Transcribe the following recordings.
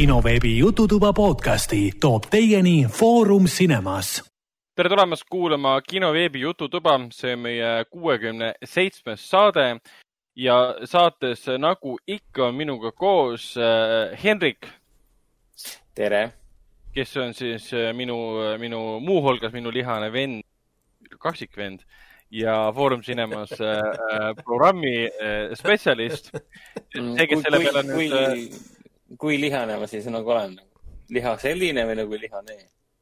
kinoveebi Jututuba podcasti toob teieni Foorum Cinemas. tere tulemast kuulama kinoveebi Jututuba, see on meie kuuekümne seitsmes saade ja saates nagu ikka on minuga koos äh, Henrik. tere. kes on siis äh, minu, minu muuhulgas minu lihane vend, kaksikvend ja Foorum Cinemas äh, äh, programmi äh, spetsialist. see, kes selle peale nüüd äh, kui lihane ma siis nagu olen? liha selline või nagu lihane?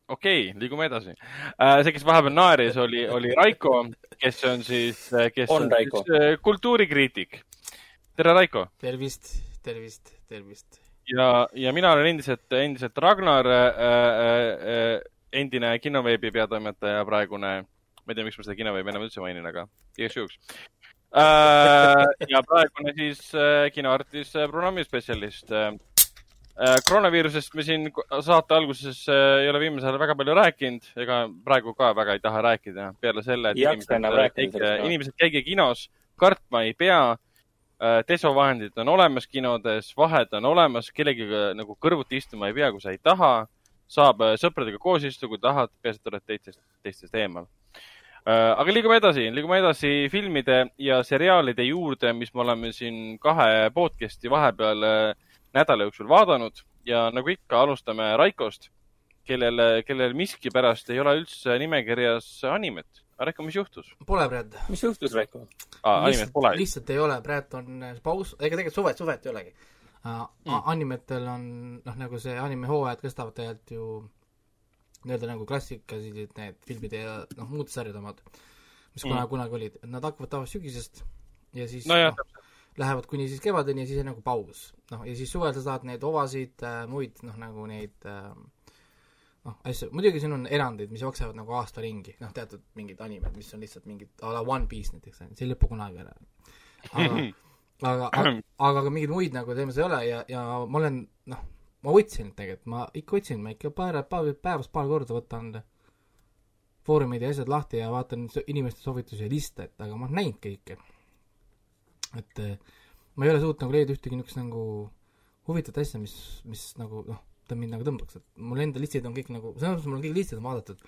okei okay,, liigume edasi. see, kes vahepeal naeris, oli, oli Raiko, kes on siis, kes on, on Raiko. siis kultuurikriitik. tere, Raiko! tervist, tervist, tervist! ja, ja mina olen endiselt, endiselt Ragnar äh,, äh, endine kinoveebi peatoimetaja, praegune, ma ei tea, miks ma seda kinoveebi enam üldse mainin, aga igaks juhuks äh,. ja praegune siis äh, kinoartis äh, programmispetsialist äh, Äh, koroonaviirusest me siin saate alguses äh, ei ole viimasel ajal väga palju rääkinud, ega praegu ka väga ei taha rääkida, peale selle, et inimesed, käige, inimesed käige kinos, kartma ei pea. Äh, desovahendid on olemas kinodes, vahed on olemas, kellegiga nagu kõrvuti istuma ei pea, kui sa ei taha. saab sõpradega koos istuda, kui tahad, peaasi, et oled teistest, teistest eemal. aga liigume edasi, liigume edasi filmide ja seriaalide juurde, mis me oleme siin kahe podcast'i vahepeal äh, nädala jooksul vaadanud ja nagu ikka, alustame Raikost, kellel, kellel miskipärast ei ole üldse nimekirjas animet. Raiko, mis juhtus? Pole, Brad. mis juhtus, Raiko ah,? animet pole? lihtsalt ei ole, praegu on paus, ega tegelikult suvet, suvet ei olegi uh,. Mm. animetel on, noh, nagu see animehooajad kestavad tegelikult ju nii-öelda nagu klassikalised need filmid ja noh, muud sarjad omad, mis mm. kunagi, kunagi olid, nad hakkavad tavaliselt sügisest ja siis no, jah, noh, lähevad kuni siis kevadeni ja siis on nagu paus. noh, ja siis suvel sa saad neid ovasid äh,, muid noh, nagu neid äh, noh, asju, muidugi siin on erandeid, mis jooksevad nagu aasta ringi, noh, teatud mingid animed, mis on lihtsalt mingid a la One Piece näiteks, see ei lõpu kunagi ära. aga aga, aga, aga ka mingeid muid nagu teemasid ei ole ja, ja ma olen, noh, ma otsin tegelikult, ma ikka otsin, ma ikka paar, paar, päevas paar korda võtan foorumid ja asjad lahti ja vaatan inimeste soovitusi ja liste, et aga ma olen näinud kõike et eh, ma ei ole suutnud nagu leida ühtegi niisugust nagu huvitavat asja, mis, mis nagu noh, ta mind nagu tõmbaks, et mul enda listid on kõik nagu, selles mõttes mul on kõik listid on vaadatud,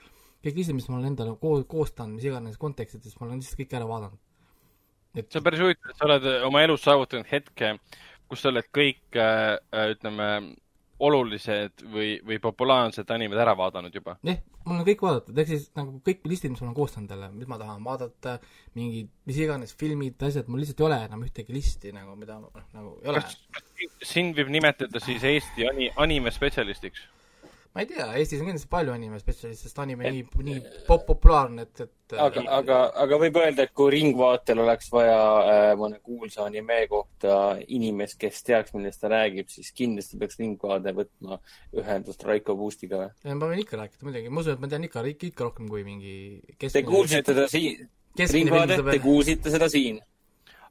kõik listid, mis ma olen endale koos, koostanud, mis iganes kontekstides, ma olen lihtsalt kõik ära vaadanud. et see on päris huvitav, et sa oled oma elus saavutanud hetke, kus sa oled kõik äh, ütleme, olulised või, või populaarsed animed ära vaadanud juba? jah, mul on kõik vaadatud, ehk siis nagu kõik listid, mis ma olen koostanud jälle, mis ma tahan vaadata, mingid mis iganes filmid, asjad, mul lihtsalt ei ole enam ühtegi listi nagu, mida noh, nagu ei ole. sind võib nimetada siis Eesti ani-, animespetsialistiks? Ma ei tea, Eestis on kindlasti palju animespetsialiste, sest anime et, nii, nii pop-, populaarne, et, et aga, aga, aga võib öelda, et kui Ringvaatel oleks vaja äh, mõne kuulsa anime kohta inimest, kes teaks, millest ta räägib, siis kindlasti peaks Ringvaade võtma ühendust Raiko Puustiga. Või? ma võin ikka rääkida muidugi, ma usun, et ma tean ikka, ikka, ikka rohkem kui mingi Te kuulsite seda siin, Ringvaadet, te kuulsite seda siin.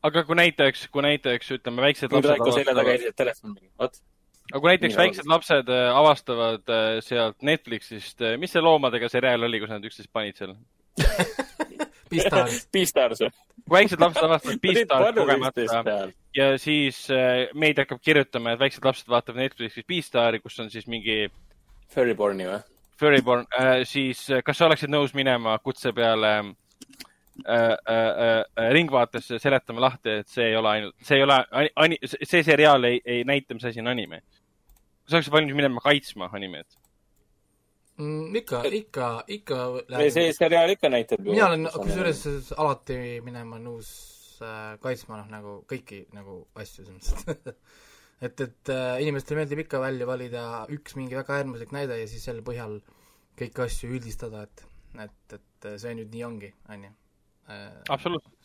aga kui näiteks, kui näiteks ütleme, väiksed lapsed Raiko selja taga käisid telefoniga, vot aga kui näiteks Mina väiksed lapsed äh, avastavad äh, sealt Netflixist, äh, mis see loomadega seriaal oli, kus nad üksteist panid seal Beastars. Beastars kui väiksed lapsed avastavad Beastars kogemata ja siis meid hakkab kirjutama, et väiksed lapsed vaatavad Netflixis Beastari, kus on siis mingi Furryborni või? Furryborn, siis kas sa oleksid nõus minema kutse peale äh, äh, äh, Ringvaatesse seletama lahti, et see ei ole ainult, see ei ole, see seriaal ei, ei näita, mis asi on anime sa oleksid valmis minema kaitsma animet mm,? ikka, ikka, ikka. see seriaal ikka näitab ju. mina olen kusjuures alati minema nõus äh, kaitsma noh, nagu kõiki nagu asju selles mõttes et, et äh, inimestele meeldib ikka välja valida üks mingi väga äärmuslik näide ja siis selle põhjal kõiki asju üldistada, et, et, et see nüüd nii ongi, on ju. Äh, absoluutselt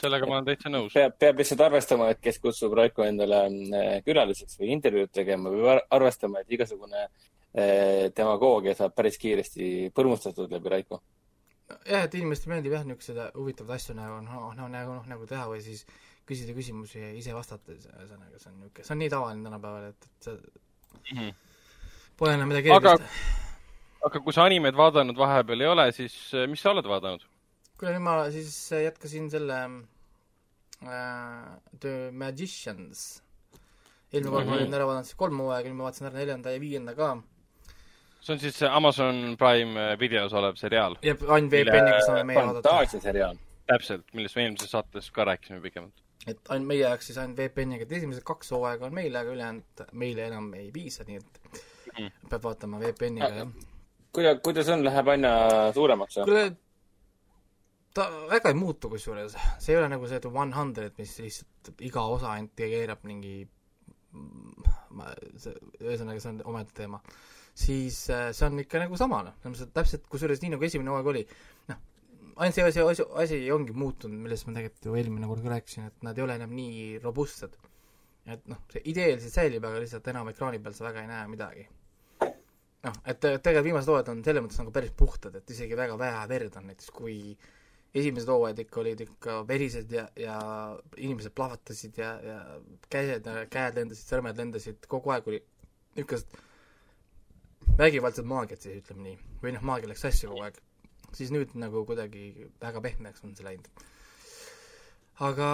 sellega ma olen täitsa nõus. peab, peab lihtsalt arvestama, et kes kutsub Raiko endale äh, külaliseks või intervjuud tegema, peab arvestama, et igasugune äh, demagoogia saab päris kiiresti põrmustatud läbi Raiko. jah, et inimestele meeldib jah, niisuguseid huvitavaid asju nagu noh, noh nagu noh, nagu teha või siis küsida küsimusi ja ise vastata, ühesõnaga see on niisugune, see on nii tavaline tänapäeval, et, et see mm -hmm. pole enam midagi erilist. aga kui sa animeid vaadanud vahepeal ei ole, siis mis sa oled vaadanud? Kuule, nüüd ma siis jätkasin selle äh, The Magicians eelmine kord ma Mhm. olin ära vaadanud siis kolm hooaega, nüüd ma vaatasin ära neljanda ja viienda ka. see on siis see Amazon Prime videos olev seriaal, ja ainult VPN-iga saame meie vaadata. fantaasiaseriaal. täpselt, millest me eelmises saates ka rääkisime pikemalt. et ainult meie jaoks siis ainult VPN-iga, et esimesed kaks hooaega on meile, aga ülejäänud meile enam ei piisa, nii et Mhm. peab vaatama VPN-iga, jah. kuidas, kuidas on, läheb aina suuremaks või? kuule, ta väga ei muutu kusjuures, see ei ole nagu see The One Hundred, mis lihtsalt iga osa ainult keerab mingi ma, see, ühesõnaga see on omaette teema. siis äh, see on ikka nagu sama, noh, selles mõttes, et täpselt kusjuures nii nagu esimene hooaeg oli, noh, ainult see asi, asi, asi ongi muutunud, millest ma tegelikult ju eelmine kord ka rääkisin, et nad ei ole enam nii robustsed. et noh, see idee lihtsalt säilib, aga lihtsalt enam ekraani peal sa väga ei näe midagi. noh, et tegelikult viimased hooajad on selles mõttes nagu päris puhtad, et isegi väga vähe verd on näiteks, kui esimesed hooajad ikka olid ikka verised ja, ja inimesed plahvatasid ja, ja käed, käed lendasid, sõrmed lendasid, kogu aeg oli niisugust vägivaldset maagiat siis ütleme nii, või noh, maagia läks sassi kogu aeg. siis nüüd nagu kuidagi väga pehmeks on see läinud. aga,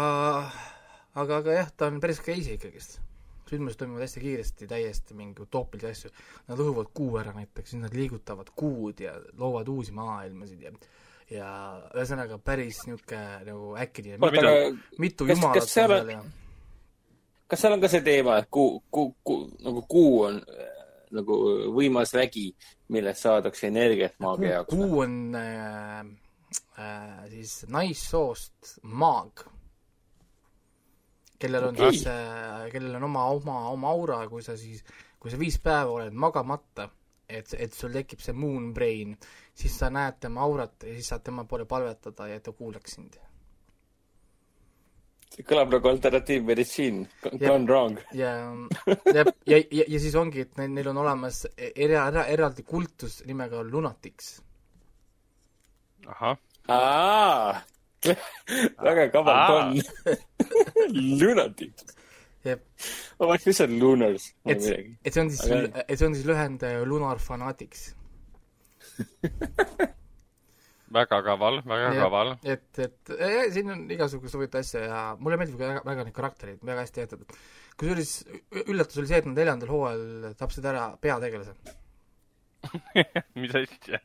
aga, aga jah, ta on päris crazy ikkagist. sündmused toimuvad hästi kiiresti, täiesti mingi utoopilisi asju. Nad lõhuvad kuu ära näiteks, siis nad liigutavad kuud ja loovad uusi maailmasid ja ja ühesõnaga päris niisugune nagu äkiline, oota, mida- aga mitu kas- jumalat kas seal on ja kas seal on ka see teema, et kuu, kuu, kuu, nagu kuu on äh, nagu võimas vägi, millest saadakse energiat maagia jaoks? kuu on äh, äh, siis naissoost maag, kellel on Okei. siis äh,, kellel on oma, oma, oma aura, kui sa siis, kui sa viis päeva oled magamata, et, et sul tekib see moon brain, siis sa näed tema aurat ja siis saad tema poole palvetada ja et ta kuulaks sind. see kõlab nagu alternatiivmeditsiin, gone wrong. ja, ja, ja, ja, ja siis ongi, et neil, neil on olemas era-, era-, eraldi kultus nimega Lunatics. ahah, aa, väga kaval Aa. ton. Lunatic. Jep. ma mõtlesin, mis on lunars et et see on siis et see on siis lühend Lunar Fanatics. väga kaval, väga Jah. kaval. et, et äh, siin on igasuguseid huvitavaid asju ja mulle meeldib väga, väga neid karaktereid, väga hästi tehtud. kusjuures üllatus oli see, et nad neljandal hooajal tapsid ära peategelase. mis asja?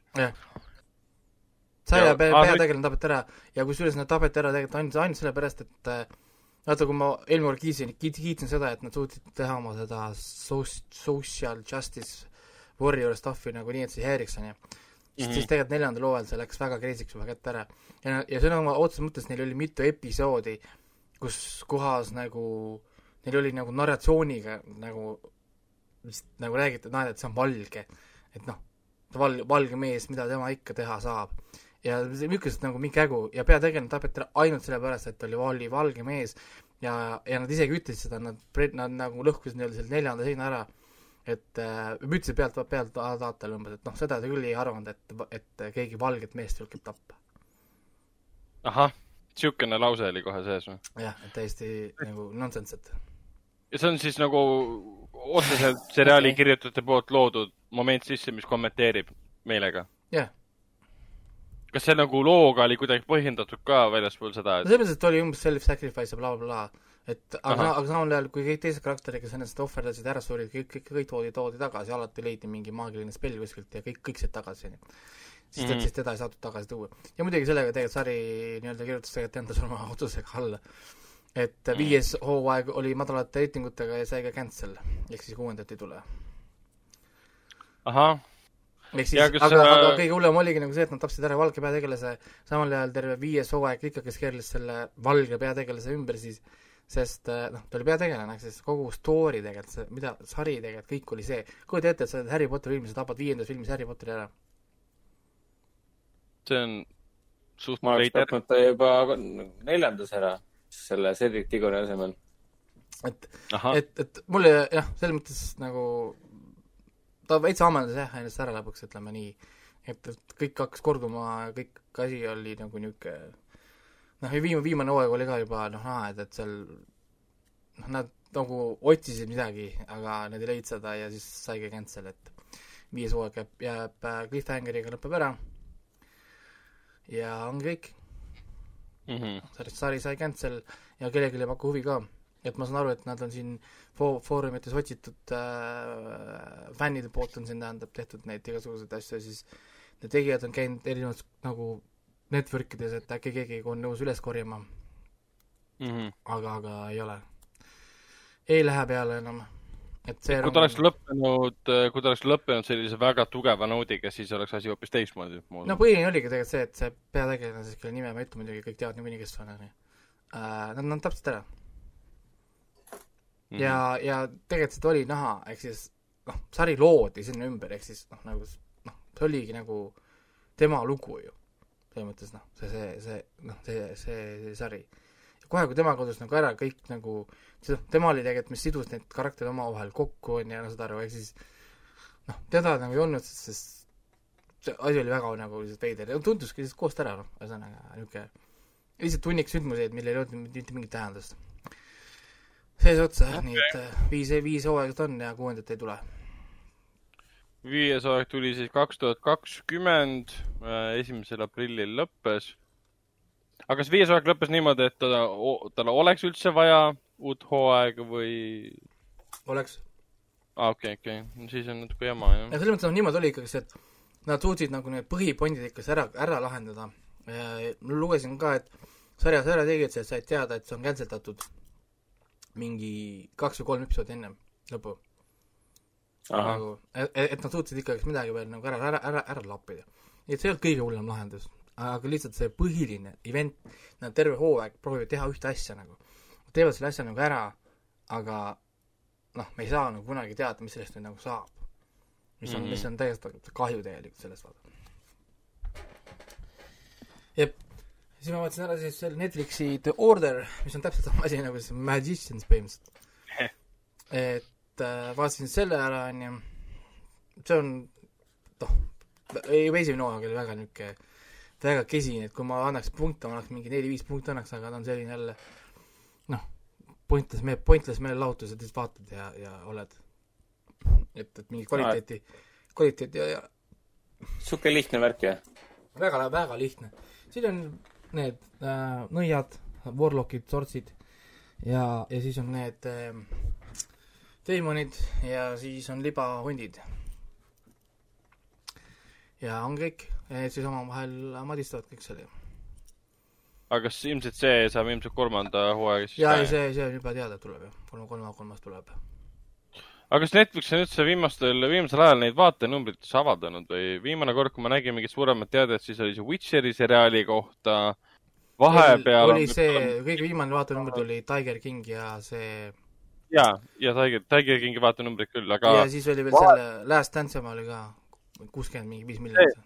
saja Ja- pe-, aa, peategelane tapeti ära ja kusjuures nad tapeti ära tegelikult ainult, ainult sellepärast, et äh, vaata, kui ma eelmine kord kiitsin, kiitsin seda, et nad suutsid teha oma seda social justice warrior stuff'i nagu nii, et see ei häiriks, onju. siis, Mhm. siis tegelikult neljandal hooajal see läks väga crazy'ks juba kätte ära. ja, ja sõna otseses mõttes neil oli mitu episoodi, kus kohas nagu, neil oli nagu narratsiooniga nagu, vist nagu räägiti, et näed, et see on valge. et noh, val-, valge mees, mida tema ikka teha saab. ja see niisugust nagu mingi kägu ja peategelane tapeti ainult sellepärast, et oli, oli valge mees ja, ja nad isegi ütlesid seda, nad, nad nagu lõhkusid nii-öelda selle neljanda seina ära, et äh, ütlesid pealt, pealt vaatele umbes, et noh, seda ta küll ei arvanud, et, et keegi valget meest julgeb tappa. ahah, siukene lause oli kohe sees või? jah, et täiesti nagu nonsense, et ja see on siis nagu otseselt seriaali kirjutajate poolt loodud moment sisse, mis kommenteerib meelega. jah, kas see nagu looga oli kuidagi põhjendatud ka väljaspool seda, no et selles mõttes, et oli umbes self-sacrifice ja blablabla, et aga aga samal ajal, kui kõik teised karakterid, kes ennast ohverdasid, ära surid, kõik, kõik, kõik toodi, toodi tagasi, alati leiti mingi maagiline spell kuskilt ja kõik, kõik said tagasi, onju. siis mm. -hmm. siis teda ei saadud tagasi tuua. ja muidugi sellega tegelikult sari nii-öelda kirjutas tegelikult enda surma otsusega alla. et Mhm. viies hooaeg oli madalate reitingutega ja sai ka cancel, ehk siis kuuendat ei tule. ahah, ehk siis aga sa- aga kõige hullem oligi nagu see, et nad tapsid ära valge peategelase, samal ajal terve viies hooaeg ikka, kes keerles selle valge peategelase ümber siis, sest äh, noh, ta oli peategelane, sest kogu story tegelikult, see, mida, sari tegelikult, kõik oli see, kujuta ette, et sa oled Harry Potteri filmis, sa tapad viiendas filmis Harry Potteri ära. see on suht ma oleks tapnud ta juba neljandas ära, selle Cedric Diggory asemel. et, et, et mulle jah, selles mõttes nagu ta veits ammendas jah ennast ära lõpuks, ütleme nii. et, et kõik hakkas korduma kõik asi oli nagu niisugune noh, viimane, viimane hooaeg oli ka juba noh, näha, et, et seal noh, nad nagu otsisid midagi, aga nad ei leidnud seda ja siis saigi cancel, et viies hooaeg jääb, jääb äh, cliffhangeriga lõpeb ära ja ongi kõik, Mhm. sari, sari sai cancel ja kellelegi ei paku huvi ka. et ma saan aru, et nad on siin fo-, foorumites otsitud äh, fännide poolt on siin tähendab tehtud neid igasuguseid asju siis need tegijad on käinud erinevates nagu network ides, et äkki keegi on nõus üles korjama, mm. -hmm. aga, aga ei ole. ei lähe peale enam. et see kui ta oleks lõppenud, kui ta oleks lõppenud sellise väga tugeva noodiga, siis oleks asi hoopis teistmoodi. no põhiline oligi tegelikult see, et see peategelane siis, kelle nime ma ei ütle muidugi, kõik teavad niikuinii, kes see on, onju. Nad, nad tapsid ära Mhm. ja, ja tegelikult seda oli näha, ehk siis noh, sari loodi sinna ümber, ehk siis noh, nagu noh, see oligi nagu tema lugu ju. Selles mõttes noh, see, see, see noh, see, see, see sari. kohe, kui tema kadus nagu ära, kõik nagu, tema oli tegelikult, mis sidus need karakterid omavahel kokku, on ju, saad aru, ehk siis noh, teda nagu ei olnud, sest see asi oli väga nagu lihtsalt veider ja tunduski lihtsalt koost ära, noh, ühesõnaga niisugune lihtsalt hunnik sündmuseid, millel ei olnud mitte mingit tähendust sees otsa okay., nii et äh, viis, viis hooaega on ja kuuendat ei tule. Viies hooaeg tuli siis kaks tuhat kakskümmend, esimesel aprillil lõppes. aga kas viies hooaeg lõppes niimoodi, et teda, tal oleks üldse vaja uut hooaega või? oleks. aa, okei, okei, siis on natuke jama, ja jah. selles mõttes noh, niimoodi oli ikkagi see, et nad suutsid nagu need põhipondid ikka ära, ära lahendada. ma lugesin ka, et sarja, sarja tegijad sealt said teada, et see on cancel datud mingi kaks või kolm episoodi ennem lõppu. nagu, et, et nad suutsid ikkagi midagi veel nagu ära, ära, ära, ära lappida. nii et see ei olnud kõige hullem lahendus, aga lihtsalt see põhiline event, nad terve hooaeg proovivad teha ühte asja nagu. teevad selle asja nagu ära, aga noh, me ei saa nagu kunagi teada, mis sellest nüüd nagu saab. mis on mm, Mhm. -hmm. mis on täiesti kahju tegelikult sellest vaata. jep, siis ma vaatasin ära siis selle Netflixi The Order, mis on täpselt sama asi nagu see Magicians põhimõtteliselt. et äh, vaatasin selle ära, onju, see on noh, ei, esimene hooaeg oli väga niisugune, väga kesine, et kui ma annaks punkte, ma annaks mingi neli-viis punkti annaks, aga ta on selline jälle noh, pointless me-, pointless meelelahutus, et lihtsalt vaatad ja, ja oled. et, et mingit kvaliteeti, kvaliteeti ja, ja sihuke lihtne värk jah? väga, väga lihtne. siin on need äh, nõiad, warlockid, sortsid ja, ja siis on need äh, teemonid ja siis on libahundid. ja on kõik, siis omavahel madistavad kõik seal ju. aga kas ilmselt see saab ilmselt kolmanda hooaega siis ja, ka, ei see, see on juba teada, tuleb ju, kolme, kolme, kolmas tuleb. aga kas Netflix on üldse viimastel, viimasel ajal neid vaatenumbrites avaldanud või viimane kord, kui ma nägin mingit suuremat teadet, siis oli see Witcheri seriaali kohta. vahepeal oli see, kõige viimane vaatenumber tuli Tiger King ja see ja, ja Tiger, Tiger Kingi vaatenumbrid küll, aga ja siis oli veel selle Last Dance oma oli ka kuuskümmend mingi viis miljonit.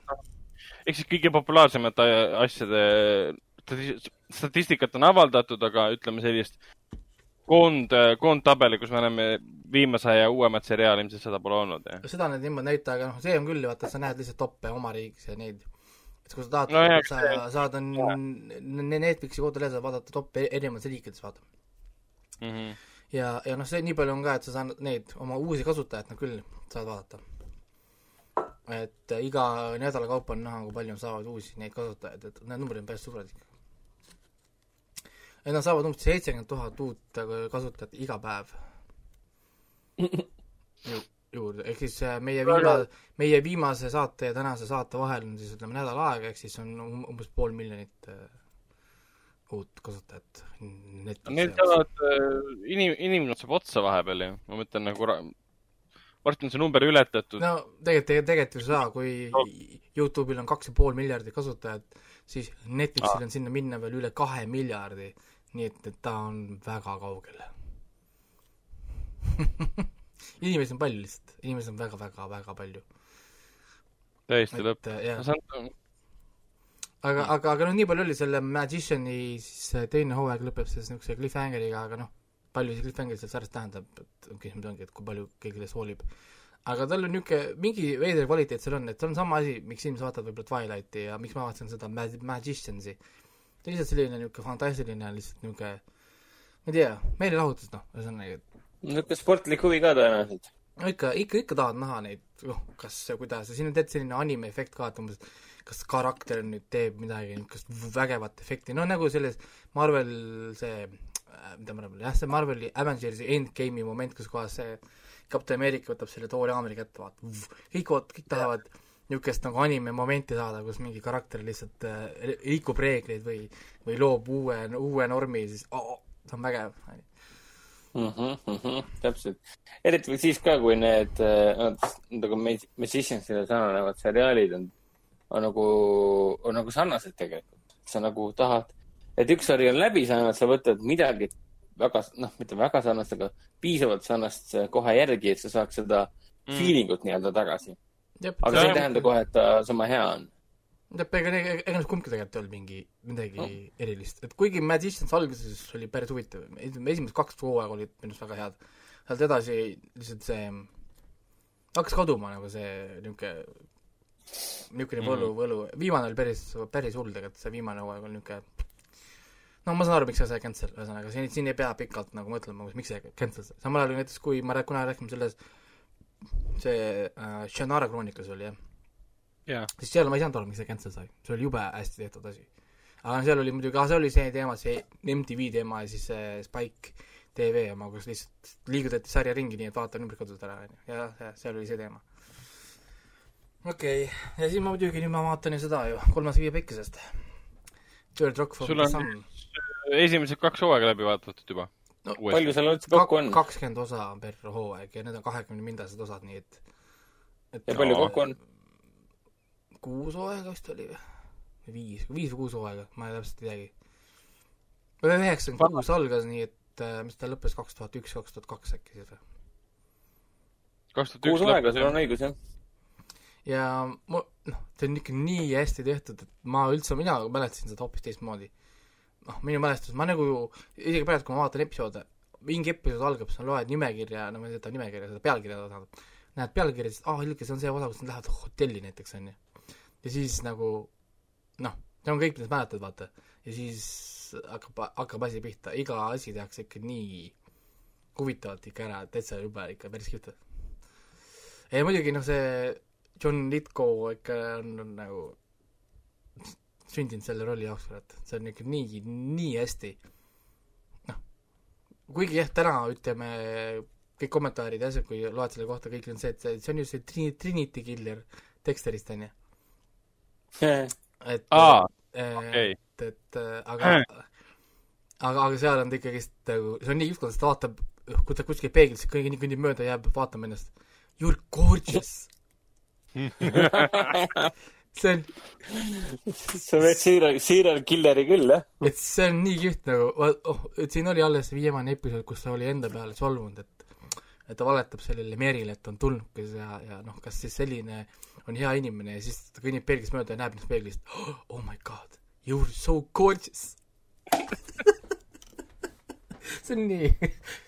ehk siis kõige populaarsemate asjade stati- statistikat on avaldatud, aga ütleme sellist koond, koondtabeli, kus me näeme viimase ja uuemat seriaali, ilmselt seda pole olnud, seda nad niimoodi näita, aga noh, see on küll, vaata, sa näed lihtsalt toppe oma riigis ja neid, et kui sa tahad No jah, sa eks saad on Netflixi kodulehel saad vaadata toppe erinevates riikides, vaata. Mhm. ja, ja noh, see nii palju on ka, et sa saad neid oma uusi kasutajaid noh küll saad vaadata. et äh, iga nädala kaupa on näha, kui palju nad saavad uusi neid kasutajaid, et need numbrid on päris suured ikka. et nad saavad umbes seitsekümmend tuhat uut äh, kasutajat iga päev Ju, juurde, ehk siis äh, meie viima-, meie viimase saate ja tänase saate vahel on siis ütleme nädal aega, ehk siis on um- umbes pool miljonit äh, uut kasutajat Netflixi Need saavad, inim-, inimene saab otsa vahepeal ju, ma mõtlen nagu, varsti on see number ületatud no.. no tegelikult, tegelikult ei saa, kui Youtube'il on kaks ja pool miljardit kasutajat, siis Netflixil on sinna minna veel üle kahe miljardi, nii et, et ta on väga kaugel inimesi on palju lihtsalt, inimesi on väga-väga-väga palju. täiesti lõpp. äh, see on, aga, aga, aga noh, nii palju oli selle Magiciani siis see teine hooaeg lõpeb siis niisuguse cliffhangeriga, aga noh, palju see cliffhanger seal sarjas tähendab, et küsimus ongi, et kui palju keegi sellest hoolib. aga tal on niisugune, mingi veider kvaliteet seal on, et see on sama asi, miks inimesed vaatavad võib-olla Twilighti ja miks ma vaatasin seda Mag-, Magiciansi. ta on lihtsalt selline niisugune fantastiline, lihtsalt niisugune ma ei tea, meelelahutus noh, ühesõnaga, et niisugune sportlik huvi ka tõenäoliselt. no ikka, ikka, ikka tahad näha neid, noh, kas ja kuidas ja siin on tegelikult selline anime efekt ka, et umbes kas karakter nüüd teeb midagi niisugust vägevat efekti, no nagu selles Marvel see äh, mida Marvel, jah, see Marveli Avengersi Endgame'i moment, kus kohas see Captain America võtab selle Thori haamri kätte, vaata, kõik oot-, kõik tahavad niisugust nagu anime momenti saada, kus mingi karakter lihtsalt äh, rikub reegleid või, või loob uue, uue normi, siis oh, see on vägev. mm. -hmm, mm -hmm, täpselt. eriti siis ka, kui need äh,, nagu Magiciansile sarnanevad seriaalid on, on nagu, on nagu sarnased tegelikult. sa nagu tahad, et üks sari on läbi saanud, sa võtad midagi väga, noh, mitte väga sarnast, aga piisavalt sarnast kohe järgi, et sa saaks seda mm. feeling ut nii-öelda tagasi aga see ei tähenda kohe, et ta sama hea on. tead, ega, ega, ega need kumbki tegelikult ei olnud mingi, midagi no. erilist, et kuigi Magicians alguses oli päris huvitav, esimesed kaks hooaega olid minu arust väga head, sealt edasi lihtsalt see hakkas kaduma nagu see niisugune niisugune mm. võlu, võlu, viimane oli päris, päris hull tegelikult, see viimane hooaeg oli niisugune no ma saan aru, miks see sai cancel, ühesõnaga siin, siin ei pea pikalt nagu mõtlema, miks see cancel sai, samal ajal näiteks kui ma rääk-, kuna rääkisime selles see äh, Shannara kroonikas oli jah yeah.? siis seal ma ei saanud aru, miks see cancel sai, see oli jube hästi tehtud asi. aga seal oli muidugi, see oli see teema, see MTV teema ja siis see Spike tv oma, kus lihtsalt liigutati sarja ringi, nii et vaata, numbrid kadusid ära, on ju, ja, ja seal oli see teema. Okei okay., ja siis ma muidugi, nüüd ma vaatan ju seda ju, kolmas viie päikesest. Third Rock for the Sun. esimesed kaks hooaega läbi vaadatud juba no palju seal üldse kokku on? kakskümmend osa per hooaeg ja need on kahekümne mindased osad, nii et, et ja palju kokku on? kuus hooaega vist oli või? või viis, viis või kuus hooaega, ma ei täpselt ei teagi. üheksakümmend kuus algas, nii et äh, mis ta lõppes, kaks tuhat üks, kaks tuhat kaks äkki siis või? kuus hooaega, sul on õigus, jah. Ja mu, noh, see on ikka nii hästi tehtud, et ma üldse, mina mäletasin seda hoopis teistmoodi noh, minu mälestus, ma nagu, isegi praegu, kui ma vaatan episoode, mingi episood algab, sa loed nimekirja, no ma ei tea, nimekirja, seda pealkirja tähendab, näed pealkirja, siis aa oh,, hiljuti see on see osa, kus nad lähevad hotelli näiteks, on ju. ja siis nagu noh, see on kõik, mida sa mäletad, vaata. ja siis hakkab, hakkab asi pihta, iga asi tehakse ikka nii huvitavalt ikka ära, täitsa jube ikka, päris kihvt. ja muidugi noh, see John Lithgow ikka on, nagu sündinud selle rolli jaoks, kurat, see on ikka nii, nii hästi. noh, kuigi jah, täna ütleme, kõik kommentaarid ja asjad, kui loed selle kohta, kõik on see, et see, see on ju see Trini-, Trinity Killer Dexterist, on ju. et aa, okei. et, et aga aga, aga seal on ta ikkagist nagu, see on nii ükskord, sest ta vaatab, kui ta kuskil peeglisse kõnnib, kõnnib mööda, jääb vaatama ennast. You are gorgeous see on sa oled serial, serial killeri küll, jah? et see on nii kihvt nagu, oh, et siin oli alles viimane episood, kus ta oli enda peale solvunud, et et ta valetab sellele Merile, et on tulnukas ja, ja noh, kas siis selline on hea inimene ja siis ta kõnnib peeglist mööda ja näeb ennast peeglist, oh my god, you are so gorgeous. See on nii,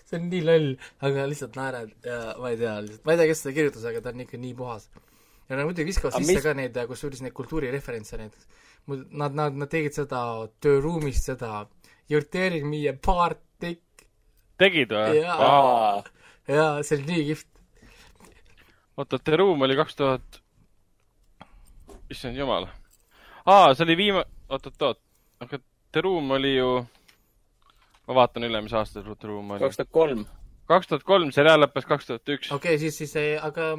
see on nii loll, aga lihtsalt naerad ja ma ei tea, lihtsalt, ma ei tea, kes seda kirjutas, aga ta on ikka nii puhas ja nad muidugi viskavad sisse mis... ka neid, kusjuures neid kultuurireferentse näiteks. Nad, nad, nad tegid seda tööruumist seda You are tearing me apart, Dick. tegid või? jaa, jaa, see oli nii kihvt. oota, The Room oli kaks tuhat, issand jumal. aa, see oli viima-, oot-oot-oot, aga The Room oli ju, ma vaatan üle, mis aasta The Room oli. kaks tuhat kolm. kaks tuhat kolm, seriaal lõppes kaks tuhat üks. okei okay,, siis, siis, aga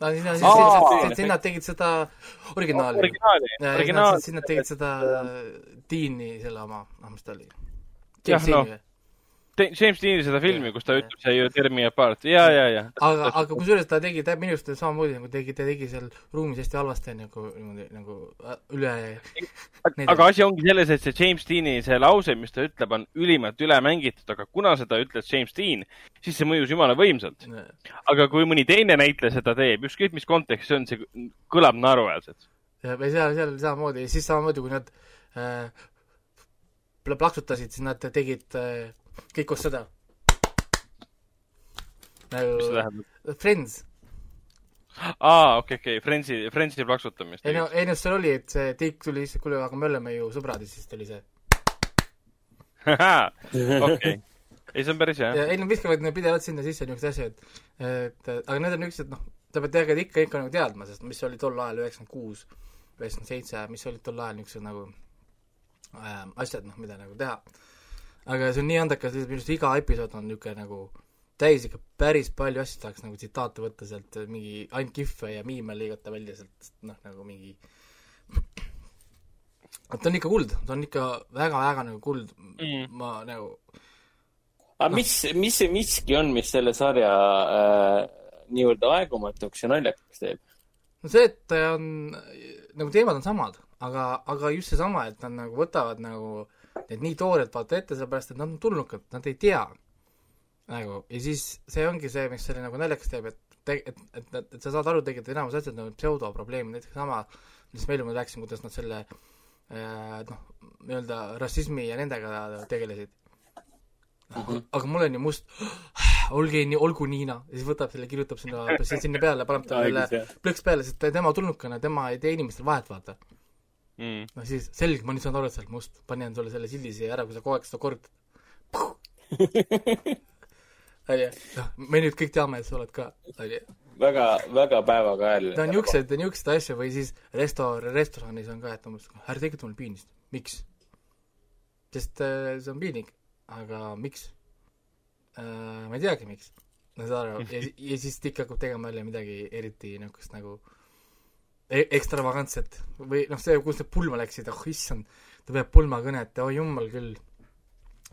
no siis siis, siis nad tegid seda originaali. originaali, originaali. siis nad tegid seda Deani, selle oma, noh, mis ta oli? Deani või? James Deani seda filmi, kus ta ütleb, see ju tear me apart, ja, ja, ja. aga, aga kusjuures ta tegi, ta minu arust samamoodi nagu tegi, ta tegi seal ruumis hästi halvasti, nagu niimoodi nagu äh, üle aga asi ongi selles, et see James Deani see lause, mis ta ütleb, on ülimalt üle mängitud, aga kuna seda ütles James Dean, siis see mõjus jumala võimsalt. aga kui mõni teine näitleja seda teeb, ükskõik mis kontekst see on, see kõlab naeruväärselt. ja, või seal, seal samamoodi, siis samamoodi, kui nad äh, plaksutasid, siis nad tegid äh, kõik koos seda. nagu mis see tähendab? Friends. aa, okei okei Friendsi, Friendsi plaksutamist. ei no, ei no seal oli, et see Tiik tuli lihtsalt, kuule, aga me oleme ju sõbrad ja siis tuli see. okei. ei, see on päris hea. ei, nad viskavad pidevalt sinna sisse niisuguseid asju, et, et aga need on niisugused, noh, sa pead tegelikult ikka, ikka nagu teadma, sest mis oli tol ajal üheksakümmend kuus, üheksakümmend seitse, mis olid tol ajal niisugused nagu äh, asjad, noh, mida nagu teha aga see on nii andekas, minu arust iga episood on niisugune nagu täis ikka päris palju asju tahaks nagu tsitaate võtta sealt, mingi ainult kihve ja miime lõigata välja sealt, noh, nagu mingi ta on ikka kuld, ta on ikka väga-väga nagu kuld Mm. ma nagu aga mis, mis see miski on, mis selle sarja äh, niivõrd aegumatuks ja naljakaks teeb? no see, et ta on, nagu teemad on samad, aga, aga just seesama, et nad nagu võtavad nagu need nii toorelt vaata ette, sellepärast et nad on tulnukad, nad ei tea. nagu ja siis see ongi see, mis selle nagu naljakas teeb, et te-, et, et, et, et sa saad aru tegelikult enamus asjad nagu pseudoprobleem, näiteks sama, millest ma eelmine rääkisin, kuidas nad selle äh, noh, nii-öelda rassismi ja nendega tegelesid. aga mul on ju must, olge nii, olgu Niina ja siis võtab selle, kirjutab sinna, sinna peale, paneb talle plõks peale, sest tema tulnukana, tema ei tee inimestel vahet, vaata. Mm. no siis selge, ma nüüd saan aru, et sa oled must, panen sulle selle sildi siia ära, kui sa kogu aeg seda kordad. onju, noh, me nüüd kõik teame, et sa oled ka, onju. väga, väga päevakajaline. ta on niisuguseid, niisuguseid asju või siis resto-, restoranis on ka, et umbes, ärge tekita mulle piinlist, miks? sest äh, see on piinlik, aga miks äh,? ma ei teagi, miks. ma saan aru, ja, ja siis ikka hakkab tegema jälle midagi eriti niisugust nagu e ekstravagantset või noh, see, kus need pulma läksid, oh issand, ta peab pulmakõnet, oh jumal küll.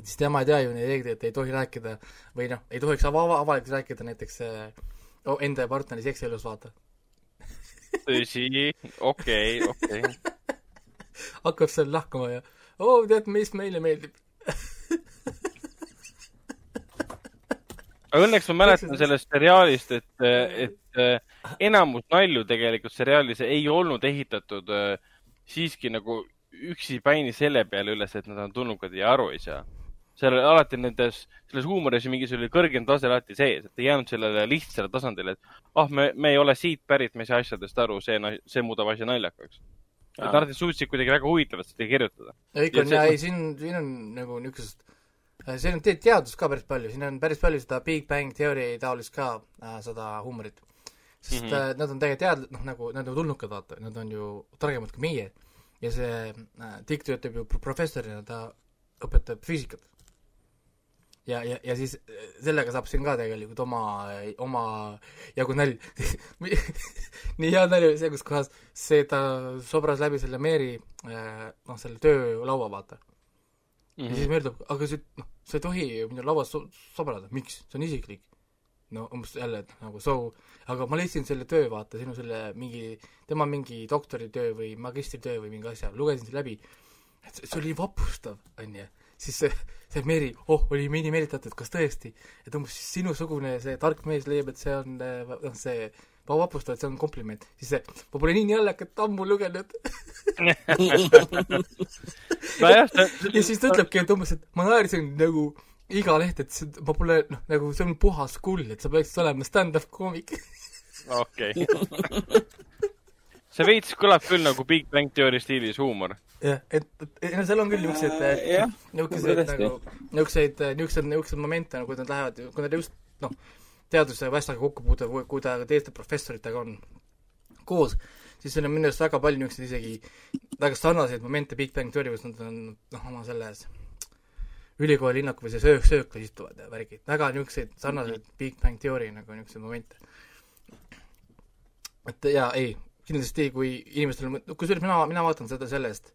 siis tema ei tea ju neid reegleid, et ei tohi rääkida või noh, ei tohiks ava-, avalikult rääkida näiteks oh, enda ja partneri seksielus, vaata. tõsi, okei, okei. hakkab seal lahkama ja oo oh,, tead, mis meile meeldib. aga õnneks ma mäletan sellest seriaalist, et, et äh, enamus nalju tegelikult seriaalis ei olnud ehitatud äh, siiski nagu üksipäini selle peale üles, et nad on tulnukad ja aru ei saa. seal alati nendes, selles huumoris ja mingisugune kõrgem tase alati sees, et ei jäänud sellele lihtsale tasandile, et ah, me, me ei ole siit pärit, me ei saa asjadest aru, see, see muudab asja naljakaks. et nad alati suutsid kuidagi väga huvitavalt seda kirjutada. ja ikka Ja on see- ja ei, siin, siin on nagu niisugusest, siin on te- teadust ka päris palju, siin on päris palju seda Big Bang Theory taolist ka äh,, seda huumorit. Sest mm. -hmm. nad on tegelikult tead-, noh nagu, nad on tulnukad, vaata, nad on ju targemad kui meie. ja see äh, Dick töötab ju pro- professorina, ta õpetab füüsikat. ja, ja, ja siis äh, sellega saab siin ka tegelikult oma, oma jagu nalja. nii hea nali oli see, kus kohas see, ta sobras läbi selle Meeri äh, noh, selle töölaua, vaata. ja Mhm. siis me ütleb, aga see, noh, sa ei tohi minu lauas so- sobrada, miks, see on isiklik. No umbes jälle, et nagu so, aga ma leidsin selle töö, vaata, sinu selle mingi, tema mingi doktoritöö või magistritöö või mingi asja, lugesin selle läbi, et see, oli vapustav, onju. siis see, see Meri, oh, oli nii meelitatud, kas tõesti, et umbes sinusugune see tark mees leiab, et see on, noh, see va- vapustav, et see on kompliment, siis see, ma pole nii naljakat ammu lugenud. ja siis ta ütlebki, et umbes, et ma naersin nagu iga leht, et see, ma pole, noh, nagu see on puhas kull, et sa peaksid olema stand-up koomik. okei. see veits kõlab küll nagu Big Bang Theory stiilis huumor. jah, et, et no seal on küll niisuguseid, jah, niisuguseid tõesti. nagu, niisuguseid, niisuguseid, niisuguseid momente nagu, kui nad lähevad, kui nad just noh, teaduse ja asjaga kokku puutuvad, kui ta teiste professoritega on koos, siis seal on minu arust väga palju niisuguseid isegi väga sarnaseid momente Big Bang Theory, kus nad on noh, oma selles ülikooli linnaku või see söök, sööklas istuvad ja värgid, väga niisuguseid sarnaseid Big Bang Theory nagu niisuguseid momente. et jaa, ei, kindlasti kui inimestel on, kusjuures mina, mina vaatan seda sellest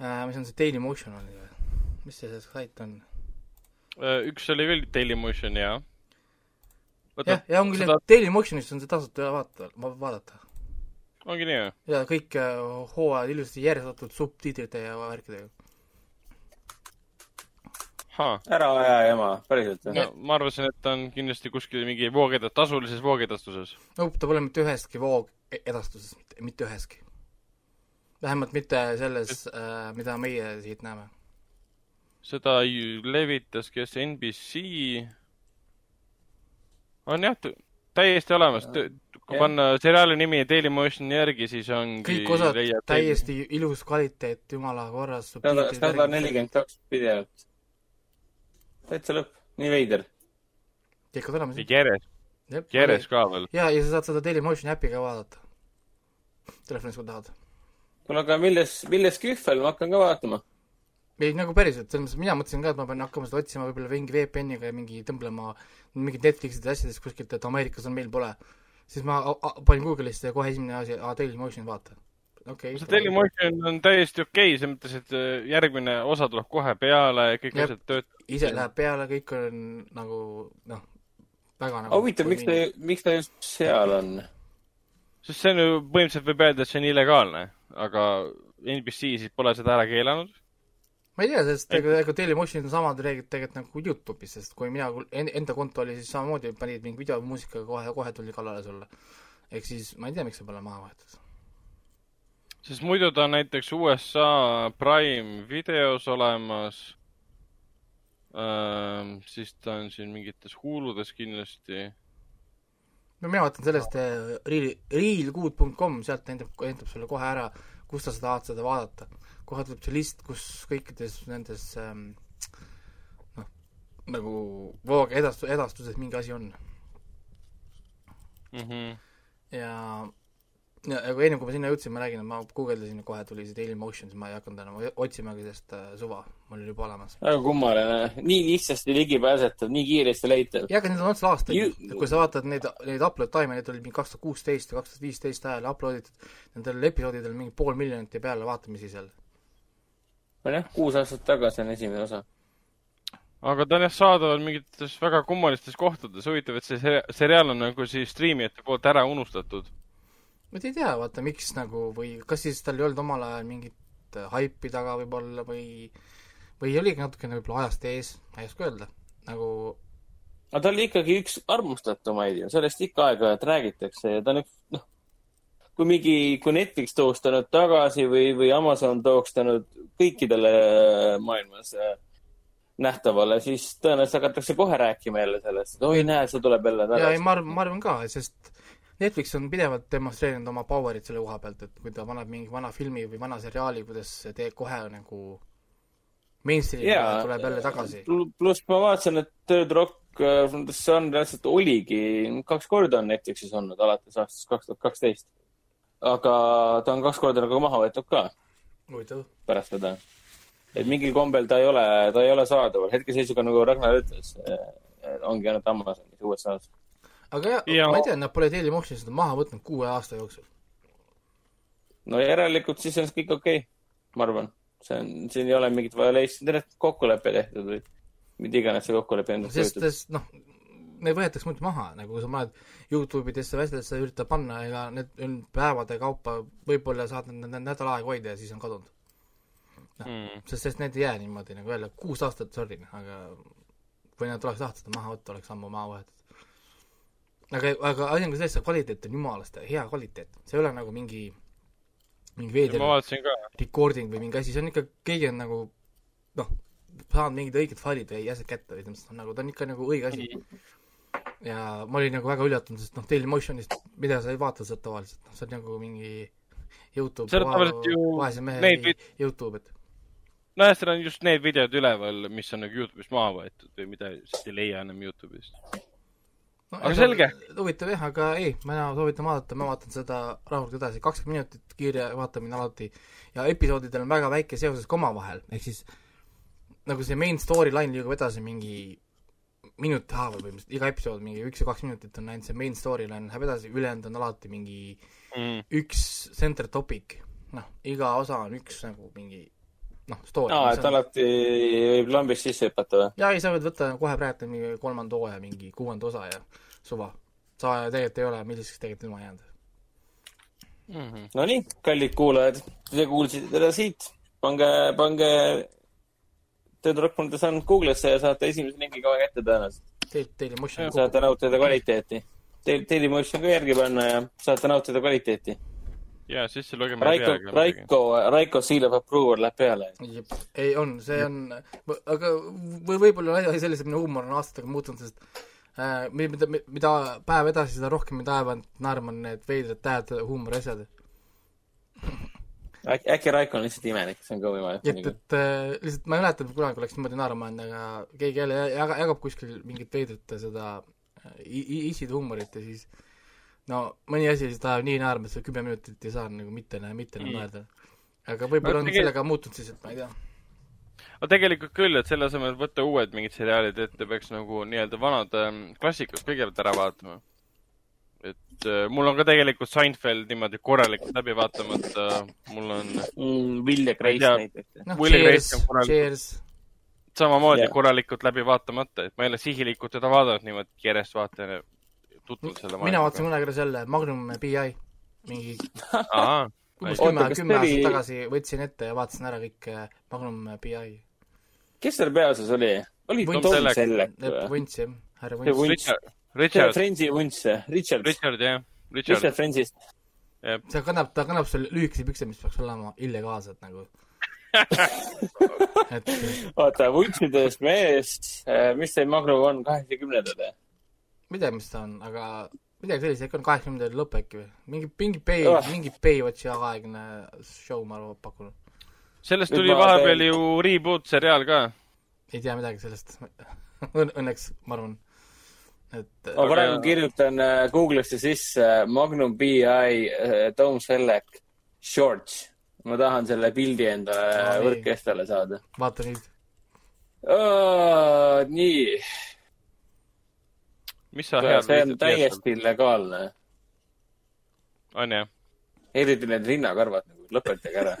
äh,, mis on see Daily Motion oli või? mis see see sait on? Äh, üks oli veel Dailymotion ja. jah, ja ongi seda see, Daily Motionist on see tasuta vaata, vaadata. ongi nii või? ja kõik äh, hooajad ilusasti järjestatud subtiitrite ja värkidega. Ära aja jama, päriselt või? no ma arvasin, et ta on kindlasti kuskil mingi voogeda-, tasulises voogedastuses. no ta pole mitte üheski voogedastuses, mitte üheski. vähemalt mitte selles äh,, mida meie siit näeme. seda levitas, kes NBC. on jah, täiesti olemas. kui Jah. panna seriaali nimi Dailymosioni järgi, siis ongi kõik osad täiesti ilus kvaliteet, jumala korras. sada nelikümmend kaks videot. Täitsa lõpp, nii veider. ikka tulemas. järjest, järjest ka veel. ja, ja sa saad seda Dailymotioni äppi ka vaadata. telefonis, kui tahad. kuule, aga milles, milles kühvel, ma hakkan ka vaatama. ei nagu päriselt, selles mõttes mina mõtlesin ka, et ma pean hakkama seda otsima võib-olla mingi VPN-iga ja mingi tõmblema mingid Netflixid ja asjadest kuskilt, et Ameerikas on, meil pole. siis ma panin Google'isse ja kohe esimene asi, aa, Dailymotion, vaata. Okei see Dailymotion on täiesti okei okay,, selles mõttes, et äh, järgmine osa tuleb kohe peale, kõik Jep. asjad töötavad. ise läheb peale, kõik on nagu noh, väga nagu huvitav, miks ta, miks ta just seal on? sest see on ju põhimõtteliselt võib öelda, et see on illegaalne, aga NBC siis pole seda ära keelanud. ma ei tea, sest ega, ega Dailymotionil on samad reeglid tegelikult nagu Youtube'is, sest kui mina en- enda konto oli, siis samamoodi panid mingi videomuusikaga kohe, kohe tuli kallale sulle. ehk siis ma ei tea, miks see pole maha võetud. Sest muidu ta on näiteks USA Prime videos olemas. siis ta on siin mingites huuludes kindlasti. no mina vaatan sellest äh, real, realgood.com, sealt näitab, näitab sulle kohe ära, kus sa tahad seda vaadata. kohe tuleb see list, kus kõikides nendes ähm, noh, nagu vooge edastu-, edastuses mingi asi on. Mm -hmm. ja, ja aga enne kui ma sinna jõudsin, ma räägin, et ma guugeldasin ja kohe tuli see Dailymotion, siis ma ei hakanud enam otsimagi, sest äh, suva, mul oli juba olemas. väga kummaline, nii lihtsasti ligipääsetav, nii kiiresti leitav. jah, aga need on otse aastaid Ju-, kui sa vaatad neid, neid upload time'e, need olid mingi kaks tuhat kuusteist ja kaks tuhat viisteist ajal upload itud, nendel episoodidel mingi pool miljonit ja peale vaatamisi seal. nojah, kuus aastat tagasi on esimene osa. aga ta on jah saadaval mingites väga kummalistes kohtades. huvitav, et see seri- seriaal on nagu siis striimijate poolt ära unustatud. Ma ei tea, vaata, miks nagu või kas siis tal ei olnud omal ajal mingit äh, haipi taga võib-olla või või oligi natukene võib-olla ajast ees, ma ei oska öelda. nagu aga ta oli ikkagi üks armustatumaid ju, sellest ikka aeg-ajalt räägitakse ja ta on üks, noh, kui mingi, kui Netflix tooks ta nüüd tagasi või, või Amazon tooks ta nüüd kõikidele maailmas äh, nähtavale, siis tõenäoliselt hakatakse kohe rääkima jälle sellest, et oi, näe, see tuleb jälle ja ei, tagasi. ma arvan, ma arvan ka, sest Netflix on pidevalt demonstreerinud oma power'it selle koha pealt, et kui ta paneb mingi vana filmi või vana seriaali, kuidas see teeb kohe nagu mainstream'i yeah. tuleb jälle tagasi. pluss ma vaatasin, et Third Rock äh, from the Sun reaalselt oligi, kaks korda on Netflixis olnud alates aastast kaks tuhat kaksteist. aga ta on kaks korda nagu maha võetud ka pärast seda. et mingil kombel ta ei ole, ta ei ole saadaval. hetkeseisuga nagu Ragnar ütles, ongi ainult Amazonis USA-s. Aga jah Ja- ja..., ma ei tea, nad pole Dailymotion'i seda maha võtnud kuue aasta jooksul. no järelikult siis on kõik okei okay,, ma arvan. see on, siin ei ole mingit violation, tegelikult kokkulepe tehtud või mida iganes see kokkulepe endast sest, kujutab. sest noh, need võetakse muidu maha, nagu sa paned Youtube idesse asjadesse, üritad panna, ega need on päevade kaupa, võib-olla saad need nädal aega hoida ja siis on kadunud. Mm. sest, sest need ei jää niimoodi nagu jälle kuus aastat, sorry, aga kui nad oleks tahtnud maha võtta, oleks ammu maha võetud. aga, aga asi on ka selles, et kvaliteet on jumalast hea kvaliteet, see ei ole nagu mingi, mingi ka. recording või mingi asi, see on ikka, keegi on nagu noh, saanud mingid õiged failid või asjad kätte või mõttes nagu ta on ikka nagu õige asi. ja ma olin nagu väga üllatunud, sest noh, Dailymotionist, mida sa ei vaata sealt tavaliselt, noh, see on nagu mingi Youtube vaese mehe neid Youtube, et nojah, seal on just need videod üleval, mis on nagu Youtube'ist maha võetud või mida ei leia enam Youtube'ist. No, Aga selge. huvitav jah, aga ei, mina soovitan vaadata, ma vaatan seda rahulikult edasi, kakskümmend minutit kiire vaatamine alati. Ja episoodidel on väga väike seoses ka omavahel, ehk siis nagu see main storyline liigub edasi mingi minuti haaval põhimõtteliselt, iga episood mingi üks või kaks minutit on ainult see main storyline läheb edasi, ülejäänud on alati mingi Mm. üks center topic, noh, iga osa on üks nagu mingi noh, story. aa, et alati võib lambist sisse hüpata või? jaa, ei, sa võid võtta kohe praegu mingi kolmanda hooaja mingi kuuenda osa ja suva. sa tegelikult ei ole milliseks tegelikult ilma jäänud. -hmm. Nonii, kallid kuulajad, te kuulsite teda siit. pange, pange Third Rock from the Sun Google'isse ja saate esimese lingi kohe kätte tõenäoliselt. Teil emotion saate nautida kvaliteeti. Teil, Dailymotion ka järgi panna ja saate nautida kvaliteeti. Ja sisse lugema Raiko, Raiko, Raiko Seal of Approval läheb peale. Ei, on, see on, aga või võib-olla on asi selles, et minu huumor on aastatega muutunud, sest äh, mida, mida päev edasi, seda rohkem mind ajavad naerma need veidrad tähed huumori asjad. äkki, äkki Raiko on lihtsalt imelik, see on ka võimalik et, et äh, lihtsalt ma ei mäleta, et kunagi oleks niimoodi naerma jäänud, aga keegi jälle jagab, jagab kuskil mingit veidrat seda äh, i- i- isid huumorit ja siis no mõni asi lihtsalt ajab nii naerma, et sa kümme minutit ei saa nagu mitte, mitte enam Mm. naerda. aga võib-olla on tegi- sellega muutunud siis, et ma ei tea. aga tegelikult küll, et selle asemel, et võtta uued mingid seriaalid ette, peaks nagu nii-öelda vanad ähm, klassikud kõigepealt ära vaatama. et äh, mul on ka tegelikult Seinfeld niimoodi korralikult läbi vaatamata, mul on mm,. Will ja Grace näiteks. noh, Will Cheers Grace on, korralik- Cheers, samamoodi yeah. korralikult läbi vaatamata, et ma ei ole sihilikult teda vaadanud niimoodi järjest vaatan ja tutvun selle mina vaatasin. kunagi ära selle Magnum PI, mingi umbes kümme, kümme see oli- aastat tagasi võtsin ette ja vaatasin ära kõik äh, Magnum PI. kes seal peaosas oli? oli. Tom Selleck. Vunts jah, härra Vunts. Richard, Friendsi vunts, Richard. Richard jah, Richard Richard, Friendsist. see kannab, ta kannab seal lühikesi pükse, mis peaks olema illegaalsed nagu. et oota, vuntsidest mees, mis see Magnum on, kaheksakümnendad või? Ma ei tea, mis ta on, aga midagi sellist, äkki on kaheksakümnendate lõpp äkki või? mingi, mingi Bay Oh. oh., mingi Baywatchi aegne show, ma arvan, pakun. sellest tuli vahepeal ju reboot seriaal ka. ei tea midagi sellest Õn-. Õnneks, ma arvan. et ma praegu kirjutan äh, Google'isse sisse äh, Magnum BI äh, Tom Selleck shorts. ma tahan selle pildi endale No võrkkestale saada vaata nüüd. oh,. nii, mis sa head see on täiesti illegaalne. on jah? eriti need rinnakarvad nagu, lõpetage ära.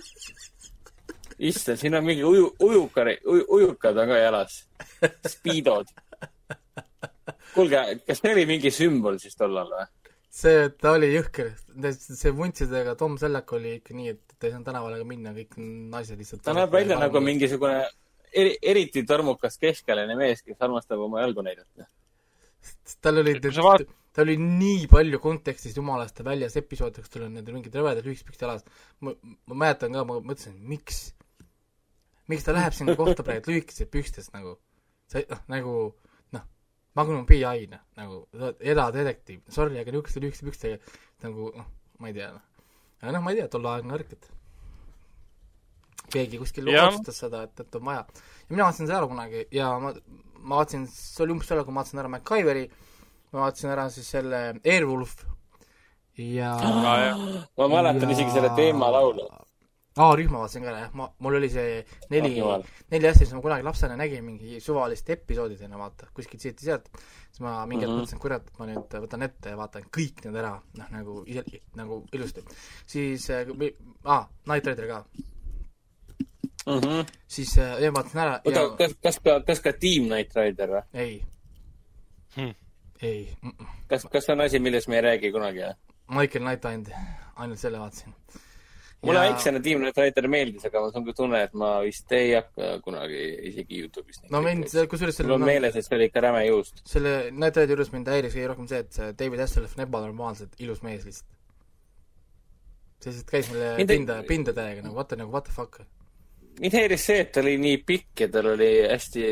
issand, siin on mingi uju, ujukar uj,, ujukad on ka jalas. Speedod. kuulge, kas see oli mingi sümbol siis tollal või? see, ta oli jõhker, see vuntsidega Tom Selleck oli ikka nii, et ta ei saanud tänavale ka minna, kõik naised lihtsalt ta näeb välja nagu. mingisugune eri, eriti tormukas keskealine mees, kes armastab oma jalgu näidata. Tal oli vaat-, tal oli nii palju kontekstist jumalast väljas episoode, kus tal on need mingid rõvedad lühikesed jalas. ma, ma mäletan ka, ma mõtlesin, miks, miks ta läheb sinna kohta praegu lühikesed pükstes nagu, see noh, nagu noh, Magnum PI noh, nagu eradetektiiv, sorry, aga niisuguste lühikeste pükstega nagu noh, ma ei tea noh. aga noh, ma ei tea, tolleaegne värk, et keegi kuskil Jah. otsustas seda, et, et on vaja. ja mina vaatasin seda ära kunagi ja ma, ma vaatasin, see oli umbes tollal, kui ma vaatasin ära MacGyveri, ma vaatasin ära siis selle Airwolf ja ma mäletan isegi selle teemalaulu. A-rühma vaatasin ka jah, ma, mul oli see neli Ah, neli asja, mis ma kunagi lapsena nägin mingi suvalist episoodidena vaata, kuskilt siit-sealt. siis ma mingi hetk Mhm. mõtlesin, kurat, ma nüüd võtan ette ja vaatan kõik need ära, noh nagu ise, nagu ilusti. siis äh,, aa, Night Rider ka, siis äh, ja vaatasin ära oota ja, kas, kas ka, kas ka Team Knight Rider või? ei Hmm. ei mm -mm. kas, kas see on asi, millest me ei räägi kunagi või? Michael Knight ainult, ainult selle vaatasin. mulle väiksena Team Knight Rider meeldis, aga mul on ka tunne, et ma vist ei hakka kunagi isegi Youtube'is no mind, kusjuures mul selle on meeles, et see oli ikka räme juust. selle Night Rideri juures mind häiris kõige rohkem see, et see David Hasselhoff on ebanormaalselt ilus mees lihtsalt. see lihtsalt käis ei- pinda, pinda täiega nagu vaata nagu what the fuck. Mind häiris see, et ta oli nii pikk ja tal oli hästi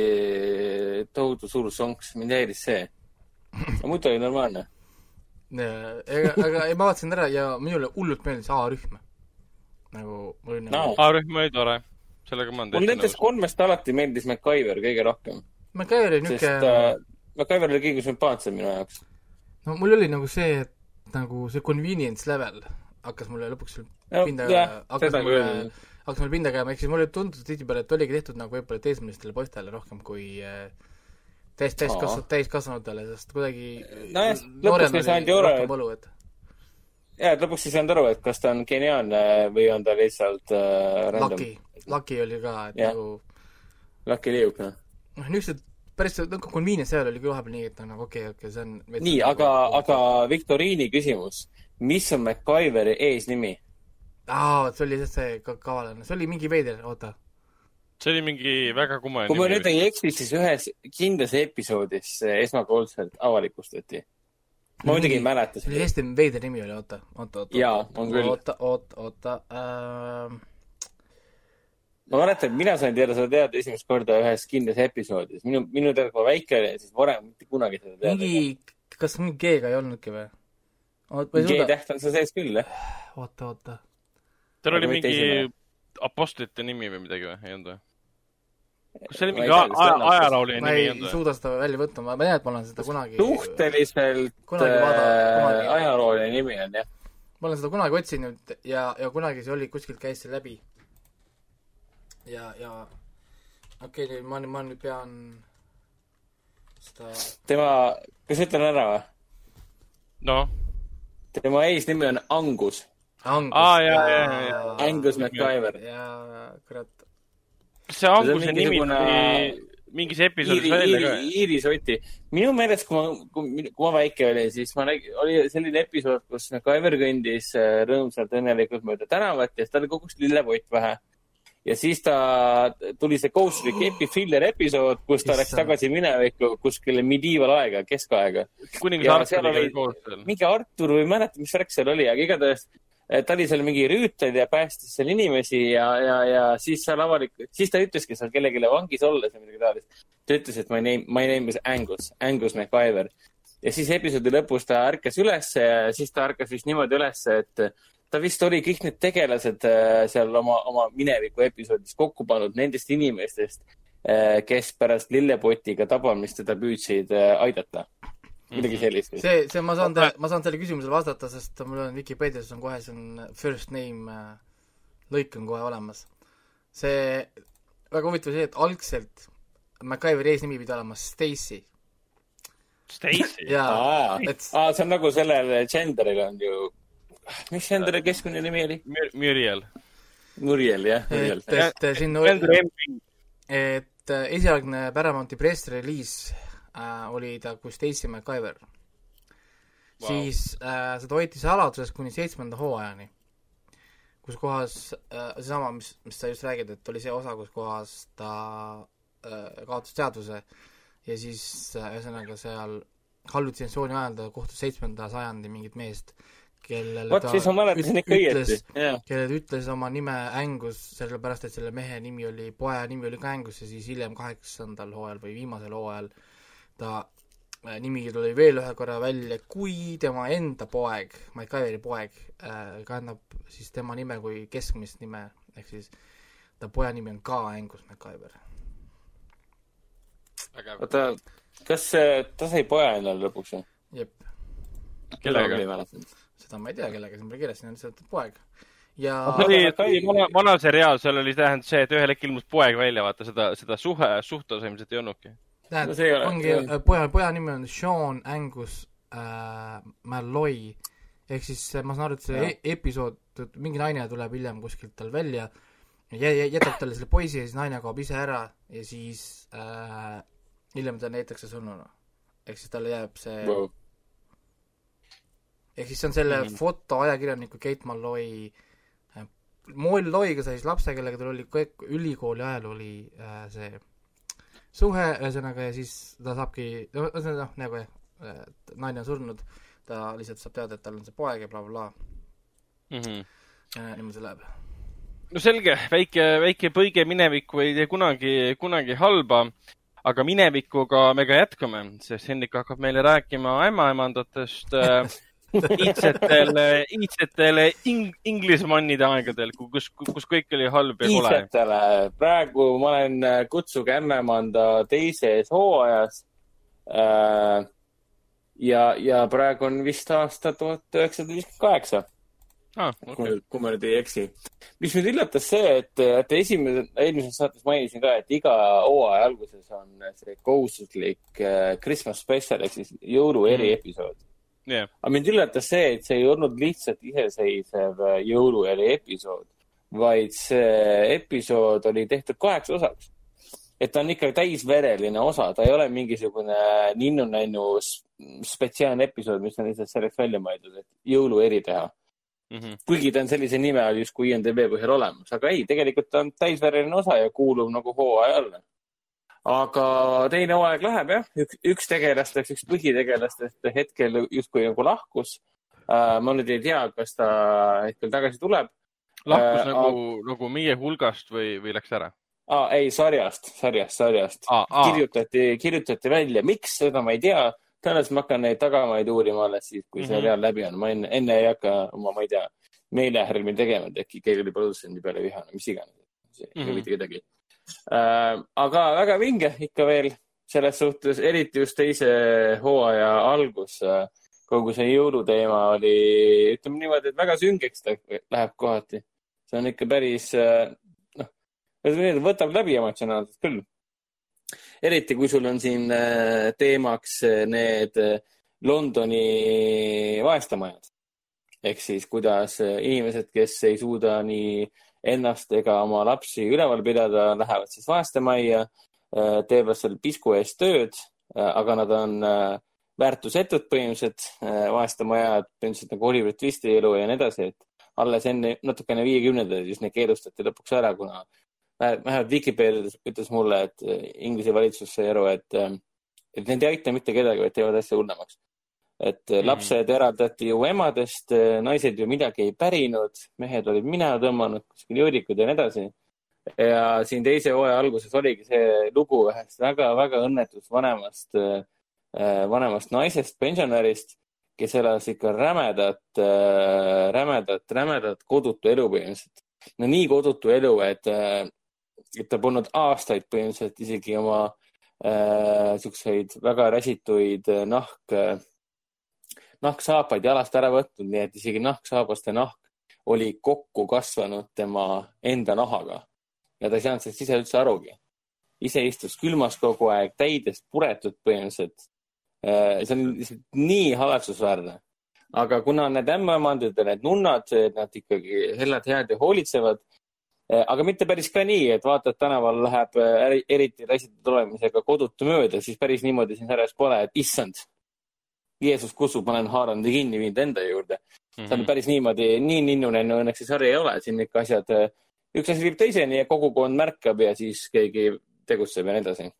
tohutu suur sonks, mind häiris see. aga muidu oli normaalne. ega, aga ei, ma vaatasin ära ja minule hullult meeldis A-rühm. nagu mul oli No. nagu A-rühm oli tore, sellega ma olen mul nendest nõus. kolmest alati meeldis MacGyver kõige rohkem, MacGyver oli sest niisugune äh, MacGyver oli kõige sümpaatsem minu jaoks. no mul oli nagu see, et nagu see convenience level hakkas mulle lõpuks No, pinda jah,, hakkas mulle hakkas mulle pinda käima, ehk siis mulle tundus tihtipeale, et oligi tehtud nagu võib-olla teismelistele poistele rohkem kui äh, täis, täiskasvanud, täiskasvanutele, sest kuidagi Nojah, lõpuks noorem ei saanud ju aru, et- võlu, et lõpuks ei saanud aru, et kas ta on geniaalne või on ta lihtsalt äh, random. Lucky, Lucky oli ka, et Jah. nagu Lucky liuk, noh. noh, niisugused päris nagu convenience level oli küll vahepeal nii, et nagu okei okay,, okei okay,, see on nii, aga, aga viktoriini küsimus. mis on MacGyveri eesnimi? aa, vot see oli lihtsalt see ka- kavalane, see oli mingi veider, oota. see oli mingi väga kummaline kui ma nüüd ei eksi, siis ühes kindlas episoodis see esmakordselt avalikustati. ma muidugi ei mäleta see oli hästi veider nimi oli, oota, oota, oota. Jaa, on küll. oota, oota, oota äh,. ma mäletan, mina sain teada seda teada esimest korda ühes kindlas episoodis. minu, minu teada, kui ma väike olin, siis varem mitte kunagi seda teada ei mingi, kas mingi G-ga ei olnudki või? G-täht on seal sees küll, jah. oota, oota. Tal oli mingi esimene. apostlite nimi või midagi või, ei olnud või? kas see oli Ma ei mingi ajalooline ma nimi ei ei või? suuda seda välja võtta, ma ma tean, et ma olen seda kunagi, suhteliselt Kunagi äh, kunagi- ajalooline nimi on, jah. ma olen seda kunagi otsinud ja, ja kunagi see oli, kuskilt käis see läbi. ja, ja okei okay,, ma, ma nüüd pean seda tema, kas ütlen ära või? noh, tema eesnimi on Angus Aa, jaa, jaa, jaa. Angus MacGyver. jaa, kurat. kas see Anguse on nimi mingisugune- tuli mingis episoodis Iiri, välja Iiri ka?, Iiri soti. minu meelest, kui ma, kui ma väike olin, siis ma nägin, oli selline episood, kus MacGyver kõndis äh, rõõmsalt õnnelikult mööda tänavat ja siis tal kogus lillepott pähe. ja siis ta, tuli see kohustuslik epifiller episood, kus ta läks Issand. tagasi minevikku kuskile mediivaalaega, keskaega. kuningas Artur oli koos seal. mingi Artur või ei mäleta, mis värk seal oli, aga igatahes ta oli seal mingi rüütel ja päästis seal inimesi ja, ja, ja siis seal avalik, siis ta ütleski seal kellelegi vangis olles või midagi taolist. ta ütles, et my name, my name is Angus, Angus MacGyver. ja siis episoodi lõpus ta ärkas ülesse ja siis ta ärkas vist niimoodi ülesse, et ta vist oli kõik need tegelased eh, seal oma, oma mineviku episoodis kokku pannud nendest inimestest, kes pärast lillepotiga tabamist teda püüdsid eh, aidata. Midagi sellist. see, see, ma saan, ma saan selle küsimusele vastata, sest mul on Vikipeedias on kohe, see on first name äh, lõik on kohe olemas. see, väga huvitav see, et algselt MacGyveri eesnimi pidi olema Stacy Stacy. ja aa, see on nagu sellel gender'il on ju, mis gender'i keskmine nimi oli? Muriel. Muriel, jah, Muriel et, et oli, et äh, esialgne Paramounti press release äh, oli ta kui Stacy MacGyver wow.. siis äh, seda hoiti saladuses kuni seitsmenda hooajani, kus kohas äh, seesama, mis, mis sa just räägid, et oli see osa, kus kohas ta äh, kaotas teadvuse ja siis äh, ühesõnaga seal hallutsinatsiooni ajal ta kohtus seitsmenda sajandi mingit meest, kellele vot ta siis ma mäletasin ikka õieti ütles, jah. kellel ütles oma nime Angus, sellepärast et selle mehe nimi oli, poja nimi oli ka Angus ja siis hiljem kaheksandal hooajal või viimasel hooajal ta äh, nimi tuli veel ühe korra välja, kui tema enda poeg, MacGyveri poeg äh,, kannab siis tema nime kui keskmist nime, ehk siis ta poja nimi on ka Angus MacGyver. oota, kas see- ta sai poja endale lõpuks või? jep, kellega? seda ma ei tea, kellega siin peal kirjas, siin on lihtsalt poeg. ja oli, see oli vana, vana seriaal, seal oli tähendab see, et ühel hetkel ilmus poeg välja, vaata seda, seda suhe, suhteosa ilmselt ei olnudki. No ei ole- ongi poja, poja nimi on Sean Angus äh, Malloy, ehk siis äh, ma saan aru, et see Jah. e episood, mingi naine tuleb hiljem kuskilt tal välja, jätab talle selle poisi ja siis naine kaob ise ära ja siis äh, hiljem ta näitakse surnuna. ehk siis talle jääb see wow., ehk siis see on selle mm fotoajakirjaniku Kate Malloy äh, Malloyga sai siis lapse, kellega tal oli kõik ülikooli ajal oli äh, see suhe, ühesõnaga, ja siis ta saabki, noh, nagu jah, et naine on surnud, ta lihtsalt saab teada, et tal on see poeg ja blablabla bla, Mhm. bla. ja niimoodi see läheb. no selge, väike, väike põige minevikku ei tee kunagi, kunagi halba. aga minevikuga me ka jätkame, sest Hendrik hakkab meile rääkima ämmaemandatest äh, iidsetel, iidsetel ing-, inglismannide aegadel, kus, kus kõik oli halb ja kole. iidsetele, praegu ma olen äh, Kutsuge Ämmemanda teises hooajas. ja, ja praegu on vist aasta tuhat üheksasada viiskümmend kaheksa, Ah, kui okay., kui ma nüüd ei eksi. mis mind üllatas see, et, et esimene, eelmises saates mainisin ka, et iga hooaja alguses on see kohustuslik äh, Christmas special ehk siis jõulu eriepisood. Yeah. aga mind üllatas see, et see ei olnud lihtsalt iseseisev äh, jõulueri episood, vaid see episood oli tehtud kaheks osaks. et ta on ikka täisvereline osa, ta ei ole mingisugune ninnu-nännu spetsiaalne episood, mis on lihtsalt selleks välja mõeldud, et jõulueri teha. Mm -hmm. kuigi ta on sellise nime all justkui IMDB põhjal olemas, aga ei, tegelikult ta on täisvereline osa ja kuulub nagu hooaja alla. Aga teine hooaeg läheb jah, üks, üks tegelastest, üks põhitegelastest hetkel justkui nagu lahkus uh,. ma nüüd ei tea, kas ta hetkel tagasi tuleb lahkus Äh, nagu, nagu meie hulgast või, või läks ära ah,. ei, sarjast, sarjast, sarjast ah,? Ah, kirjutati, kirjutati välja, miks, seda ma ei tea. tõenäoliselt ma hakkan neid tagamaid uurima alles siis, kui see Mhm. seriaal läbi on. ma enne, enne ei hakka oma, ma ei tea, meelehärmi tegema, et äkki keegi oli produtsendi peale vihane, mis iganes. see ei Mhm. huvita kedagi äh,. Aga väga vinge ikka veel selles suhtes, eriti just teise hooaja algus äh,. kogu see jõuluteema oli, ütleme niimoodi, et väga süngeks ta läheb kohati. see on ikka päris äh, noh, võtab läbi emotsionaalselt küll. eriti kui sul on siin äh, teemaks äh, need äh, Londoni vaestemajad. ehk siis, kuidas inimesed, kes ei suuda nii ennast ega oma lapsi üleval pidada, lähevad siis vaestemajja, teevad seal pisku eest tööd, aga nad on väärtusetud põhimõtteliselt, vaestemajad, põhimõtteliselt nagu Oliver Twisti elu ja nii edasi, et alles enne, natukene viiekümnendaid siis need keelustati lõpuks ära, kuna vähemalt Vikipeedias ütles mulle, et äh, Inglise valitsus sai aru, et, äh, et need ei aita mitte kedagi, vaid teevad asja hullemaks. Et -hmm. lapsed eraldati ju emadest, naised ju midagi ei pärinud, mehed olid minema tõmmanud, kuskil jõudikud ja nii edasi. ja siin teise hooaja alguses oligi see lugu ühest väga-väga õnnetust vanemast, vanemast naisest, pensionärist, kes elas ikka rämedat, rämedat, rämedat kodutu elu põhimõtteliselt. no nii kodutu elu, et et ta polnud aastaid põhimõtteliselt isegi oma äh, siukseid väga räsituid äh, nahk äh,, nahksaapaid jalast ära võtnud, nii et isegi nahksaabaste nahk oli kokku kasvanud tema enda nahaga. ja ta ei saanud sellest ise üldse arugi. ise istus külmas kogu aeg, täidest puretud põhimõtteliselt äh,. see on lihtsalt nii haletsusväärne aga kuna need ämmaemandid ja need nunnad, nad ikkagi hellad head ja hoolitsevad, Eh, aga mitte päris ka nii, et vaata, et tänaval läheb eh, eriti räsitud olemisega kodutu mööda, siis päris niimoodi siin sarjas pole, et issand, Jeesus kutsub, ma olen haaranud ja kinni viinud enda juurde mm. -hmm. see on päris niimoodi, nii ninnunennu õnneks see sari ei ole, siin ikka asjad, eh, üks asi viib teiseni ja kogukond märkab ja siis keegi tegutseb ja nii edasi.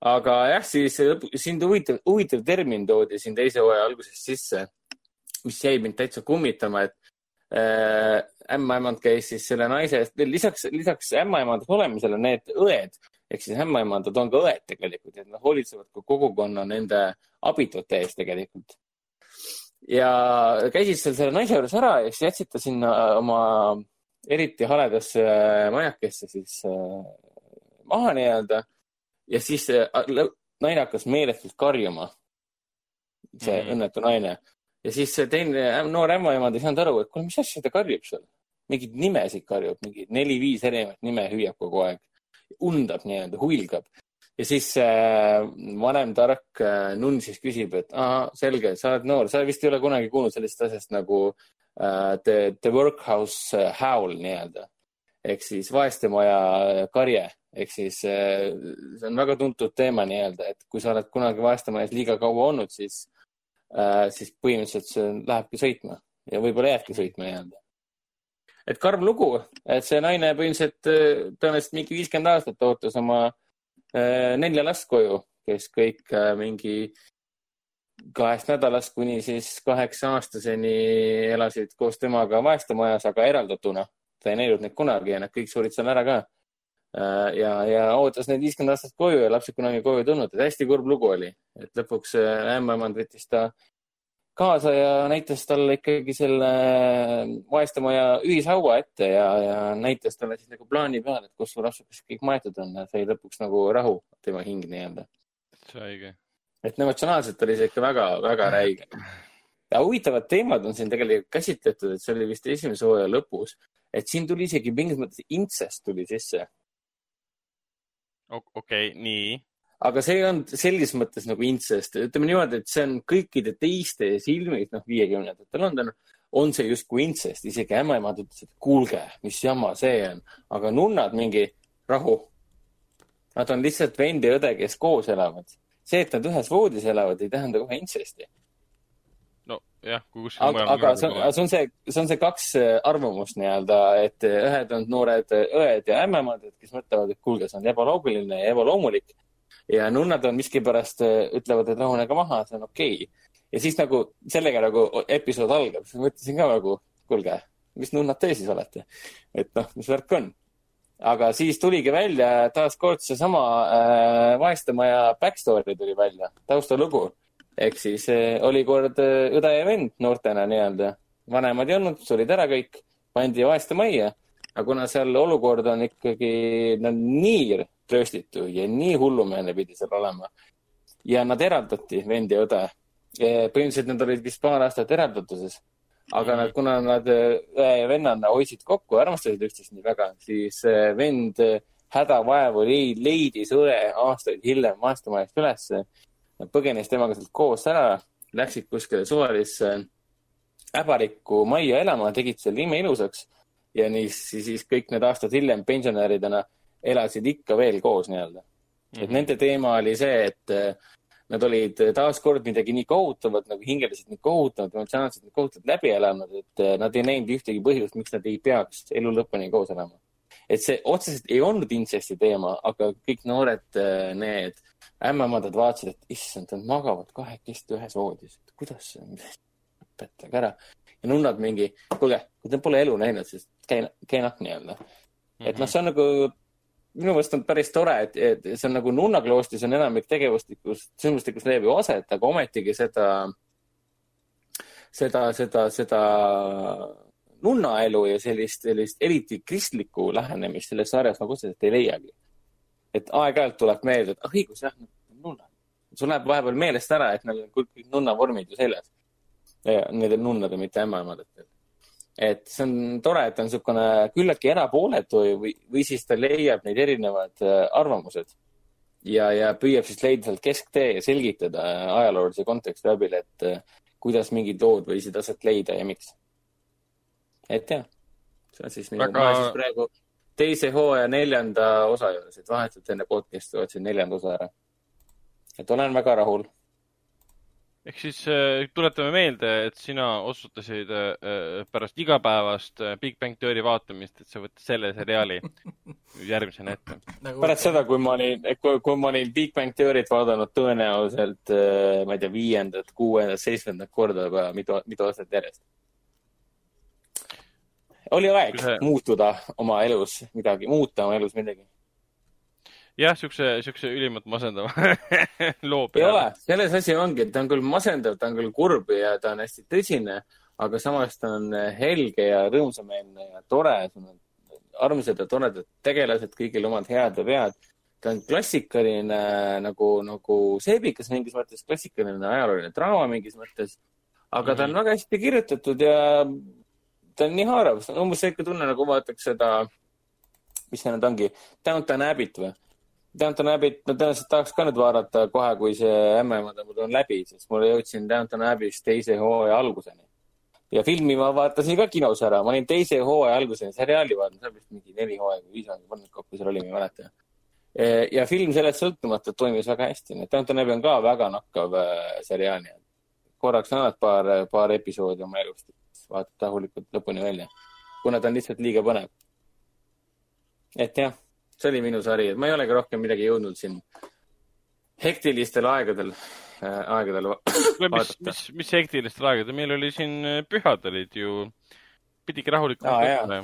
aga jah, siis siin huvitav, huvitav termin toodi siin teise hooaja alguses sisse, mis jäi mind täitsa kummitama, et Äh, ämmaemand käis siis selle naise eest, lisaks, lisaks ämmaemandaks olemisele need õed ehk siis ämmaemandad on ka õed tegelikult, et nad hoolitsevad ka kogukonna nende abitute eest tegelikult. ja käisid seal selle naise juures ära ja siis jätsid ta sinna oma eriti haledasse majakesse siis äh, maha nii-öelda ja siis äh, naine hakkas meeletult karjuma. see mm -hmm. õnnetu naine ja siis see teine noor ämmaemand ei saanud aru, et kuule, mis asja ta karjub seal. mingeid nimesid karjub, mingi neli-viis erinevat nime hüüab kogu aeg. Undab nii-öelda, huilgab. ja siis äh, vanem tark äh, nunn siis küsib, et aa, selge, sa oled noor, sa vist ei ole kunagi kuulnud sellisest asjast nagu äh, the, the workhouse äh, howl nii-öelda. ehk siis vaestemaja karje ehk siis äh, see on väga tuntud teema nii-öelda, et kui sa oled kunagi vaestemajas liiga kaua olnud, siis Äh, siis põhimõtteliselt see lähebki sõitma ja võib-olla jääbki sõitma nii-öelda. Et karm lugu, et see naine põhimõtteliselt äh, tõenäoliselt mingi viiskümmend aastat ootas oma äh, nelja last koju, kes kõik mingi kahest nädalast kuni siis kaheksa aastaseni elasid koos temaga vaestemajas, aga eraldatuna. ta ei näinud neid kunagi ja nad kõik surid seal ära ka ja, ja ootas neid viiskümmend aastat koju ja lapsed kunagi koju ei tulnud, et hästi kurb lugu oli, et lõpuks ämmaemand võttis ta kaasa ja näitas talle ikkagi selle vaestemaja ühishaua ette ja, ja näitas talle siis nagu plaani peal, et kus su lapsukesed kõik maetud on ja sai lõpuks nagu rahu tema hing nii-öelda. see õige. et emotsionaalselt oli see ikka väga-väga räige. ja huvitavad teemad on siin tegelikult käsitletud, et see oli vist esimese hooaja lõpus, et siin tuli isegi mingis mõttes intsest tuli sisse okei okay,, nii. Aga see olnud selles mõttes nagu intsest, ütleme niimoodi, et see on kõikide teiste silmis, noh, viiekümnendatel London, on see justkui intsest, isegi ämmaemand ütles, et kuulge, mis jama see on, aga nunnad mingi rahu. Nad on lihtsalt vend ja õde, kes koos elavad. see, et nad ühes voodis elavad, ei tähenda kohe intsesti jah, kui kuskil aga, aga see on, see on see, see on see kaks äh, arvamust nii-öelda, et äh, ühed on noored äh, õed ja ämmemad, kes mõtlevad, et kuulge, see on ebaloogiline ja ebaloomulik. Ja nunnad on miskipärast, ütlevad, et rahunege maha, see on okei okay. ja siis nagu sellega nagu episood algab, siis mõtlesin ka nagu, kuulge, mis nunnad te siis olete? et noh, mis värk on? aga siis tuligi välja taaskord seesama äh, vaestemaja backstory tuli välja, taustalugu ehk siis eh, oli kord eh, õde ja vend noortena nii-öelda. vanemad ei olnud, surid ära kõik, pandi vaeste majja. aga kuna seal olukord on ikkagi no, nii rööstitu ja nii hullumeelne pidi seal olema ja nad eraldati, vend ja õde. põhimõtteliselt nad olid vist paar aastat eraldatuses. aga nad, kuna nad äh, õe ja vennana hoidsid kokku, armastasid üksteist nii väga, siis äh, vend äh, hädavaevu leid- leidis õe aastaid hiljem maastumajast ülesse. Põgenes temaga sealt koos ära, läksid kuskile suvalisse äbarikku majja elama, tegid selle imeilusaks ja nii siis, siis kõik need aastad hiljem pensionäridena elasid ikka veel koos nii-öelda. et nende teema oli see, et äh, nad olid taaskord midagi nii kohutavat nagu hingeliselt nii kohutavat, emotsionaalselt nii kohutavalt läbi elanud, et äh, nad ei näinud ühtegi põhjust, miks nad ei peaks elu lõpuni koos elama. et see otseselt ei olnud intsesti teema, aga kõik noored need ämmaemandad vaatasid, et issand, nad magavad kahekesti ühes voodis, et kuidas see on, õpetage ära. ja nunnad mingi, kuulge, kui te pole elu näinud, siis käi, käi nahk nii-öelda. et noh, see on nagu, minu meelest on päris tore, et, et see on nagu nunnakloostris on enamik tegevustikust, sündmustikust leiab ju aset, aga ometigi seda, seda, seda, seda nunnaelu ja sellist, sellist eriti kristlikku lähenemist selles sarjas nagu otseselt ei leiagi. et aeg-ajalt tuleb meelde, et ah õigus jah, nunna. sul läheb vahepeal meelest ära, et neil on kõik nunnavormid ju seljas. Nendel nunnadel, mitte ämmaemandatel. et see on tore, et on niisugune küllaltki erapooletu või, või siis ta leiab neid erinevad äh, arvamused ja, ja püüab siis leida sealt kesktee ja selgitada äh, ajaloolise konteksti abil, et äh, kuidas mingid lood võisid aset leida ja miks. et jah, see on siis Väga- Väga..., ma siis praegu teise hooaja neljanda osa juures, et vahetult enne podcast'i otsin neljanda osa ära. et olen väga rahul. Ehk siis äh, tuletame meelde, et sina otsutasid äh, pärast igapäevast äh, Big Bang Theory vaatamist, et sa võtad selle seriaali järgmisena ette. nagu pärast seda, kui ma olin, kui, ma olin Big Bang Theory't vaadanud tõenäoliselt, ma ei tea, viiendat, kuuendat, seitsmendat korda juba mitu, mitu aastat järjest. oli aeg see- muutuda oma elus midagi, muuta oma elus midagi. jah, siukse, siukse ülimalt masendava loo ei ole peale., selles asi ongi, et ta on küll masendav, ta on küll kurb ja ta on hästi tõsine, aga samas ta on helge ja rõõmsameelne ja tore. sul on armsad ja toredad tegelased, kõigil omad head ja vead. ta on klassikaline nagu, nagu seebikas mingis mõttes, klassikaline ajalooline draama mingis mõttes. aga ta on väga hästi kirjutatud ja ta on nii haarav, umbes sihuke tunne, nagu vaataks seda, mis see nüüd ongi, Downton Abbey't või? Downton Abbey't ma tõenäoliselt tahaks ka nüüd vaadata kohe, kui see ämmaemanda mul on läbi, sest ma jõudsin Downton Abbey'st teise hooaja alguseni. ja filmi ma vaatasin ka kinos ära, ma olin teise hooaja alguseni, seriaali vaadanud, seal vist mingi neli hooaega või viis hooaega polnud kokku, seal oli, ma ei mäleta. ja film sellest sõltumata toimis väga hästi, nii et Downton Abbey on ka väga nakkav äh, seriaal, nii et korraks annad paar, paar episoodi oma elust, vaatad rahulikult lõpuni välja, kuna ta on lihtsalt liiga põnev. et jah see oli minu sari, et ma ei olegi rohkem midagi jõudnud siin hektilistel aegadel äh,, aegadel va- mis, mis, mis hektilistel aegadel, meil oli siin äh, pühad olid ju, pidigi rahulikult võtma.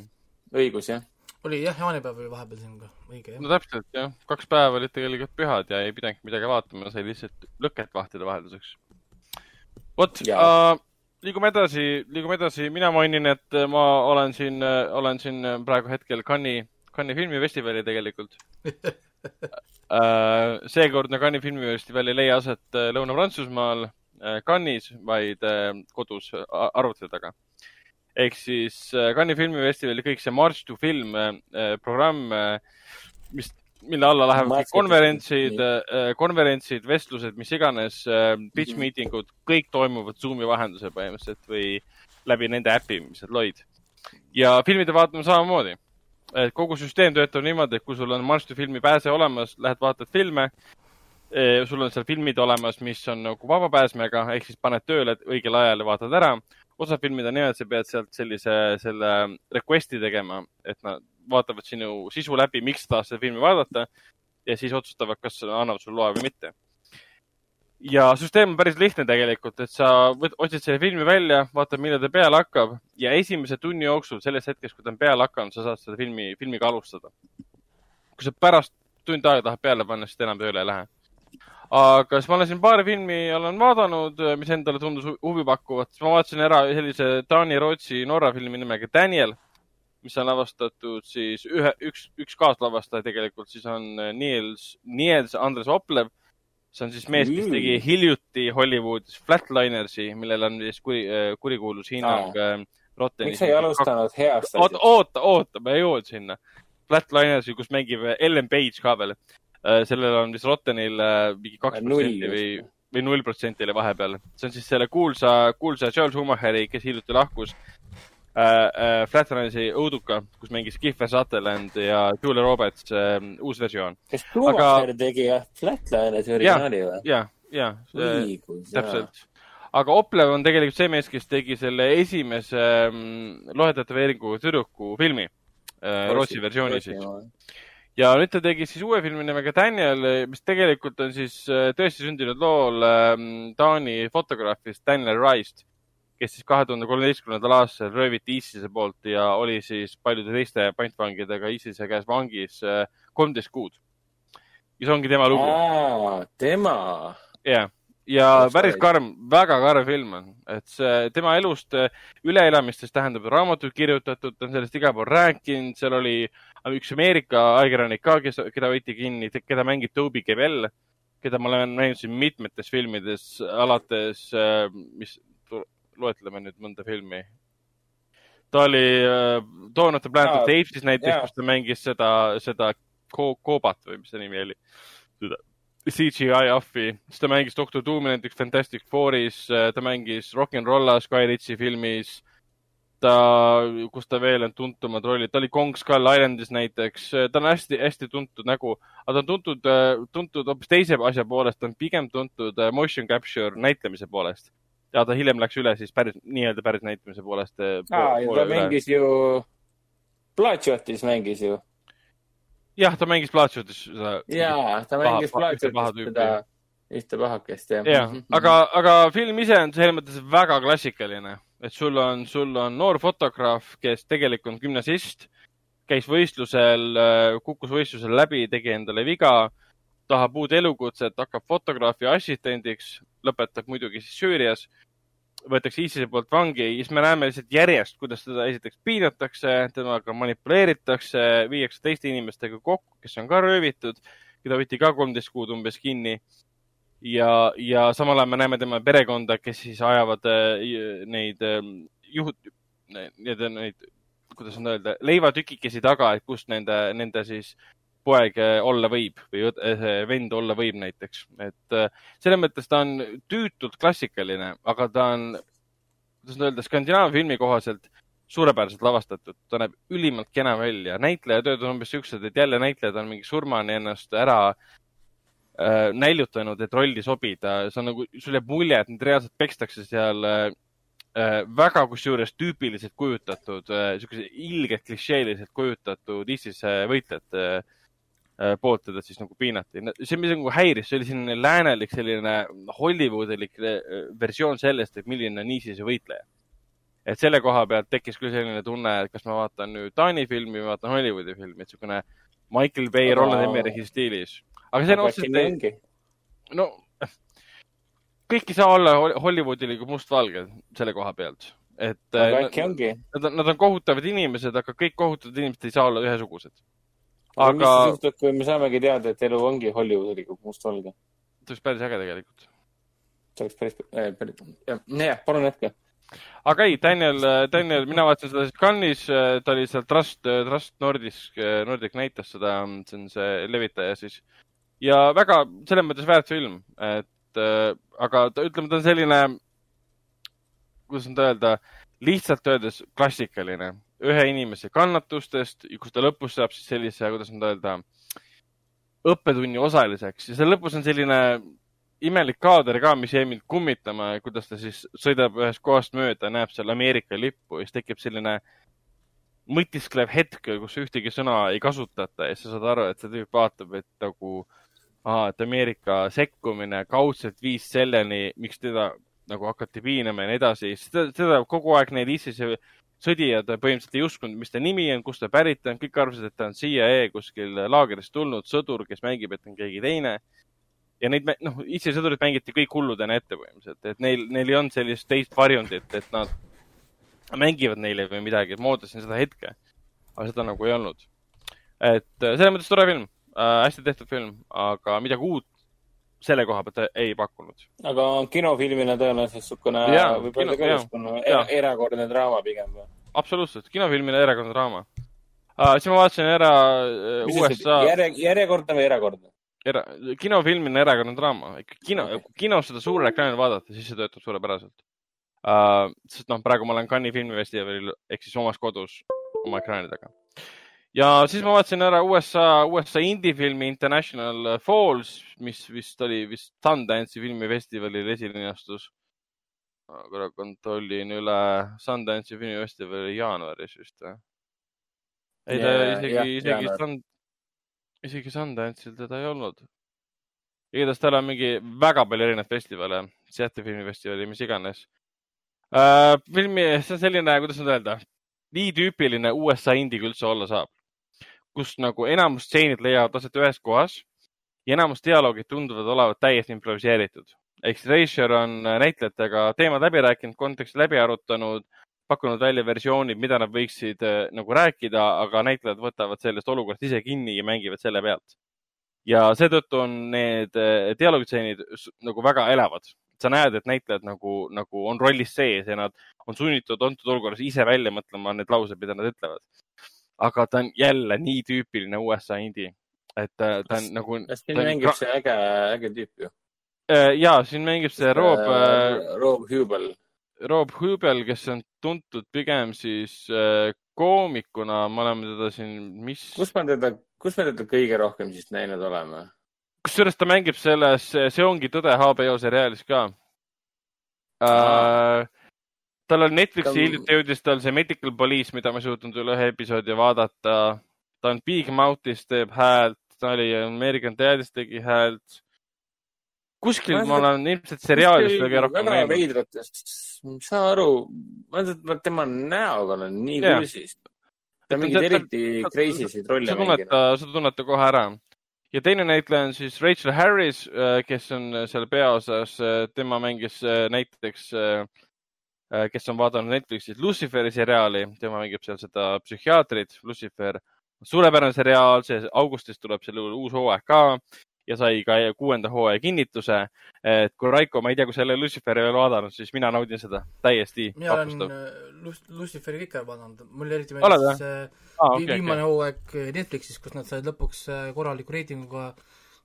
õigus jah. oli jah, jaanipäev oli vahepeal siin ka, õige jah. no täpselt jah, kaks päeva olid tegelikult pühad ja ei pidanudki midagi vaatama, sai lihtsalt lõket vahtida vahelduseks. vot äh,, liigume edasi, liigume edasi, mina mainin, et äh, ma olen siin, olen siin äh, praegu hetkel Cannes'i, Cannes'i filmifestivalil tegelikult äh,. seekordne Cannes'i filmifestival ei leia aset äh, Lõuna-Prantsusmaal äh, Cannes'is, vaid kodus arvuti taga ehk siis Cannes'i filmifestivali kõik see March to Film programm mis, mille alla lähevad kõik konverentsid konverentsid, vestlused, mis iganes, pitch meeting ud, kõik toimuvad Zoomi vahendusel põhimõtteliselt või läbi nende äpi, mis nad lõid. ja filmide vaatamine samamoodi. Kogu süsteem töötab niimoodi, et kui sul on to Filmi pääse olemas, lähed vaatad filme, sul on seal filmid olemas, mis on nagu vabapääsmega, ehk siis paned tööle õigel ajal ja vaatad ära. osa filmid on niimoodi, et sa pead sealt sellise, selle request'i tegema, et nad vaatavad sinu sisu läbi, miks sa tahad seda filmi vaadata ja siis otsustavad, kas annavad sulle loa või mitte. Ja süsteem on päris lihtne tegelikult, et sa võt, otsid selle filmi välja, vaatad, millal ta peale hakkab ja esimese tunni jooksul, sellest hetkest, kui ta on peale hakanud, sa saad seda filmi, filmiga alustada. kui sa pärast tund aega tahad peale panna, siis ta enam tööle ei lähe. aga siis ma olen siin paari filmi olen vaadanud, mis endale tundus hu- huvipakkuvat, siis ma vaatasin ära sellise Taani, Rootsi, Norra filmi nimega Daniel, mis on lavastatud siis ühe, üks, üks kaaslavastaja tegelikult siis on Niels, Niels Andres Oplev see on siis mees, kes tegi hiljuti Hollywoodis Flatlinersi, millel on siis kuri, kurikuulus hinnang äh, Rottenis. miks sa ei alustanud heast asjast? oota, oota, ma jõuan sinna. Flatlinersi, kus mängib Ellen Page ka veel. sellel on vist Rottenil äh, mingi kaks protsenti või, või null protsenti oli vahepeal. see on siis selle kuulsa, kuulsa Joel Schumacheri, kes hiljuti lahkus äh,. Äh, Flatlinersi õuduka, kus mängis Kiefer Sutherland ja Julia Roberts äh, uus versioon. kas Schumacher tegi jah Flatlinersi originaali või? ja, ja, jaa. täpselt. aga Oplev on tegelikult see mees, kes tegi selle esimese mm, lohetätoveeringu tüdruku filmi äh,, Rootsi versiooni siis. ja nüüd ta tegi siis uue filmi nimega Daniel, mis tegelikult on siis äh, tõesti sündinud lool ähm, Taani fotograafist Daniel Rice'st, kes siis kahe tuhande kolmeteistkümnendal aastal rööviti ISISe poolt ja oli siis paljude teiste pantvangidega ISISe käes vangis äh, kolmteist kuud. ja see ongi tema lugu. tema. jah, ja päris karm, väga karm film on, et see tema elust äh, üleelamistest tähendab raamatuid kirjutatud, ta on sellest igal pool rääkinud, seal oli üks Ameerika ajakirjanik ka, kes, keda võeti kinni, keda mängib Toby Kebbell, keda ma olen näinud siin mitmetes filmides, alates, mis, loetleme nüüd mõnda filmi. ta oli äh, Dawn of the Planet of the Apes'is näiteks jaa., kus ta mängis seda, seda ko Kobat või mis see nimi oli, CGI ahvi, siis ta mängis Doctor Doom'i näiteks Fantastic Fouris, ta mängis Rock n Rolla Sky Ritchie filmis. ta, kus ta veel on tuntumad rollid, ta oli Kong Skull Islandis näiteks, ta on hästi-hästi tuntud nägu, aga ta on tuntud, tuntud hoopis teise asja poolest, ta on pigem tuntud äh, motion capture näitlemise poolest. Ja ta hiljem läks üle siis päris, nii-öelda päris näitlemise poolest. aa, ja ta mängis ju, Bloodshot'is mängis ju. jah, ta mängis Bloodshot'is seda. jaa, ta mängis tüüpi. seda ühte pahakest, jah. jah, aga, aga film ise on selles mõttes väga klassikaline, et sul on, sul on noor fotograaf, kes tegelikult on gümnasist, käis võistlusel, kukkus võistlusel läbi, tegi endale viga, tahab uut elukutset, hakkab fotograafi assistendiks, lõpetab muidugi siis Süürias, võetakse ISISe poolt vangi siis me näeme lihtsalt järjest, kuidas teda esiteks piinatakse, temaga manipuleeritakse, viiakse teiste inimestega kokku, kes on ka röövitud, keda võeti ka kolmteist kuud umbes kinni. Ja, ja samal ajal me näeme tema perekonda, kes siis ajavad äh, neid äh, juhut, neid, neid, kuidas nüüd öelda, leivatükikesi taga, et kust nende, nende siis poeg äh, olla võib või see vend olla võib näiteks. et äh, selles mõttes ta on tüütult klassikaline, aga ta on, kuidas öelda, Skandinaavia filmi kohaselt suurepäraselt lavastatud, ta näeb ülimalt kena välja, näitlejatööd on umbes siuksed, et jälle näitlejad on mingi surmani ennast ära äh, näljutanud, et rolli sobida, see on nagu, sul jääb mulje, et neid reaalselt pekstakse seal äh, väga kusjuures tüüpiliselt kujutatud äh,, siukese ilgelt klišeeliselt kujutatud ISISe võitlejate äh, poolt teda siis nagu piinati. see, mis nagu häiris, see oli selline läänelik, selline Hollywoodilik äh, versioon sellest, et milline on ISISe võitleja. et selle koha pealt tekkis küll selline tunne, et kas ma vaatan nüüd Taani filmi või vaatan Hollywoodi filmi, et niisugune Michael Bay, Aga- Roland Emmerichi stiilis. aga see on otseselt ongi. no kõik ei saa olla Hol- Hollywoodiliga mustvalged selle koha pealt, et aga äh, äkki ongi. nad on, nad on kohutavad inimesed, aga kõik kohutavad inimesed ei saa olla ühesugused. Aga kui me saamegi teada, et elu ongi Hollywoodiliga mustvalge? see oleks päris äge tegelikult. see oleks päris, päris, jah, jah, palun jätka. aga ei, Daniel, Daniel, mina vaatasin seda siis Cannes'is, ta oli seal Trust, Trust Nordisk, Nordic näitas seda, see on see levitaja siis. ja väga selles mõttes väärt film, et äh, aga ta, ütleme, ta on selline, kuidas nüüd öelda, lihtsalt öeldes klassikaline, ühe inimese kannatustest, kus ta lõpus saab siis sellise, kuidas nüüd öelda, õppetunni osaliseks ja seal lõpus on selline imelik kaader ka, mis jäi mind kummitama, kuidas ta siis sõidab ühest kohast mööda, näeb seal Ameerika lippu ja siis tekib selline mõtisklev hetk, kus ühtegi sõna ei kasutata ja sa saad aru, et see tüüp vaatab, et nagu, et Ameerika sekkumine kaudselt viis selleni, miks teda nagu hakati piinama ja nii edasi. seda, seda kogu aeg need ISISe sõdijad põhimõtteliselt ei uskunud, mis ta nimi on, kust ta pärit on, kõik arvasid, et ta on CIA kuskil laagrist tulnud sõdur, kes mängib, et on keegi teine ja neid, noh, ISISe sõdurid mängiti kõik hulludena ette põhimõtteliselt, et neil, neil ei olnud sellist teist varjundit, et nad mängivad neile või midagi, et ma ootasin seda hetke. aga seda nagu ei olnud. et äh, selles mõttes tore film äh,, hästi tehtud film, aga midagi uut selle koha pealt ei pakkunud. aga kinofilmina tõenäoliselt niisugune Jaa, võib kino- öelda ka jaa, niisugune jaa. era- erakordne draama pigem või? absoluutselt, kinofilmile erakordne draama uh,. siis ma vaatasin ära uh, mis USA järje, järjekordne või erakordne? era,, kinofilmina erakordne draama. kino Okei. okay., kinos seda suurel ekraanil vaadata, siis see töötab suurepäraselt uh,. sest noh, praegu ma olen Cannes'i filmifestivalil ehk siis omas kodus oma ekraani taga. Ja siis ma vaatasin ära USA, USA indie-filmi International Falls, mis vist oli vist Sundance'i filmifestivalil esilinastus. korra kontrollin üle, Sundance'i filmifestivali jaanuaris vist või? ei, ta Jaa, isegi jah,, isegi jaanuar. Sun-, isegi Sundance'il teda ei olnud. igatahes tal on mingi väga palju erinevaid festivale, Seattle filmifestivali, mis iganes uh,. filmi, see on selline, kuidas nüüd öelda, nii tüüpiline USA indie kui üldse olla saab. Kus nagu enamus stseenid leiavad aset ühes kohas ja enamus dialoogid tunduvad olevat täiesti improviseeritud. ehk siis režissöör on näitlejatega teemad läbi rääkinud, konteksti läbi arutanud, pakkunud välja versioonid, mida nad võiksid äh, nagu rääkida, aga näitlejad võtavad sellest olukorrast ise kinni ja mängivad selle pealt. ja seetõttu on need äh, dialoogitseenid nagu väga elavad. sa näed, et näitlejad nagu, nagu on rollis sees ja nad on sunnitud antud olukorras ise välja mõtlema need laused, mida nad ütlevad. Aga ta on jälle nii tüüpiline USA indie, et ta, ta on nagu. kas siin mängib see äge, äge tüüp ju? ja siin mängib see Rob äh, Rob Hubel. Rob Hubel, kes on tuntud pigem siis äh, koomikuna, me oleme teda siin, mis, kus me teda, kus me teda kõige rohkem siis näinud oleme? kusjuures ta mängib selles See ongi tõde HBO seriaalis ka äh,. Tal on Netflixi Ta- hiljuti jõudis tal see Medical Police, mida ma ei suutnud üle ühe episoodi vaadata. ta on Big Mouth'is teeb häält, ta oli American Dad'is tegi häält. kuskil Ma ma olen ilmselt seriaalis kõige rohkem väga näinud. veidratest, ma ei saa aru, ma olen tema näoga olen nii kursis. ta mingeid eriti crazy sid rolle ta, sa tunned ta kohe ära. ja teine näitleja on siis Rachel Harris, kes on seal peaosas, tema mängis äh, näiteks, kes on vaadanud Netflixis Luciferi seriaali, tema mängib seal seda psühhiaatrit, Lucifer. suurepärane seriaal, see augustis tuleb selle uus hooaeg ka ja sai ka kuuenda hooaja kinnituse. et kui Raiko, ma ei tea, kui sa ei ole Luciferi veel vaadanud, siis mina naudin seda täiesti mina olen äh, Luciferi kõik ära vaadanud, mulle eriti meeldis äh, Ah, okay, viimane okay. hooaeg Netflixis, kus nad said lõpuks äh, korraliku reitinguga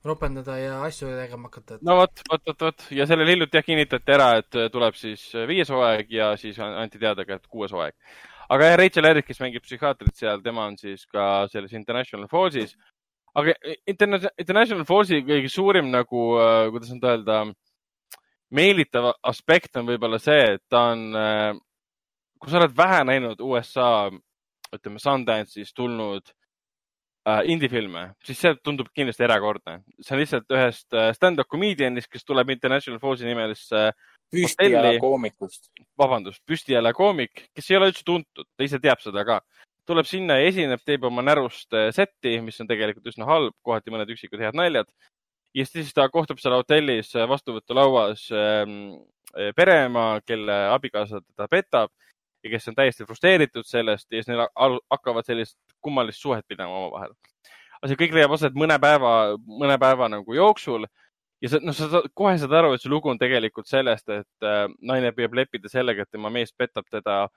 ropendada ja asju tegema hakata, et no vot, vot, vot, vot ja sellel hiljuti jah kinnitati ära, et tuleb siis viies hooaeg ja siis an- anti teada ka, et kuues hooaeg. aga jah, Rachel Harris, kes mängib psühhiaatrit seal, tema on siis ka selles International Falls'is. aga Interna- International Falls'i kõige suurim nagu, kuidas nüüd öelda, meelitav aspekt on võib-olla see, et ta on, kui sa oled vähe näinud USA, ütleme Sundance'is tulnud äh, indie-filme, siis see tundub kindlasti erakordne. see on lihtsalt ühest äh, stand-up comedian'ist, kes tuleb International Falls'i nimelisse, püstiala hotelli- koomikust. vabandust, püstijälle koomik, kes ei ole üldse tuntud, ta ise teab seda ka. tuleb sinna ja esineb, teeb oma närust äh, setti, mis on tegelikult üsna halb, kohati mõned üksikud head naljad. ja siis ta kohtub seal hotellis äh, vastuvõtulauas ähm, äh, pereema, kelle abikaasa teda petab ja kes on täiesti frustreeritud sellest ja siis neil hakkavad sellist kummalist suhet pidama omavahel. aga see kõik leiab aset mõne päeva, mõne päeva nagu jooksul ja sa, noh, sa saad- kohe saad aru, et see lugu on tegelikult sellest, et äh, naine püüab leppida sellega, et tema mees petab teda.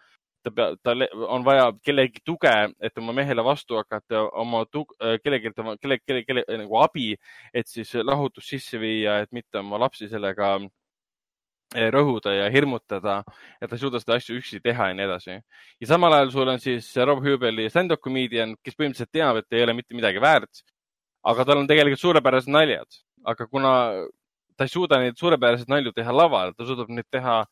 ta peab, tal on vaja kellegi tuge, et oma mehele vastu hakata, oma tug-, kellelgi, kelle, kelle, kelle nagu abi, et siis lahutus sisse viia, et mitte oma lapsi sellega eh, rõhuda ja hirmutada, et ta ei suuda seda asju üksi teha ja nii edasi. ja samal ajal sul on siis Rob Hubeli stand-up comedian, kes põhimõtteliselt teab, et ei ole mitte midagi väärt. aga tal on tegelikult suurepärased naljad, aga kuna ta ei suuda neid suurepäraseid nalju teha laval, ta suudab neid teha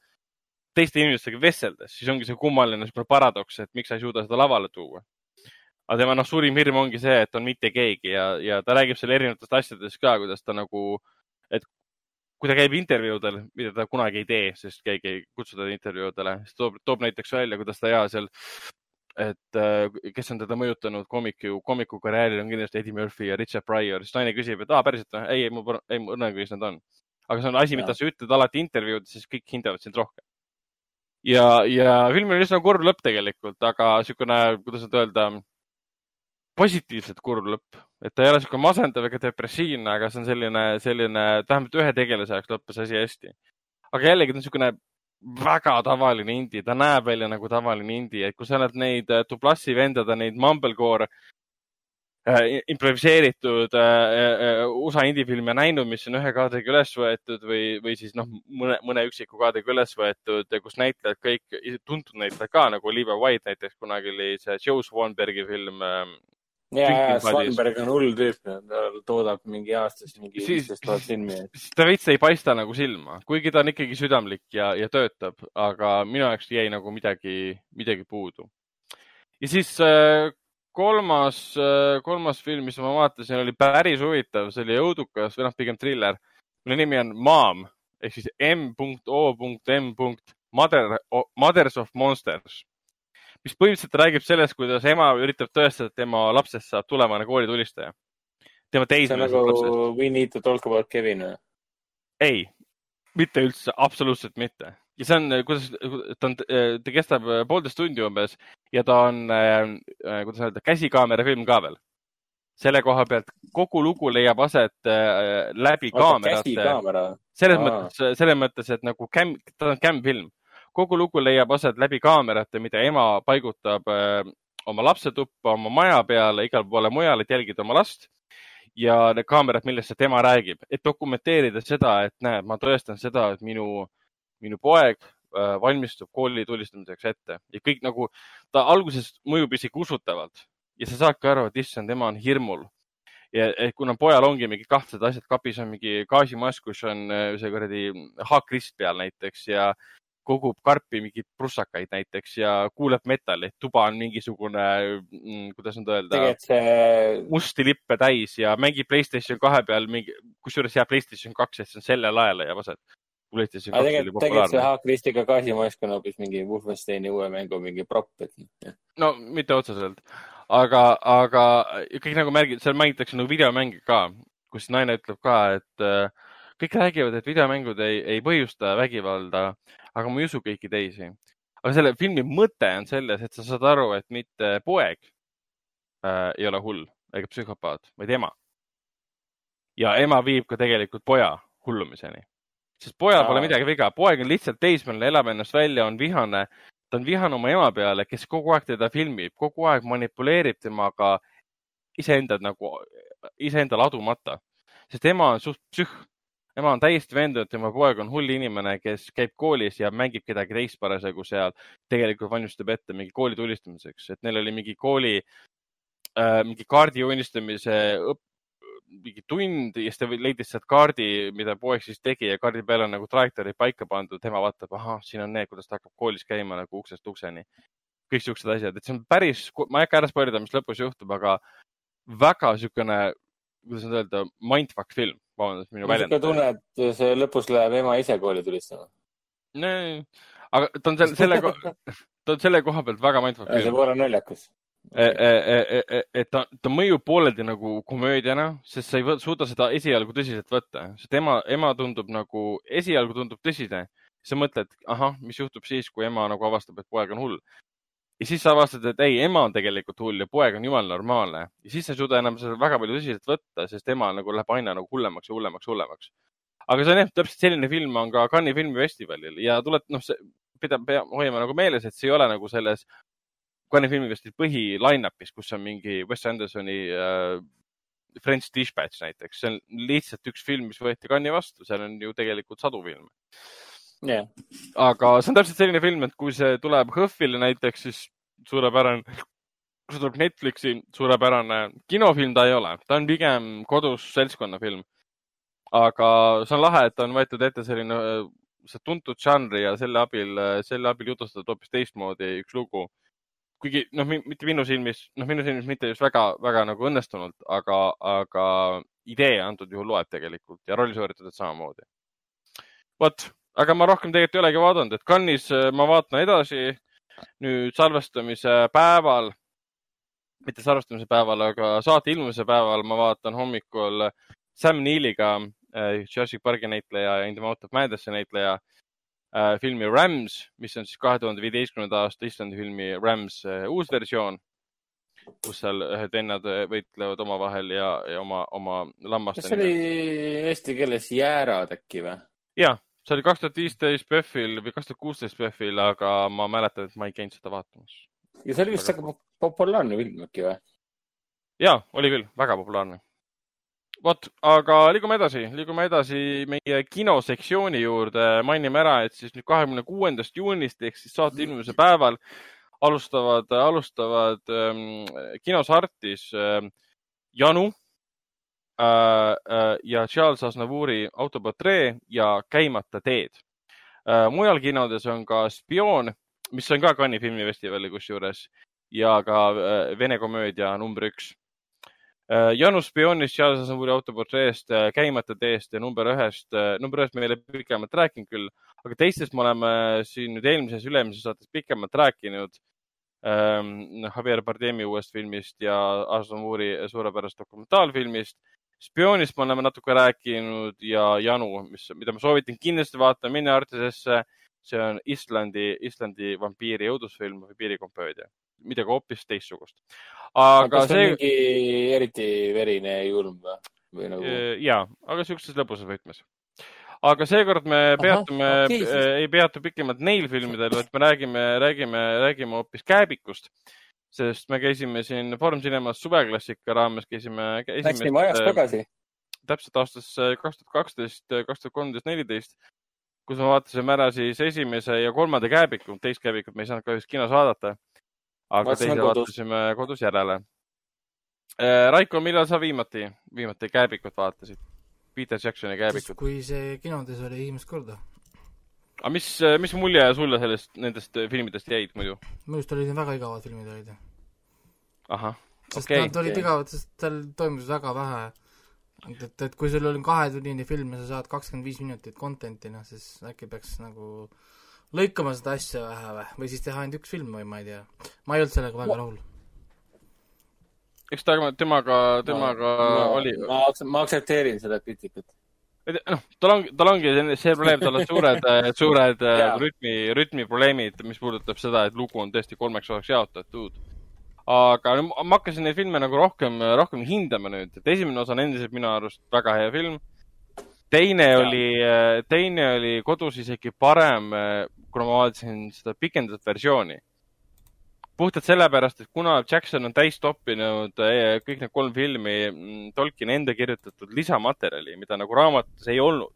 teiste inimestega vesteldes, siis ongi see kummaline paradoks, et miks sa ei suuda seda lavale tuua. aga tema noh, suurim hirm ongi see, et on mitte keegi ja, ja ta räägib seal erinevatest asjadest ka, kuidas ta nagu, et kui ta käib intervjuudel, mida ta kunagi ei tee, sest keegi ei kutsu teda intervjuudele, siis toob, toob näiteks välja, kuidas ta ja seal, et äh, kes on teda mõjutanud koomiku, koomiku karjääril on kindlasti Eddie Murphy ja Richard Pryor, siis naine küsib, et aa, päriselt või? ei, ei, mu, ei, mu õnnetuis nad on. aga see on asi, mida sa ütled alati intervjuudes, siis kõik hindavad sind rohkem. ja, ja filmil on üsna kurb lõpp tegelikult, aga niisugune, kuidas nüüd öelda, positiivselt kurb lõpp, et ta ei ole sihuke masendav ega depressiivne, aga see on selline, selline, vähemalt ühe tegelase jaoks lõppes asi hästi. aga jällegi ta on niisugune väga tavaline indie, ta näeb välja nagu tavaline indie, et kui sa oled neid äh, Dublassi vendade, neid Mumblecore äh, improviseeritud äh, äh, USA indie-filme näinud, mis on ühe kaadriga üles võetud või, või siis noh, mõne, mõne üksiku kaadriga üles võetud, kus näitlejad kõik, tuntud näitlejad ka nagu Olivia White näiteks kunagi oli see Joe Swanbergi film äh, ja, ja Drinking Buddies. Svanberg on hull tüüp, ta toodab mingi aastas mingi Siis- viisteist tuhat filmi. siis ta veits ei paista nagu silma, kuigi ta on ikkagi südamlik ja, ja töötab, aga minu jaoks jäi nagu midagi, midagi puudu. ja siis äh, kolmas, kolmas film, mis ma vaatasin, oli päris huvitav, see oli õudukas või noh, pigem triller. mille nimi on Mom ehk siis M.O.M. Mother, Mothers of Monsters, mis põhimõtteliselt räägib sellest, kuidas ema üritab tõestada, et tema lapsest saab tulevane koolitulistaja. tema see on nagu. We need to talk about Kevin või? ei, mitte üldse, absoluutselt mitte. ja see on, kuidas, ta on, ta kestab äh, poolteist tundi umbes ja ta on, kuidas öelda, käsikaamera film ka veel. selle koha pealt kogu lugu leiab aset äh, läbi kaamerate, selles Aa. mõttes, selles mõttes, et nagu kämm, ta on kämmfilm. Kogu lugu leiab aset läbi kaamerate, mida ema paigutab äh, oma lapse tuppa, oma maja peale, igale poole mujale, et jälgida oma last. ja need kaamerad, millest see tema räägib, et dokumenteerida seda, et näed, ma tõestan seda, et minu, minu poeg äh, valmistub kooli tulistamiseks ette. Ja kõik nagu, ta alguses mõjub isegi usutavalt. Ja sa saadki aru, et issand, tema on hirmul. Ja et kuna pojal ongi mingi kahtlased asjad kapis, on mingi gaasimask, kus on äh, see kuradi haakrist peal näiteks ja kogub karpi mingeid prussakaid näiteks ja kuuleb metalli, tuba on mingisugune, kuidas nüüd öelda, see, musti lippe täis ja mängib Playstation kahe peal mingi, kusjuures jah, Playstation kaks, et see on sellel ajal leiab aset. Playstation kaks oli tegelikult, tegelikult see populaarne. Haakristiga gaasimask on hoopis mingi Wolfensteini uue mängu mingi prop, et no mitte otseselt, aga, aga kõik nagu märgid, seal mängitakse nagu videomänge ka, kus naine ütleb ka, et äh, kõik räägivad, et videomängud ei, ei põhjusta vägivalda, aga ma ei usu kõiki teisi. aga selle filmi mõte on selles, et sa saad aru, et mitte poeg äh, ei ole hull ega psühhopaat, vaid ema. ja ema viib ka tegelikult poja hullumiseni, sest pojal pole Aa. midagi viga, poeg on lihtsalt teismeline, elab ennast välja, on vihane ta on vihane oma ema peale, kes kogu aeg teda filmib, kogu aeg manipuleerib temaga iseenda nagu, iseendale adumata. sest ema on suht psühh. Ema on täiesti veendunud, et tema poeg on hull inimene, kes käib koolis ja mängib kedagi teist parasjagu seal. tegelikult valmistab ette mingi kooli tulistamiseks, et neil oli mingi kooli äh,, mingi kaardi joonistamise õpp-, mingi tund ja siis ta leidis sealt kaardi, mida poeg siis tegi ja kaardi peal on nagu trajektoori paika pandud. tema vaatab, ahah, siin on need, kuidas ta hakkab koolis käima nagu uksest ukseni. kõik siuksed asjad, et see on päris, ma ei hakka ära spoilida, mis lõpus juhtub, aga väga niisugune, kuidas nüüd öelda, mindfuck film, vabandust minu niisugune tunne, et see lõpus läheb ema ise kooli tulistama. aga ta on selle, selle, ta on selle koha pealt väga mindfuck see pole naljakas. et ta, ta mõjub pooleldi nagu komöödiana, sest sa ei suuda seda esialgu tõsiselt võtta, sest ema, ema tundub nagu, esialgu tundub tõsine. sa mõtled, ahah, mis juhtub siis, kui ema nagu avastab, et poeg on hull. Ja siis sa avastad, et ei, ema on tegelikult hull ja poeg on jumala normaalne ja siis sa ei suuda enam seda väga palju tõsiselt võtta, sest ema nagu läheb aina nagu hullemaks ja hullemaks, hullemaks. aga see on jah, täpselt selline film on ka Cannes'i filmifestivalil ja tuleb, noh, see peab, peab hoidma nagu meeles, et see ei ole nagu selles Cannes'i filmifestivali põhi line-up'is, kus on mingi Wes Andersoni äh, French Dispatch näiteks, see on lihtsalt üks film, mis võeti Cannes'i vastu, seal on ju tegelikult sadu filme. jah, aga see on täpselt selline film, et kui see tuleb HÖFFile näiteks, siis suurepärane. kui see tuleb Netflixi, suurepärane kinofilm ta ei ole, ta on pigem kodus seltskonnafilm. aga see on lahe, et on võetud ette selline see tuntud žanri ja selle abil, selle abil jutustada hoopis teistmoodi üks lugu. kuigi noh, mitte minu silmis, noh, minu silmis mitte just väga-väga nagu õnnestunult, aga, aga idee antud juhul loeb tegelikult ja roll sooritatud samamoodi. vot, aga ma rohkem tegelikult ei olegi vaadanud, et Cannes'is äh, ma vaatan edasi nüüd salvestamise päeval, mitte salvestamise päeval, aga saate ilmumise päeval ma vaatan hommikul Sam Neiliga, Jurassic Parki näitleja ja In the Mouth of Madness'i näitleja äh, filmi Rams, mis on siis kahe tuhande viieteistkümnenda aasta Islandi filmi Rams äh, uus versioon. kus seal ühed vennad võitlevad omavahel ja, ja oma, oma kas lammaste see oli eesti keeles jäärad äkki või? ja see oli kaks tuhat viisteist PÖFFil või kaks tuhat kuusteist PÖFFil, aga ma mäletan, et ma ei käinud seda vaatamas. ja see oli vist väga po- populaarne film äkki või? ja oli küll, väga populaarne. vot, aga liigume edasi, liigume edasi meie kinosektsiooni juurde. mainime ära, et siis nüüd kahekümne kuuendast juunist ehk siis saate ilmumise päeval alustavad, alustavad ähm, kinos Artis ähm, Janu ja Charles Aznavouri autoportree ja Käimata teed äh,. mujal kinodes on ka Spioon, mis on ka Cannes'i filmifestivali kusjuures ja ka äh, vene komöödia number üks äh,. Janu Spioonist, Charles Aznavouri autoportreest, Käimata teest ja number ühest, number ühest me ei ole pikemalt rääkinud küll, aga teistest me oleme siin nüüd eelmises, üle-eelmises saates pikemalt rääkinud ähm,. Javier Bardemi uuest filmist ja Aznavouri suurepärasest dokumentaalfilmist. Spioonist me oleme natuke rääkinud ja Janu, mis, mida ma soovitan kindlasti vaatama, minna Artisesse. see on Islandi, Islandi vampiiri õudusfilm või piirikomöödia, midagi hoopis teistsugust. aga see mingi eriti verine julm või? või nagu, ja, aga siukses lõbusas võtmes. aga seekord me peatume okei, siis- äh, ei peatu pikemalt neil filmidel, vaid me räägime, räägime, räägime hoopis Kääbikust. Sest me käisime siin Foorum Cinemas suveklassika raames, käisime. läksime ajas tagasi. täpselt aastasse kaks tuhat kaksteist, kaks tuhat kolmteist, neliteist, kus me vaatasime ära siis esimese ja kolmanda Kääbiku, teist Kääbikut me ei saanud kahjuks kinos vaadata. aga Vaatasime teise kodus. vaatasime kodus järele. Raiko, millal sa viimati, viimati Kääbikut vaatasid? Peter Jacksoni Kääbikut. kui see kinodes oli esimest korda. Aga mis, mis mulje sulle sellest, nendest filmidest jäid muidu? minu arust olid need väga igavad filmid olid. ahah, sest okei okay, nad olid okei. igavad, sest seal toimus väga vähe. et, et, et kui sul on kahetunnine film ja sa saad kakskümmend viis minutit content'i, noh siis äkki peaks nagu lõikama seda asja vähe või, või siis teha ainult üks film või ma ei tea. ma ei olnud sellega väga rahul. eks ta temaga, temaga ma, oli, ma, ma aktsepteerin seda kriitikat. noh, tal on, tal ongi see- probleem, tal on suured, suured äh, Jaa. rütmi, rütmiprobleemid, mis puudutab seda, et lugu on tõesti kolmeks osaks jaotatud. aga ma hakkasin neid filme nagu rohkem, rohkem hindama nüüd, et esimene osa on endiselt minu arust väga hea film. teine Jaa. oli, teine oli kodus isegi parem, kuna ma vaatasin seda pikendatud versiooni. Puhtalt sellepärast, et kuna Jackson on täis toppinud eh, kõik need kolm filmi mm, Tolkieni enda kirjutatud lisamaterjali, mida nagu raamatus ei olnud.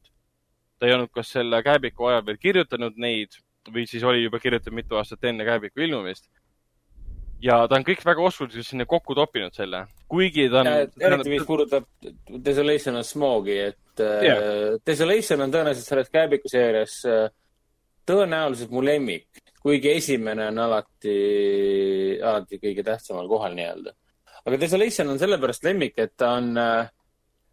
ta ei olnud kas selle Kääbiku ajal veel kirjutanud neid või siis oli juba kirjutatud mitu aastat enne Kääbiku ilmumist. ja ta on kõik väga oskuliselt sinna kokku toppinud selle, kuigi ta on. eriti mis puudutab Desolation of Smogi, et yeah. Desolation on tõenäoliselt selles Kääbiku seerias äh, tõenäoliselt mu lemmik, kuigi esimene on alati, alati kõige tähtsamal kohal nii-öelda. aga Desolation on sellepärast lemmik, et ta on äh,,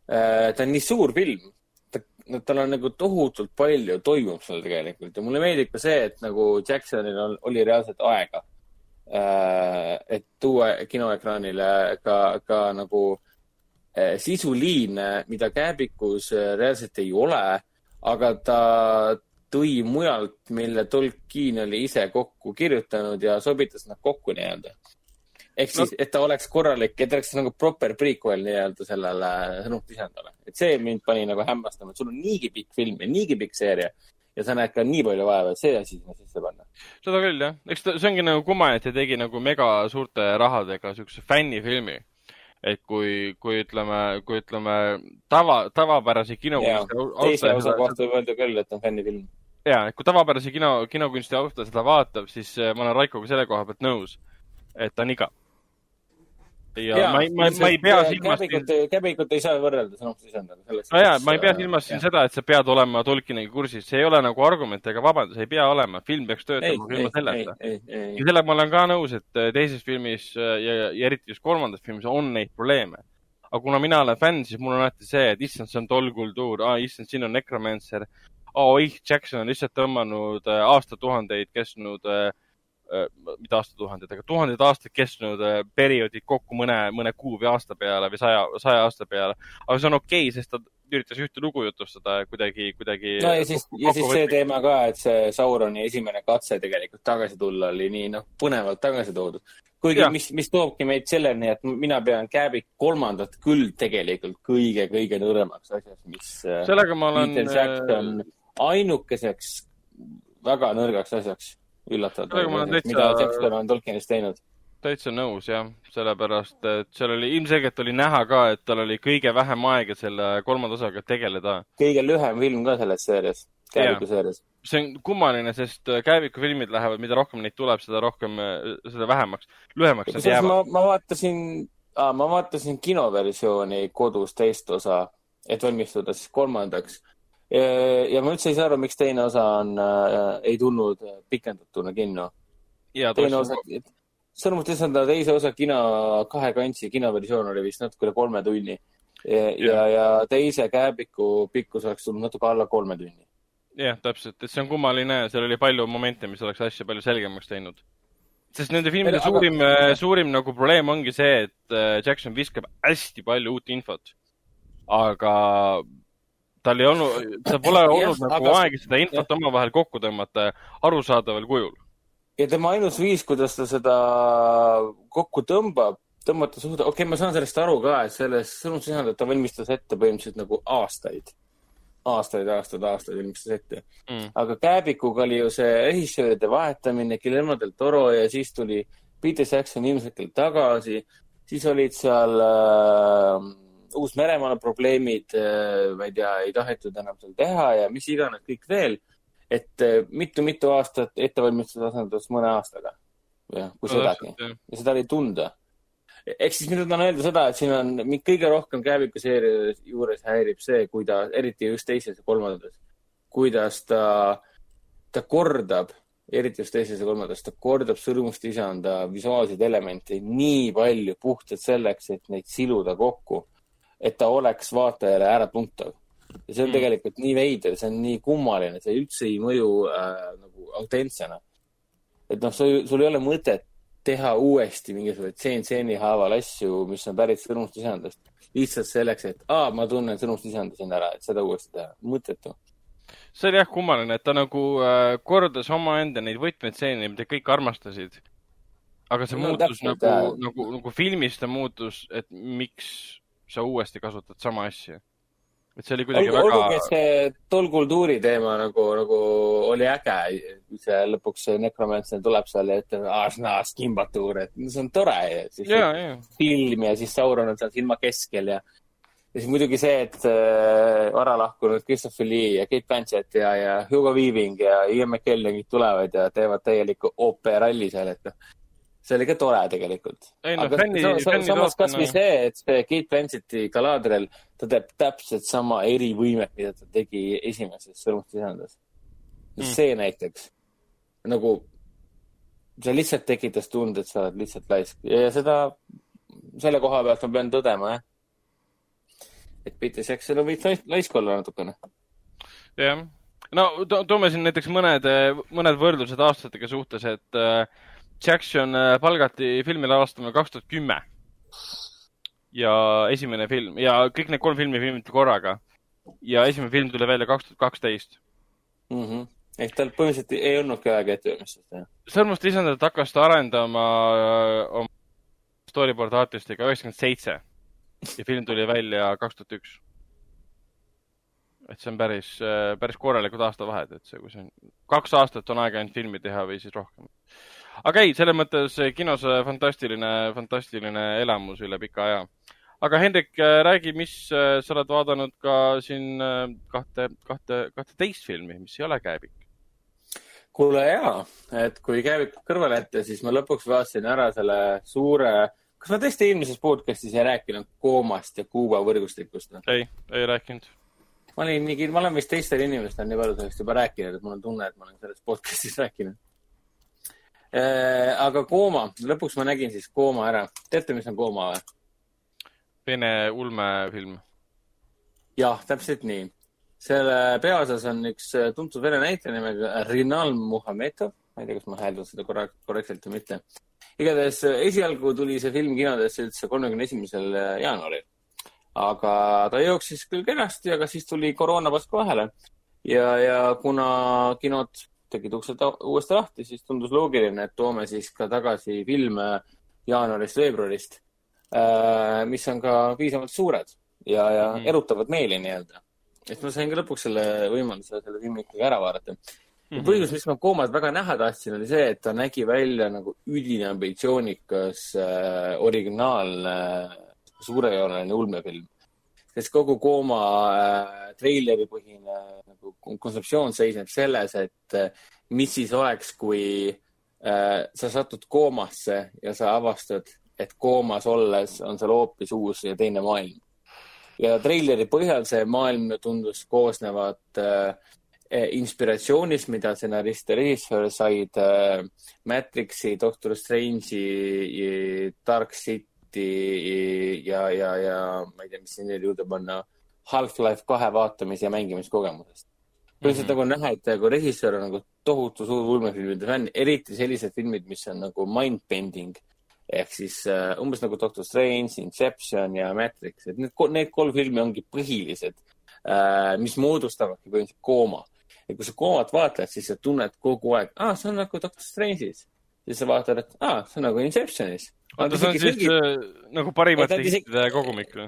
ta on nii suur film. ta, tal on nagu tohutult palju toimub seal tegelikult ja mulle meeldib ka see, et nagu Jacksonil on, oli reaalselt aega äh,, et tuua kinoekraanile ka, ka nagu äh, sisuliine, mida Kääbikus äh, reaalselt ei ole, aga ta tõi mujalt, mille Tolkien oli ise kokku kirjutanud ja sobitas nad kokku nii-öelda. ehk siis, et ta oleks korralik, et oleks nagu proper prequel nii-öelda sellele sõnumisisendale. et see mind pani nagu hämmastama, et sul on niigi pikk film ja niigi pikk seeria ja sa näed ka nii palju vaeva, et see asi sinna sisse panna. seda küll jah, eks ta, see ongi nagu kumma, et ta tegi nagu mega suurte rahadega siukse fännifilmi. Et kui, kui ütleme, kui ütleme tava, tavapärase kino. teise osa kohta võib öelda küll, et on fännifilm. ja, et kui tavapärase kino, kinokunsti austaja seda vaatab, siis äh, ma olen Raikoga selle koha pealt nõus, et ta on igav. Ja, ja ma ei, ma, ma ei pea silmas siin käbikut, käbikut ei saa võrrelda sõnumissisendaga. no jaa, ma ei pea silmas siin seda, et sa pead olema Tolkieniga kursis, see ei ole nagu argument ega vabandus, ei pea olema, film peaks töötama ilma, selleta. ja sellega ma olen ka nõus, et äh, teises filmis äh, ja, ja eriti just kolmandas filmis on neid probleeme. aga kuna mina olen fänn, siis mul on alati see, et issand, see on toll kultuur, aa issand, siin on Necromancer, oih, Jackson on lihtsalt tõmmanud äh, aastatuhandeid kestnud äh, äh, mitte aastatuhanded, aga tuhanded aastad kestnud äh, perioodid kokku mõne, mõne kuu või aasta peale või saja, saja aasta peale. aga see on okei okay,, sest ta üritas ühte lugu jutustada kuidagi, kuidagi. no ja siis, ja siis see teema ka, et see Sauroni esimene katse tegelikult tagasi tulla oli nii noh, põnevalt tagasi toodud. kuigi Jah. mis, mis toobki meid selleni, et mina pean Kääbik kolmandat küll tegelikult kõige-kõige nõremaks asjaks, mis äh, sellega ma olen Jackson ainukeseks väga nõrgaks asjaks üllatavalt täitsa- mida Jackson on Tolkienis teinud. täitsa nõus jah, sellepärast et seal oli ilmselgelt oli näha ka, et tal oli kõige vähem aega selle kolmanda osaga tegeleda kõige lühem film ka selles seerias, Kääbiku seerias. see on kummaline, sest äh, Kääviku filmid lähevad, mida rohkem neid tuleb, seda rohkem, seda vähemaks, lühemaks nad jäävad. ma, ma vaatasin, ma vaatasin kinoversiooni kodus teist osa, et valmistuda siis kolmandaks. Ja ma üldse ei saa aru, miks teine osa on äh,, ei tulnud pikendatuna kinno. teine osa, sõnumit lihtsalt teise osa kino, kahe kantsi kinoversioon oli vist natuke üle kolme tunni. ja, ja, ja teise Kääbiku pikkus oleks tulnud natuke alla kolme tunni. jah, täpselt, et see on kummaline, seal oli palju momente, mis oleks asja palju selgemaks teinud. sest nende filmide Aga- suurim, suurim nagu probleem ongi see, et äh, Jackson viskab hästi palju uut infot. aga tal ei olnud, tal pole olnud nagu aga- aega seda infot omavahel kokku tõmmata arusaadaval kujul. ja tema ainus viis, kuidas ta seda kokku tõmbab, tõmmata suuda, okei okay,, ma saan sellest aru ka, et selles sõnum sisaldab, ta valmistas ette põhimõtteliselt nagu aastaid. aastaid, aastaid, aastaid valmistas ette Mm. aga Kääbikuga oli ju see režissööride vahetamine, Guillermo del Toro ja siis tuli Peter Jackson ilmselgelt tagasi. siis olid seal äh, Uus-Meremaal probleemid äh,, ma ei tea, ei tahetud enam seal teha ja mis iganes kõik veel. et äh, mitu-mitu aastat ettevalmistus asendus mõne aastaga. kui sedagi ja seda oli tunda. ehk siis mida tahan öelda seda, et siin on mind kõige rohkem Kääbiku seeria juures häirib see, kuidas, eriti just teises ja kolmandas, kuidas ta, ta kordab, eriti just teises ja kolmandas, ta kordab Sõrmuste isanda visuaalseid elemente nii palju puhtalt selleks, et neid siluda kokku, et ta oleks vaatajale äratuntav. ja see on Mm. tegelikult nii veider, see on nii kummaline, see üldse ei mõju äh, nagu autentsena. et noh, sul, ei ole mõtet teha uuesti mingisuguseid tseen-tseeni haaval asju, mis on pärit Sõrmuste isandast. lihtsalt selleks, et aa, ma tunnen Sõrmuste isanda siin ära, et seda uuesti teha. mõttetu. see oli jah kummaline, et ta nagu äh, kordas omaenda neid võtmetseene, mida kõik armastasid. aga see No muutus nagu nagu, nagu filmis ta muutus, et miks sa uuesti kasutad sama asja. et see oli kuidagi olgu, olgugi, väga et, see tol kultuuri teema nagu, nagu oli äge. see lõpuks see Necromancer tuleb seal ja ütleb, aasnaas kimbatuur, et no see on tore. siis ja, ja, film ja siis Sauron on seal silma keskel ja ja siis muidugi see, et äh, vara lahkunud Christopher Lee ja Kate Blanchett ja, ja Hugo Weaving ja Ian McKellen kõik tulevad ja teevad täielikku ooperalli seal, et noh, see oli ka tore tegelikult. Aga fänni- sa, sa, samas kasvõi see, et see Kate Blanchetti Galadriel, ta teeb täpselt sama erivõimet, mida ta tegi esimeses Sõrmuste isandas Mm. see näiteks nagu, see lihtsalt tekitas tunde, et sa oled lihtsalt laisk ja seda, selle koha pealt ma pean tõdema, jah. et Peter Jackson võiks lais- laisk olla natukene. jah. no to toome siin näiteks mõned, mõned võrdlused aastatega suhtes, et äh, Jackson äh, palgati filmi lavastama kaks tuhat kümme. ja esimene film ja kõik need kolm filmi filmiti korraga. ja esimene film tuli välja kaks tuhat kaksteist. Mhm. ehk tal põhimõtteliselt ei olnudki aega ettevalmistust teha. sõrmuste isandat hakkas ta arendama äh, oma storyboard artistiga üheksakümmend seitse ja film tuli välja kaks tuhat üks. et see on päris, päris korralikud aastavahed, et see, kui see on, kaks aastat on aega ainult filmi teha või siis rohkem. Aga ei, selles mõttes kinos fantastiline, fantastiline elamus üle pika aja. aga Hendrik, räägi, mis äh, sa oled vaadanud ka siin äh, kahte, kahte, kahteteist filmi, mis ei ole käebik. kuule jaa, et kui käivikud kõrvale jätta, siis ma lõpuks vaatasin ära selle suure, kas ma tõesti eelmises podcast'is ei rääkinud koomast ja Kuuba võrgustikust ei, ei rääkinud. ma olin nii, ma olen vist teistel inimestel nii palju sellest juba rääkinud, et mul on tunne, et ma olen sellest podcast'is rääkinud. Aga Kooma, lõpuks ma nägin siis Kooma ära. teate, mis on Kooma või? Vene ulmefilm. jah, täpselt nii. selle peaosas on üks äh, tuntud vene näitleja nimega Rinal Muhametov. ma ei tea, kas ma hääldan seda korra-, korrektselt või mitte. igatahes äh, esialgu tuli see film kinodesse üldse kolmekümne esimesel äh, jaanuaril. aga ta jooksis küll kenasti, aga siis tuli koroona vastu vahele. ja, ja kuna kinod tegid uksed uuesti lahti, siis tundus loogiline, et toome siis ka tagasi filme jaanuarist-veebruarist äh,, mis on ka piisavalt suured ja, ja mm. erutavad meeli nii-öelda. et ma sain ka lõpuks selle võimaluse selle filmi ikkagi ära vaadata mm. -hmm. põhjus, miks ma koomat väga näha tahtsin, oli see, et ta nägi välja nagu üliambitsioonikas äh, originaalne suurejooneline ulmefilm. Sest kogu kooma äh, treileri põhine nagu kontseptsioon seisneb selles, et äh, mis siis oleks, kui äh, sa satud koomasse ja sa avastad, et koomas olles on seal hoopis uus ja teine maailm. ja treileri põhjal see maailm tundus koosnevat inspiratsioonist, mida stsenarist ja režissöör said Matrixi, Doctor Strange'i, Dark City ja, ja, ja ma ei tea, mis sinna juurde panna, Half-Life kahe vaatamis- ja mängimiskogemusest. põhiliselt Mhm. nagu näha, et nagu režissöör on nagu tohutu suur ulmefilmide fänn, eriti sellised filmid, mis on nagu mind-bending ehk siis äh, umbes nagu Doctor Strange, Inception ja Matrix, et need, need kolm filmi ongi põhilised äh,, mis moodustavadki põhimõtteliselt kooma. ja kui sa koomat vaatad, siis sa tunned kogu aeg, aa, see on nagu Doctor Strange'is. siis sa vaatad, et aa, see on nagu Inceptionis. oota, see on siis äh, nagu parimate hittide kogumik või?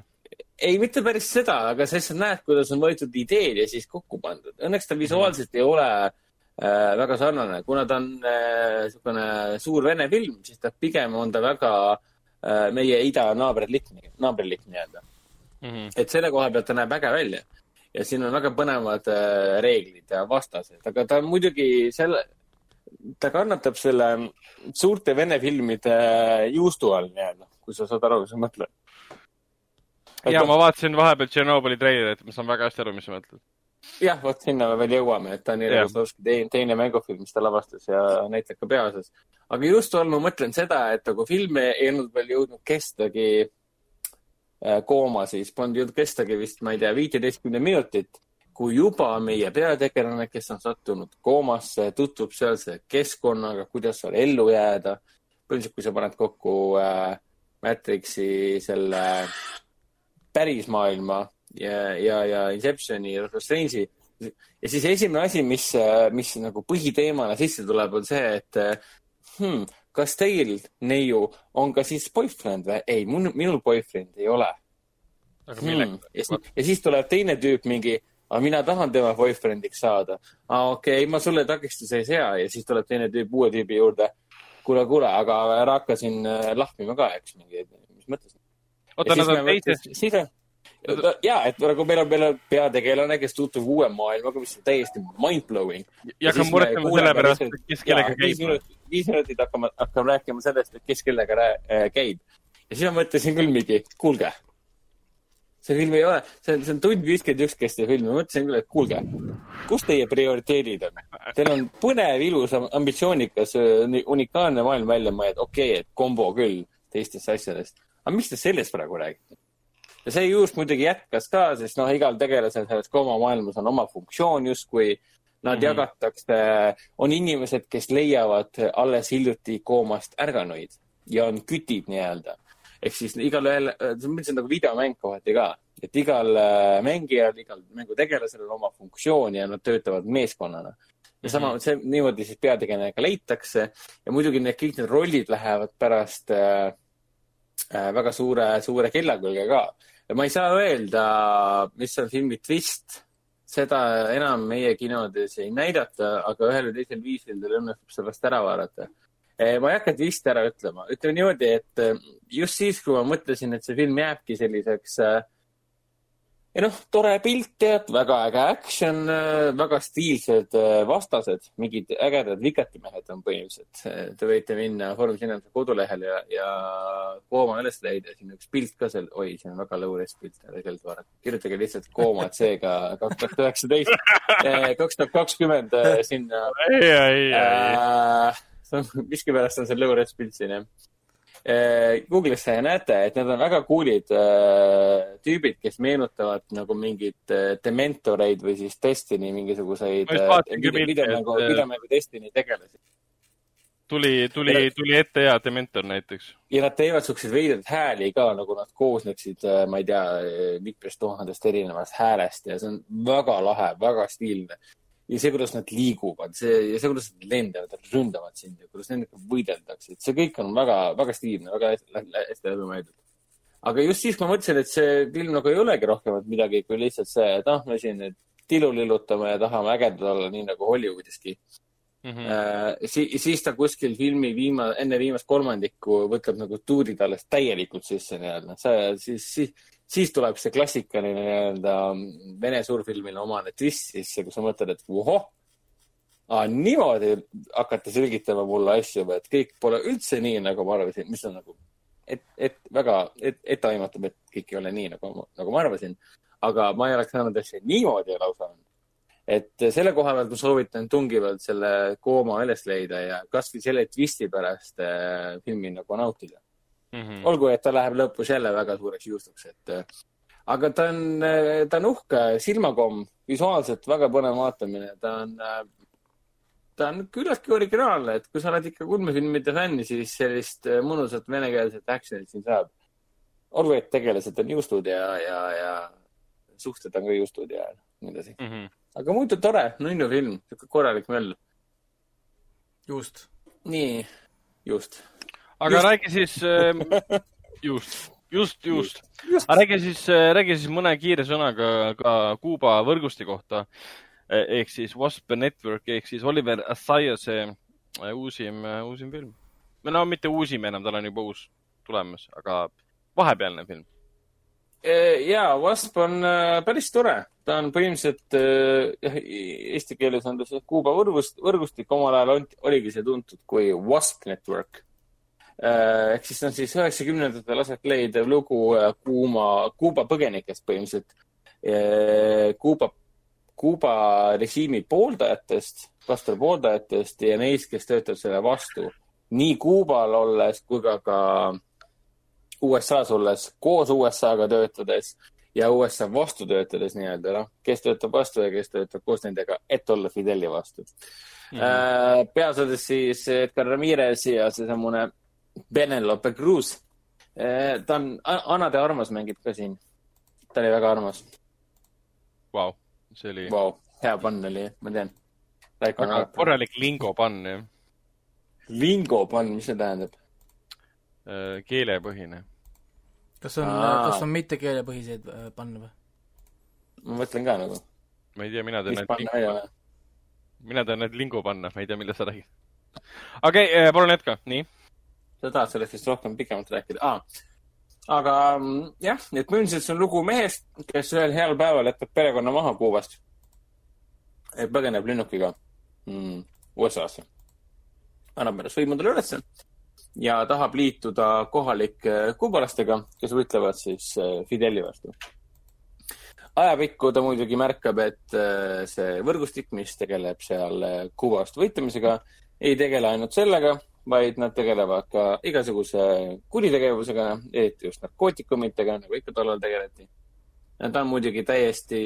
ei, mitte päris seda, aga sa lihtsalt näed, kuidas on võetud ideed ja siis kokku pandud. Õnneks ta visuaalselt ei ole äh, väga sarnane, kuna ta on äh, niisugune suur vene film, siis ta pigem on ta väga äh, meie idanaaberlik, naaberlik nii-öelda. Mhm. et selle koha pealt ta näeb äge välja ja siin on väga põnevad äh, reeglid ja vastased, aga ta on muidugi selle, ta kannatab selle suurte vene filmide juustu all nii-öelda, kui sa saad aru, mis ma mõtlen. ja ma vaatasin vahepeal Tšernobõli treilerit, ma saan väga hästi aru, mis sa mõtled. jah, vot sinna me veel jõuame, et ta on Jah. Jaroslavski teine, teine mängufilm, mis ta lavastas ja näitleb ka peaosas. aga just all ma mõtlen seda, et nagu film ei olnud veel jõudnud kestagi äh, kooma, siis polnud jõudnud kestagi vist, ma ei tea, viiteistkümne minutit, kui juba meie peategelane, kes on sattunud koomasse, tutvub sealse keskkonnaga, kuidas seal ellu jääda. põhimõtteliselt, kui sa paned kokku äh, Matrixi selle päris maailma ja, ja, ja Inceptioni ja Doctor Strange'i ja siis esimene asi, mis, mis nagu põhiteemana sisse tuleb, on see, et hmm, kas teil, neiu, on ka siis boyfriend või? ei, minul boyfriend ei ole hmm. ja, ja siis tuleb teine tüüp mingi, aga mina tahan tema boyfriend'iks saada. aa, okei okay,, ma sulle takistusi ei sea ja siis tuleb teine tüüp uue tüübi juurde. kuule, kuule, aga ära hakka siin äh, lahmima ka, eks mingi, mis mõttes. oota, nad on teises, siis on, ja, et nagu meil on, meil on peategelane, kes tutvub uue maailmaga, mis on täiesti mind-blowing. ja hakkab muretsema selle pärast, et kes kellega käib. viis minutit hakkame, hakkame rääkima sellest, et kes kellega äh, käib. ja siis ma mõtlesin küll mingi, kuulge, see film ei ole, see on, see on tund viiskümmend üks kestev film, ma mõtlesin küll, et kuulge, kus teie prioriteedid on? Teil on põnev, ilus, ambitsioonikas, unikaalne maailm välja mõeldud, okei okay,, et kombo küll teistest asjadest. aga mis te sellest praegu räägite? ja see juust muidugi jätkas ka, sest noh, igal tegelasel selles koomamaailmas on oma funktsioon justkui. Nad mm. -hmm. jagatakse, on inimesed, kes leiavad alles hiljuti koomast ärganuid ja on kütid nii-öelda. Ehk siis igalühel, see on mõtlesin nagu videomäng kohati ka, et igal äh, mängijal, igal mängutegelasel on oma funktsioon ja nad töötavad meeskonnana. ja sama, see niimoodi siis peategelane ka leitakse ja muidugi need kõik need rollid lähevad pärast äh, äh, väga suure, suure kella külge ka. ma ei saa öelda, mis on filmi twist, seda enam meie kinodes ei näidata, aga ühel või teisel viisil teil õnnestub sellest ära vaadata. Ma ei hakka twist'i ära ütlema, ütleme niimoodi, et äh, just siis, kui ma mõtlesin, et see film jääbki selliseks äh, ja noh, tore pilt, tead, väga äge action, väga stiilsed vastased, mingid ägedad vikatimehed on põhimõtteliselt. Te võite minna Foorum Cinematuse kodulehel ja, ja kooma üles leida, siin üks pilt ka seal, oi, see on väga lõures pilt, tegelikult vaadake. kirjutage lihtsalt kooma C-ga kaks tuhat üheksateist, kaks tuhat kakskümmend sinna ei, ei, ei, äh,. miskipärast on see lõures pilt siin jah. Google'isse ja näete, et need on väga cool'id äh, tüübid, kes meenutavad nagu mingeid äh, Dementoreid või siis Destiny mingisuguseid äh, videomängu Destiny tegelasi. tuli, tuli, tuli ette hea Dementor näiteks. ja nad teevad siukseid veidraid hääli ka, nagu nad koosneksid, ma ei tea, mitmest tuhandest erinevast häälest ja see on väga lahe, väga stiilne. Ja see, kuidas nad liiguvad, see ja see, kuidas nad lendavad, ründavad sind ja kuidas nendega võideldakse, et see kõik on väga, väga stiilne, väga hästi läbi mõeldud. aga just siis ma mõtlesin, et see film nagu ei olegi rohkemat midagi kui lihtsalt see, et ah, me siin tilu lillutame ja tahame ägedad olla, nii nagu Hollywoodiski mm. -hmm. Si siis ta kuskil filmi viima-, enne viimast kolmandikku võtab nagu tuurid alles täielikult sisse nii-öelda. see, siis, siis, siis tuleb see klassikaline nii-öelda vene suurfilmile omane twist sisse, kus sa mõtled, et vohoh, niimoodi hakata selgitama mulle asju, et kõik pole üldse nii, nagu ma arvasin, mis on nagu, et, et väga et, etteaimatav, et kõik ei ole nii, nagu, nagu ma arvasin. aga ma ei oleks saanud, see niimoodi lausa et selle koha pealt ma soovitan tungivalt selle kooma üles leida ja kasvõi selle twisti pärast äh, filmi nagu nautida. Mhm. olgu, et ta läheb lõpus jälle väga suureks juustuks, et äh, aga ta on, ta on uhke, silmakomm, visuaalselt väga põnev vaatamine, ta on, ta on küllaltki originaalne, et kui sa oled ikka kulmefilmide fänn, siis sellist äh, mõnusat venekeelset action'it siin saab. olgu, et tegelased on juustud ja, ja, ja suhted on ka juustud ja nii edasi. Mhm. aga muidu tore, nunnu film, sihuke korralik möll. just. nii, just. Aga Just. räägi siis, just, just, just. aga räägi siis, räägi siis mõne kiire sõnaga ka Kuuba võrgusti kohta. ehk siis Wasp Network ehk siis Oliver Assayase äh, uusim, uusim film. no mitte uusim enam, tal on juba uus tulemas, aga vahepealne film. ja Wasp on äh, päris tore, ta on põhimõtteliselt äh, jah, eesti keeles on ta see Kuuba võrgust, võrgustik, omal ajal oligi see tuntud kui Wasp Network. Ehk siis on siis üheksakümnendatel aset leidev lugu äh, Kuuma, Kuuba põgenikest põhimõtteliselt. Kuuba, Kuuba režiimi pooldajatest, vastu pooldajatest ja neist, kes töötavad selle vastu. nii Kuubal olles kui ka ka USA-s olles, koos USA-ga töötades ja USA vastu töötades nii-öelda, noh, kes töötab vastu ja kes töötab koos nendega, et olla Fideli vastu mm. -hmm. peaasjades siis Edgar Ramirez ja seesamune Penelope Cruz. ta on, Anna de Armas mängib ka siin. ta oli väga armas Vau, see oli wow., hea pann oli, ma tean. väga korralik lingo pann, jah. Lingo pann, mis see tähendab? keelepõhine. kas on, kas on mittekeelepõhiseid äh, panna või? ma mõtlen ka nagu, ma ei tea, mina tean ainult lingo, mina tean ainult lingo panna, ma ei tea, millest sa räägid. okei okay,, palun jätka, nii. Sa tahad sellest vist rohkem pikemalt rääkida ah.? aga mm, jah, nii et põhimõtteliselt see on lugu mehest, kes ühel heal päeval jätab perekonna maha Kuubast. põgeneb lennukiga mm, USA-sse. annab pärast võimudele ülesse ja tahab liituda kohalike kuubalastega, kes võitlevad siis äh, Fideli vastu. ajapikku ta muidugi märkab, et äh, see võrgustik, mis tegeleb seal äh, Kuuba vastu võitlemisega, ei tegele ainult sellega, vaid nad tegelevad ka igasuguse kuritegevusega, eriti just narkootikumitega, nagu ikka tollal tegeleti. ta on muidugi täiesti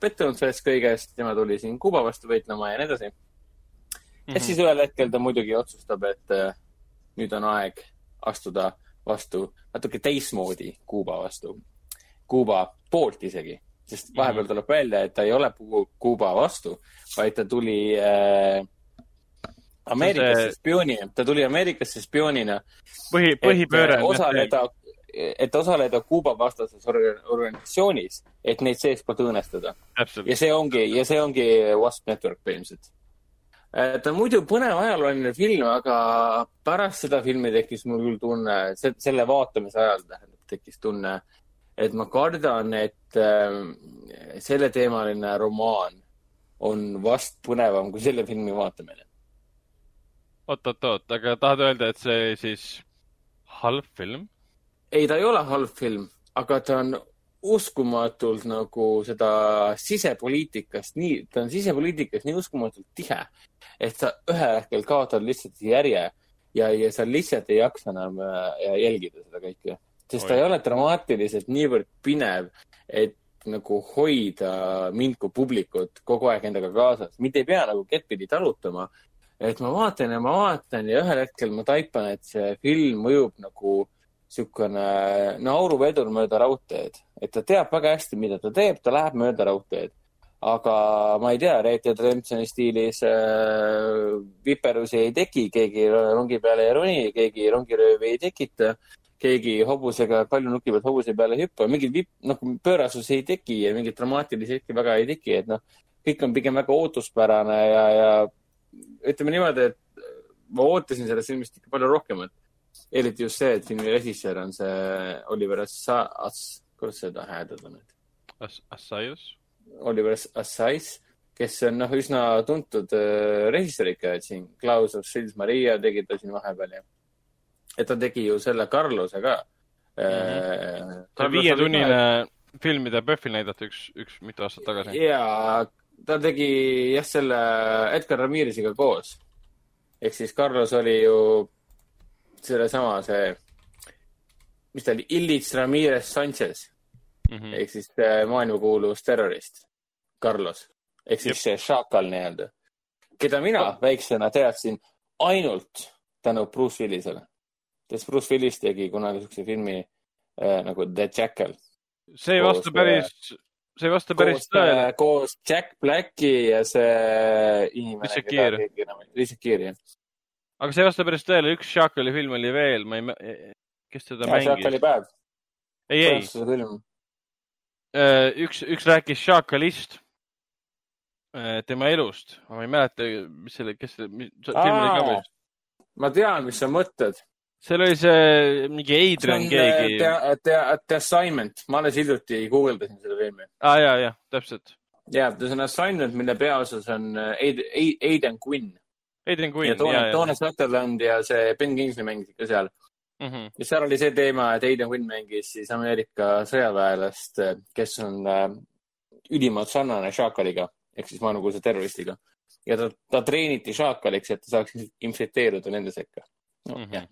pettunud sellest kõigest, tema tuli siin Kuuba vastu võitlema ja nii edasi. ja siis ühel hetkel ta muidugi otsustab, et äh, nüüd on aeg astuda vastu natuke teistmoodi Kuuba vastu. Kuuba poolt isegi, sest vahepeal tuleb välja, et ta ei ole Ku- Kuuba vastu, vaid ta tuli äh, Ameerikasse See- spioonina, ta tuli Ameerikasse spioonina, põhi, põhipööre jah osaleda, et osaleda Kuuba vastases orga- organisatsioonis, et neid seestpoolt õõnestada. ja. see ongi, ja see ongi Wasp Network põhimõtteliselt. ta on muidu põnev ajalooline film, aga pärast seda filmi tekkis mul küll tunne, selle vaatamise ajal tähendab, tekkis tunne, et ma kardan, et äh, selleteemaline romaan on vast põnevam kui selle filmi vaatamine. oot-oot-oot, aga tahad öelda, et see siis halb film? ei, ta ei ole halb film, aga ta on uskumatult nagu seda sisepoliitikast nii, ta on sisepoliitikas nii uskumatult tihe, et sa ühel hetkel kaotad lihtsalt järje ja, ja sa lihtsalt ei jaksa enam äh, jälgida seda kõike. sest ta Oi. ei ole dramaatiliselt niivõrd pinev, et nagu hoida mind kui publikut kogu aeg endaga kaasas. mind ei pea nagu kettpidi talutama. Et ma vaatan ja ma vaatan ja ühel hetkel ma taipan, et see film mõjub nagu niisugune nauruvedur mööda raudteed, et ta teab väga hästi, mida ta teeb, ta läheb mööda raudteed. aga ma ei tea, Red Dead Redemptioni stiilis äh, viperusi ei teki, keegi rongi peale ei roni, keegi rongiröövi ei tekita, keegi hobusega paljunuki pealt hobuse peale ei hüppa, mingeid vip-, noh, pöörasusi ei teki ja mingeid dramaatilisi hetki väga ei teki, et noh, kõik on pigem väga ootuspärane ja, ja ütleme niimoodi, et ma ootasin sellest filmist ikka palju rohkemat. eriti just see, et filmi režissöör on see Oliver Assa-, Ass-, kuidas seda hääldada nüüd? As-, Assayus. Oliver Assayas, kes on noh, üsna tuntud äh, režissöör ikka, et siin Klaus of Sils Maria tegi ta siin vahepeal ja. et ta tegi ju selle Carlose ka mm. see on viietunnine film, mida PÖFFil näidati üks, üks mitu aastat tagasi. ja ta tegi jah, selle Edgar Ramirez'iga koos. ehk siis Carlos oli ju sellesama, see, mis ta oli, Illich Ramirez Sanchez Mhm. ehk siis äh, maailmakuulus terrorist, Carlos ehk siis see šakal nii-öelda, keda mina väiksena teadsin ainult tänu Bruce Willisele. sest Bruce Willis tegi kunagi siukse filmi äh, nagu The Jackal. see ei vasta päris, see ei vasta päris koos tõele., koos Jack Blacki ja see inimene. Richard Gere.. Richard Gere, jah. aga see ei vasta päris tõele, üks Shackle'i film oli veel, ma ei mä-, kes seda oli mängis? päev. ei, ei, film. üks, üks rääkis Shackle'ist, tema elust, ma ei mäleta, mis selle, kes selle, film oli ka veel. ma tean, mis sa mõtled. Seal oli see mingi Adrian keegi. The, the, the Assignment, ma alles hiljuti guugeldasin seda filmi. aa, ja, ja, täpselt. ja, see on Assignment, mille peaosas on äh, Aid- Aid- Aidan Quinn Adrian Quinn, ja, ja. Toomas Sutherland ja see Ben Kingsley mängis ikka seal. Mhm. ja seal oli see teema, et Aidan Quinn mängis siis Ameerika sõjaväelast, kes on äh, ülimalt sarnane Šakaliga ehk siis maailmakuulsa terroristiga. ja ta, ta treeniti Šakaliks, et ta saaks infiltreeruda nende sekka no,. Mhm. jah.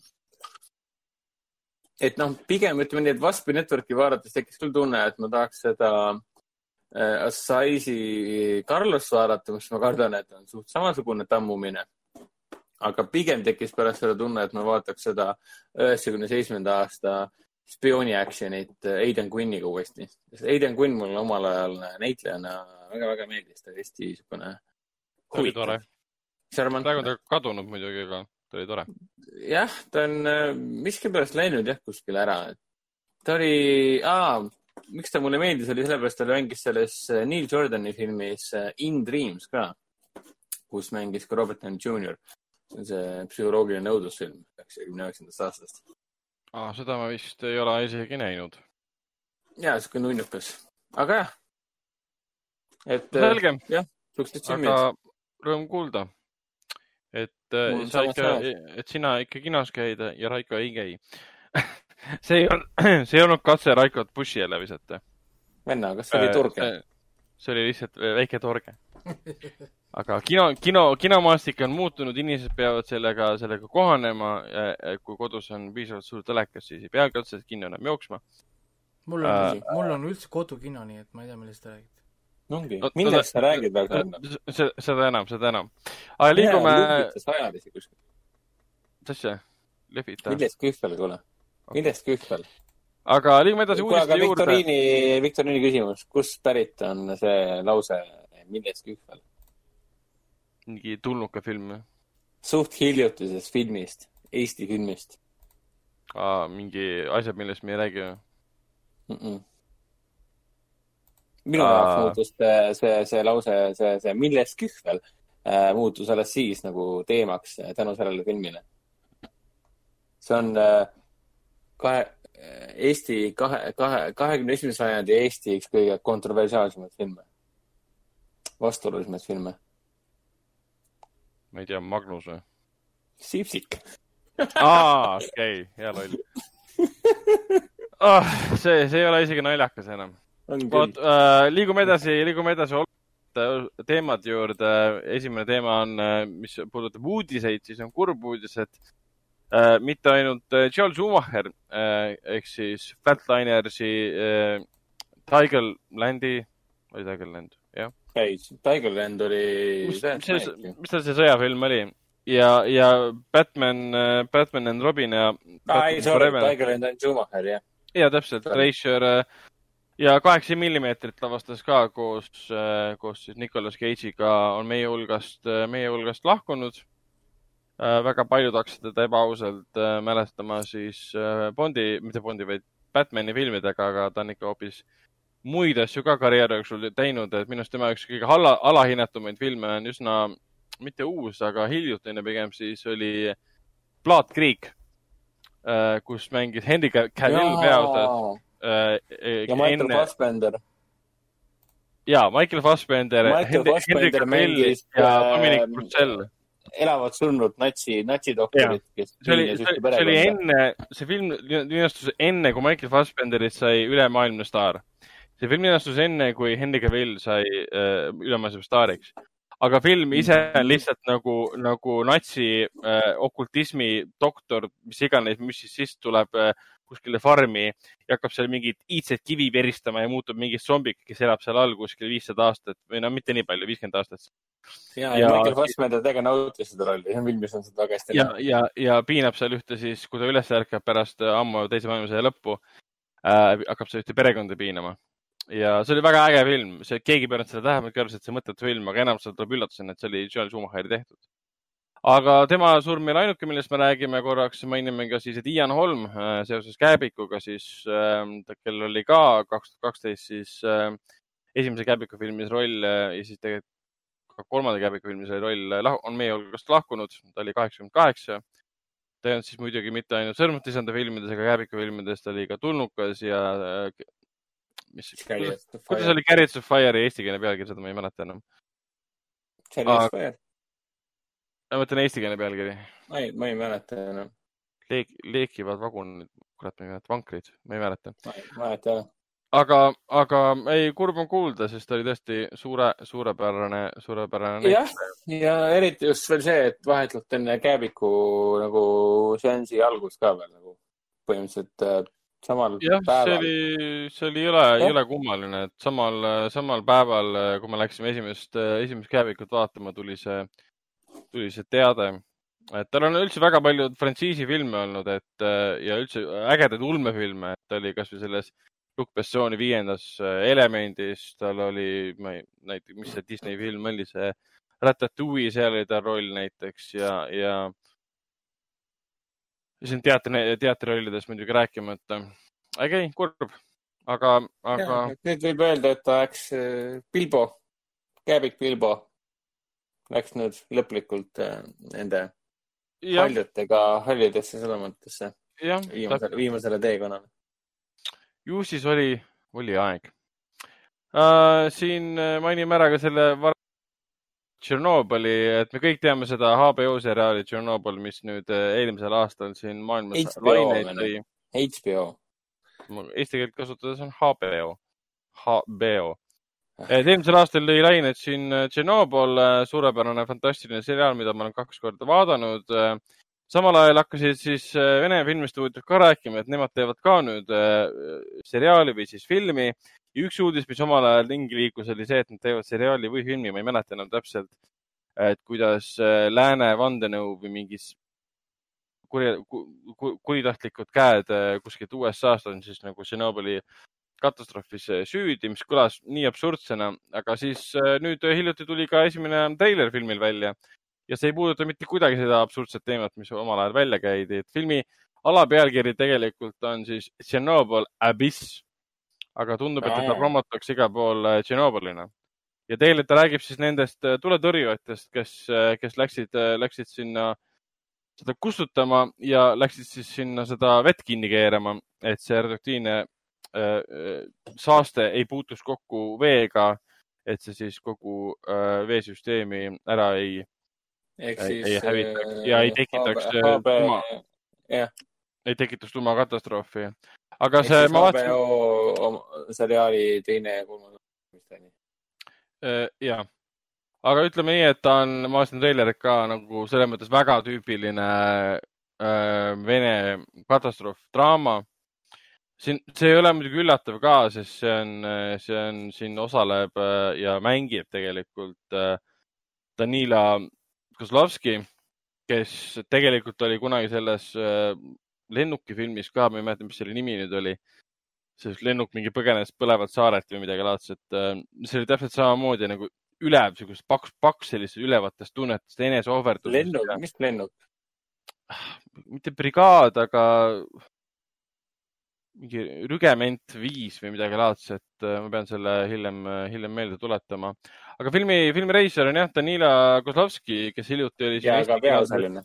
Et noh, pigem ütleme nii, et Waspi Networki vaadates tekkis küll tunne, et ma tahaks seda äh, Assaisi Carlos vaadata, mis ma kardan, et on suht samasugune tammumine. aga pigem tekkis pärast seda tunne, et ma vaataks seda üheksakümne seitsmenda aasta spiooni action'it Aidan Quinniga uuesti. sest Aidan Quinn mulle omal ajal näitlejana väga-väga meeldis, ta oli hästi niisugune tore. praegu on ta kadunud muidugi, aga ta oli tore. jah, ta on äh, miskipärast läinud jah kuskile ära. ta oli, miks ta mulle meeldis, oli sellepärast, ta mängis selles äh, Neil Jordani filmis äh, In Dreams ka, kus mängis ka Robert Downey Jr. see on see psühholoogiline õudusfilm üheksakümne üheksandast aastast. aa, seda ma vist ei ole isegi näinud. ja siuke nunnukas, aga jah. et selge, siuksed aga filmid. rõõm kuulda, Mul on sa ikka, et sina ikka kinos käid ja Raiko ei käi. see ei olnud, see ei olnud katse Raikot bussi jälle visata. venna, kas see oli turge? see oli lihtsalt väike torge. aga kino, kino, kinomaastik on muutunud, inimesed peavad sellega, sellega kohanema. kui kodus on piisavalt suur telekas, siis ei peagi otseselt kinno enam jooksma. mul on, mul on üldse kodukino, nii et ma ei tea, millest te räägite. Ongi Oot-, millest sa räägid praegu, venna? seda enam, seda enam. aga liigume, ajalisi kuskil. mis asja? lehvita. millest kühvel, kuule? millest kühvel? aga liigume edasi uudiste juurde. viktoriini, viktoriini küsimus, kust pärit on see lause, millest kühvel? mingi tulnuka film. suht hiljutisest filmist, Eesti filmist mingi asjad, millest me ei räägi. mm. -mm. Minu jaoks muutus see, see, lause, see, see millest kühvel äh, muutus alles siis nagu teemaks tänu sellele filmile. see on äh, kahe, Eesti kahe, kahe, kahekümne esimese sajandi Eesti üks kõige kontroversiaalsemaid filme, vastuolulisemaid filme. ma ei tea, Magnus või? Sipsik. aa, okei, hea loll oh,. see, see ei ole isegi naljakas enam. küll. äh,, liigume edasi, liigume edasi olulisete teemade juurde. esimene teema on, mis puudutab uudiseid, siis on kurb uudis, et äh, mitte ainult äh, Joel Schumacher äh, ehk siis Flatlinersi äh, Tigerlandi, oli Tigerland, jah. ei, Tigerland oli. mis, tal see sõjafilm oli? ja, ja Batman, Batman and Robin ja. aa, ei, sorry, Tigerland on Schumacher, jah. ja täpselt, Sorry. Treasure, ja kaheksa millimeetrit lavastas ka koos, koos siis Nicolas Cage'iga on meie hulgast, meie hulgast lahkunud. väga paljud hakkasid teda ebaausalt äh, mälestama siis äh, Bondi, mitte Bondi, vaid Batman'i filmidega, aga ta on ikka hoopis muid asju ka karjääri jooksul teinud, et minu arust tema üks kõige ala, alahinnatumaid filme on üsna, mitte uus, aga hiljutine pigem siis oli Blood Creek, kus mängis Henry Cavill peaosas. Ja Michael Fassbender. ja Michael Fassbender, Michael Fassbender mängis, ja äh, Dominic Purcell. elavad surnud natsi, natsidoktorid, kes see oli, see see oli enne, see film linastus enne, kui Michael Fassbenderist sai ülemaailmne staar. see film linastus enne, kui Henry Cavill sai äh, ülemaailmseks staariks. aga film ise on lihtsalt nagu, nagu natsi äh, okultismi doktor, mis iganes, mis siis, siis tuleb äh, kuskile farmi ja hakkab seal mingit iidset kivi veristama ja muutub mingiks zombiks, kes elab seal all kuskil viissada aastat või no mitte nii palju, viiskümmend aastat. ja, ja- Michael Fassbender tegelikult nautis seda rolli, filmis on seda väga hästi ja, ja, ja piinab seal ühte siis, kui ta üles ärkab pärast äh, ammu teise maailmasõja lõppu äh,, hakkab seal ühte perekonda piinama. ja see oli väga äge film, see, keegi ei pööranud seda tähelepanu, arvas, et see mõttetu film, aga enam seda tuleb üllatusena, et see oli Joel Schumacheri tehtud. Aga tema surm ei ole ainuke, millest me räägime korraks, mainime ka siis, et Ian Holm äh, seoses Kääbikuga siis äh,, kellel oli ka kaks tuhat kaksteist siis äh, esimese Kääbiku filmis roll äh, ja siis tegelikult ka kolmanda Kääbiku filmis oli roll, on meie hulgast lahkunud, ta oli kaheksakümmend kaheksa. ta ei olnud siis muidugi mitte ainult Sõrmutisanda filmides ega Kääbiku filmides, ta oli ka Tulnukas ja mis, kuidas oli Carrots of Fire'i eestikeelne pealkiri, seda ma ei mäleta enam. Charles Fire, ma mõtlen eestikeelne pealkiri. ma ei, ma ei mäleta enam, Leek-, leekivad vagunid, kurat, ma ei mäleta, vankrid, ma ei mäleta. ma ei mäleta jah. aga, aga ei, kurb on kuulda, sest oli tõesti suure, suurepärane, suurepärane jah, ja eriti just veel see, et vahetult enne Kääbiku nagu seansi algust ka veel nagu põhimõtteliselt äh, samal jah, see päeval. oli, see oli jõle, jõle kummaline, et samal, samal päeval, kui me läksime esimest, esimest Kääbikut vaatama, tuli see, tuli see teade. et tal on üldse väga palju frantsiisi filme olnud, et äh, ja üldse ägedaid ulmefilme, et ta oli kasvõi selles Luc Bessoni viiendas äh, Elemendis, tal oli, ma ei, näiteks, mis see Disney film oli, see Ratatouille, seal oli tal roll näiteks ja, ja siin teatri, teatrirollidest muidugi rääkimata. äge, kurb, aga, aga nüüd võib öelda, et ta läks äh, Bilbo, Kääbik Bilbo läks nüüd lõplikult äh, nende haljutega haljadesse sõnumitesse viimasele, viimasele teekonnale. ju siis oli, oli aeg uh,. siin äh, mainime ära ka selle var- Tšernobõli, et me kõik teame seda HBO seriaali Tšernobõl, mis nüüd eelmisel aastal siin maailmas laineid või tõi. HBO, Eesti keelt kasutades on HBO, HBO. Et eelmisel aastal lõi laineid siin äh, Tšernobõl, suurepärane fantastiline seriaal, mida ma olen kaks korda vaadanud. samal ajal hakkasid siis äh, Vene filmistuudiod ka rääkima, et nemad teevad ka nüüd äh, seriaali või siis filmi ja üks uudis, mis omal ajal ringi liikus, oli see, et nad teevad seriaali või filmi, ma ei mäleta enam täpselt, et kuidas äh, lääne vandenõu või mingis kurja, kuritahtlikud käed äh, kuskilt USA-st on siis nagu Tšernobõli katastroofis süüdi, mis kõlas nii absurdsena, aga siis äh, nüüd hiljuti tuli ka esimene treiler filmil välja. Ja see ei puuduta mitte kuidagi seda absurdset teemat, mis omal ajal välja käidi, et filmi alapealkiri tegelikult on siis Tšernobõl Abyss, aga tundub, et teda promotakse igal pool äh, Tšernobõlina. Ja teile ta räägib siis nendest äh, tuletõrjujatest, kes, kes läksid, läksid sinna seda kustutama ja läksid siis sinna seda vett kinni keerama, et see radioaktiivne saaste ei puutuks kokku veega, et see siis kogu äh, veesüsteemi ära ei, Ei- siis. ei hävitaks ja ei tekitaks, äh, tuuma. jah, ei tekitaks tuumakatastroofi. aga ehk see, ma vaatasin, seriaali teine ja kolmas, mis ta oli. ja, aga ütleme nii, et ta on, ma vaatasin treilerit ka nagu selles mõttes väga tüüpiline äh, Vene katastroofdraama. siin, see ei ole muidugi üllatav ka, sest see on, see on, siin osaleb äh, ja mängib tegelikult äh, Danila Kozlovski, kes tegelikult oli kunagi selles äh, lennukifilmis ka, ma ei mäleta, mis selle nimi nüüd oli see lennuk mingi põgenes põlevat saarelt või midagi laadset. see oli täpselt samamoodi nagu ülev, siukest paks, paks sellist ülevatest tunnetest, eneseohverdusest. lennuk, mis lennuk? mitte brigaad, aga mingi rügement viis või midagi laadset. ma pean selle hiljem, hiljem meelde tuletama. aga filmi, filmi reisijal on jah, Danila Kozlovski, kes hiljuti oli. ja ka peaosaline.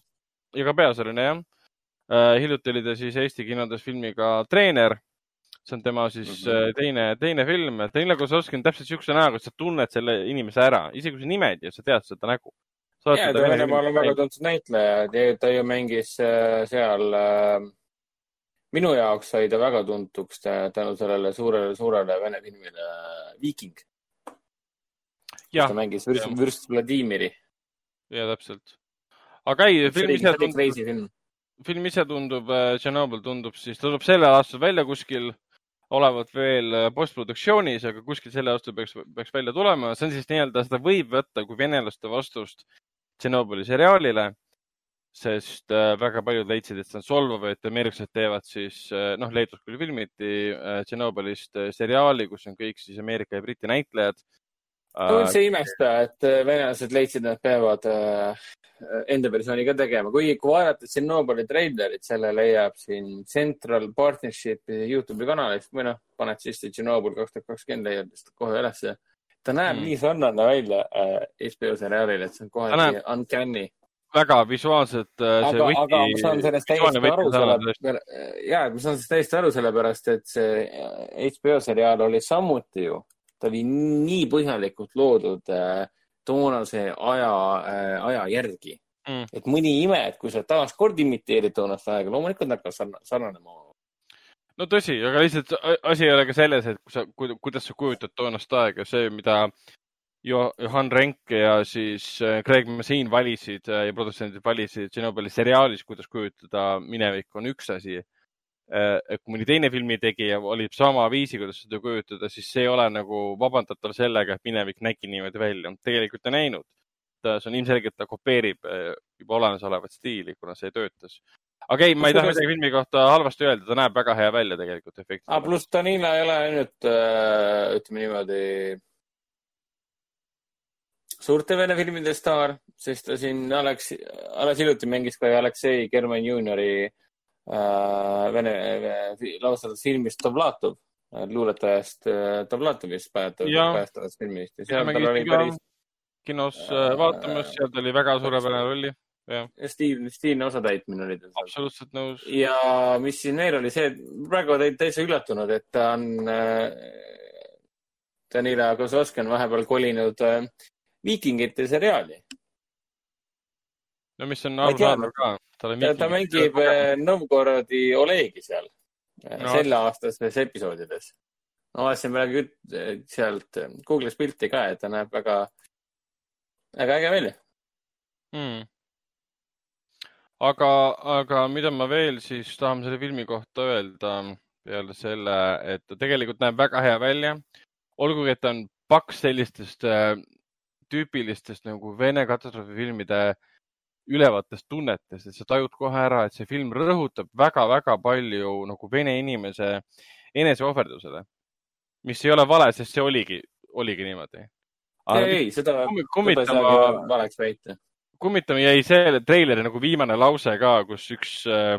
ja ka peaosaline jah. hiljuti oli ta siis Eesti kinodes filmiga Treener see on tema siis mm -hmm. teine, teine film. Danila Kozlovski on täpselt siukse näoga, et sa tunned selle inimese ära, isegi kui sa nimed ja sa tead seda nägu. ja, ta Venemaal on väga tuntud näitleja, ta ju mängis äh, seal äh, minu jaoks sai ta väga tuntuks tänu sellele suurele, suurele vene filmile Viiking. ta mängis vürst, vürst Vladimiri. ja täpselt. aga ei, film ise tundub, film ise tundub, Tšernobõl tundub siis, ta tuleb sellel aastal välja kuskil olevat veel äh, postproduktsioonis, aga kuskil selle aasta peaks, peaks välja tulema. see on siis nii-öelda, seda võib võtta kui venelaste vastust Tšernobõli seriaalile, sest äh, väga paljud leidsid, et see on solvav, et ameeriklased teevad siis, äh, noh, Leedus küll filmiti Tšernobõlist seriaali, kus on kõik siis Ameerika ja Briti näitlejad ma üldse ei imesta, et venelased leidsid, et nad peavad enda versiooni ka tegema, kui, kui vaadata Tšernobõli treilerit, selle leiab siin Central Partnershipi Youtube'i kanalist või noh, paned sisse Tšernobõl kaks tuhat kakskümmend, leiad vist kohe ülesse. ta näeb mm. nii sarnane välja äh, HBO seriaalile, et see on kohati uncanny. Väga visuaalselt äh,. aga, aga ma saan sellest täiesti aru, selle, ja ma saan sellest täiesti aru, sellepärast et see HBO seriaal oli samuti ju, ta oli nii põhjalikult loodud äh, toonase aja äh,, aja järgi mm.. et mõni ime, et kui sa taaskord imiteerid toonast aega, loomulikult hakkab sarnanema. no tõsi, aga lihtsalt asi ei ole ka selles, et kui sa, kuidas sa kujutad toonast aega, see, mida Johan Renke ja siis äh, Craig Mazin valisid äh, ja produtsendid valisid Tšernobõli seriaalis, kuidas kujutada minevikku, on üks asi Äh, et kui mõni teine filmitegija valib sama viisi, kuidas seda kujutada, siis see ei ole nagu vabandatav sellega, et minevik nägi niimoodi välja. tegelikult ei näinud. ta, see on ilmselgelt, ta kopeerib juba olemasolevat stiili, kuna see töötas. aga ei, ma ei taha midagi filmi kohta halvasti öelda, ta näeb väga hea välja tegelikult efekti. Ah, pluss Danila ei ole äh,, ütleme niimoodi, suurte vene filmide staar, sest ta siin Alex, alles hiljuti mängis ka Aleksei German juuniori äh, Äh, vene lavastatud filmist Dovlatov, äh, luuletajast Dovlatovist äh, päästavast filmist ja seal tal oli päris. kinos vaatamas, seal ta oli väga suurepärane rolli. ja stiilne, stiilne osatäitmine oli tal. absoluutselt nõus. ja mis siin veel oli see, praegu olid täitsa üllatunud, et ta on äh,, Danila Kozlovski on vahepeal kolinud äh, Viikingite seriaali. no mis on arusaadav ka ta, ta mängib äh, Novgorodi Olegi seal äh, no. selleaastastes episoodides. ma vaatasin praegu äh, sealt Google'is pilti ka, et ta näeb väga, väga äge välja hmm.. aga, aga mida ma veel siis tahan selle filmi kohta öelda peale selle, et ta tegelikult näeb väga hea välja. olgugi, et ta on paks sellistest äh, tüüpilistest nagu Vene katastroofifilmide ülevatest tunnetest, et sa tajud kohe ära, et see film rõhutab väga-väga palju nagu vene inimese eneseohverdusele, mis ei ole vale, sest see oligi, oligi niimoodi. ei, ei, seda, saa valeks väita. kummitama jäi see treileri nagu viimane lause ka, kus üks äh,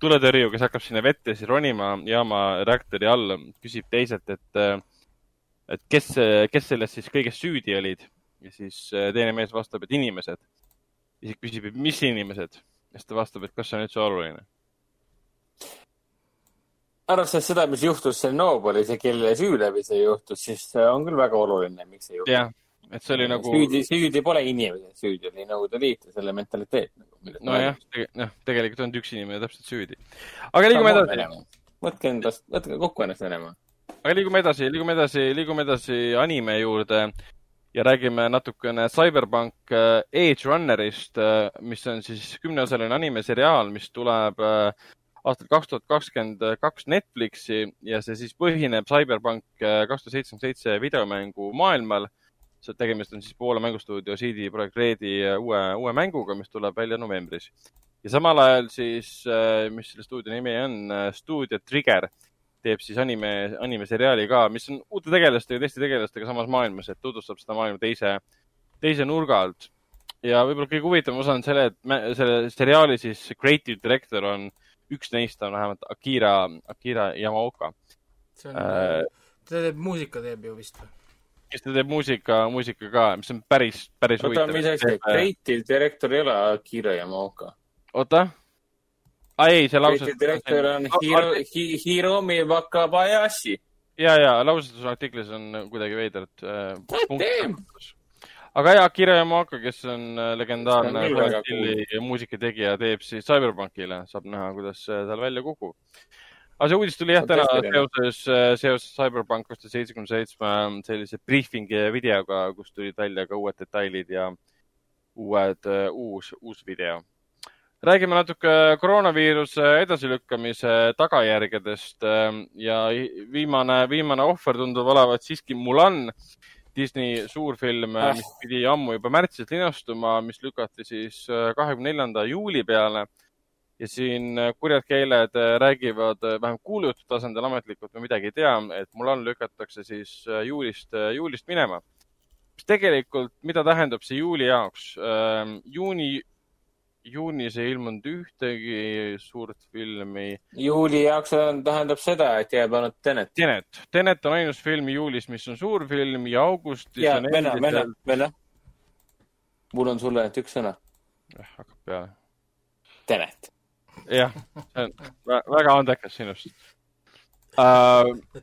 tuletõrju, kes hakkab sinna vette siis ronima jaama reaktori all, küsib teiselt, et äh,, et kes, kes selles siis kõiges süüdi olid ja siis äh, teine mees vastab, et inimesed isik küsib, et mis inimesed ja siis ta vastab, et kas see on üldse oluline. arvestades seda, mis juhtus Tšernobõlis ja kelle süü läbi see juhtus, siis on küll väga oluline, miks see juhtus. jah, et see oli nagu. süüdi, süüdi pole inimesed, süüdi oli Nõukogude Liit ja selle mentaliteet nagu,. nojah, noh, tegelikult on üks inimene täpselt süüdi. aga liigume edasi. võtke endast, võtke kokku ennast Venemaa. aga liigume edasi, liigume edasi, liigume edasi anime juurde ja räägime natukene Cyberpunk äh, Edge Runnerist, äh, mis on siis kümneosaline animeseriaal, mis tuleb äh, aastal kaks tuhat kakskümmend kaks Netflixi ja see siis põhineb Cyberpunk kaks tuhat seitsekümmend seitse videomängu maailmal. tegemist on siis Poola mängustuudio CD Projekt Redi uue, uue mänguga, mis tuleb välja novembris. ja samal ajal siis, mis selle stuudio nimi on, stuudio Trigger teeb siis anime, animeseriaali ka, mis on uute tegelastega, teiste tegelastega samas maailmas, et tutvustab seda maailma teise, teise nurga alt. ja võib-olla kõige huvitavam osa on selle, et selle seriaali siis creative director on, üks neist on vähemalt Akira, Akira Yamaoka, see on Äh, ta teeb muusika teeb ju vist või? kes ta teeb muusika, muusika ka, mis on päris, päris oota, mis asja, huvitav. creative director ei ole Akira Yamaoka. oota. Aa ei, see lause director on Hiro, Hiromi Wakabayashi. ja, ja lausetusartiklis on kuidagi veidrad äh, damn.. aga ja, Akira Yamaoka, kes on äh, legendaarne muusikategija, teeb siis Cyberpunkile, saab näha, kuidas see tal välja kukub. aga see uudis tuli jah täna seoses, seoses Cyberpunk kaks tuhat seitsekümmend seitsme sellise briifingi videoga, kus tulid välja ka uued detailid ja uued, uus, uus video räägime natuke koroonaviiruse edasilükkamise tagajärgedest ähm, ja viimane, viimane ohver tundub olevat siiski Mulan, Disney suurfilm, Ah. mis pidi ammu juba märtsis linastuma, mis lükati siis äh, kahekümne neljanda juuli peale. ja siin äh, kurjad keeled äh, räägivad äh, vähemalt kuulujutu tasandil ametlikult me midagi ei tea, et Mulan lükatakse siis juulist, juulist minema. mis tegelikult, mida tähendab see juuli jaoks? juuni, juunis ei ilmunud ühtegi suurt filmi. juuli jaoks tähendab seda, et jääb ainult Tenet. Tenet, Tenet on ainus film juulis, mis on suurfilm ja augustis ja venna, venna venna. mul on sulle ainult üks sõna. Eh, hakkab peale. Tenet. jah, see on vä- väga andekas sinust uh,.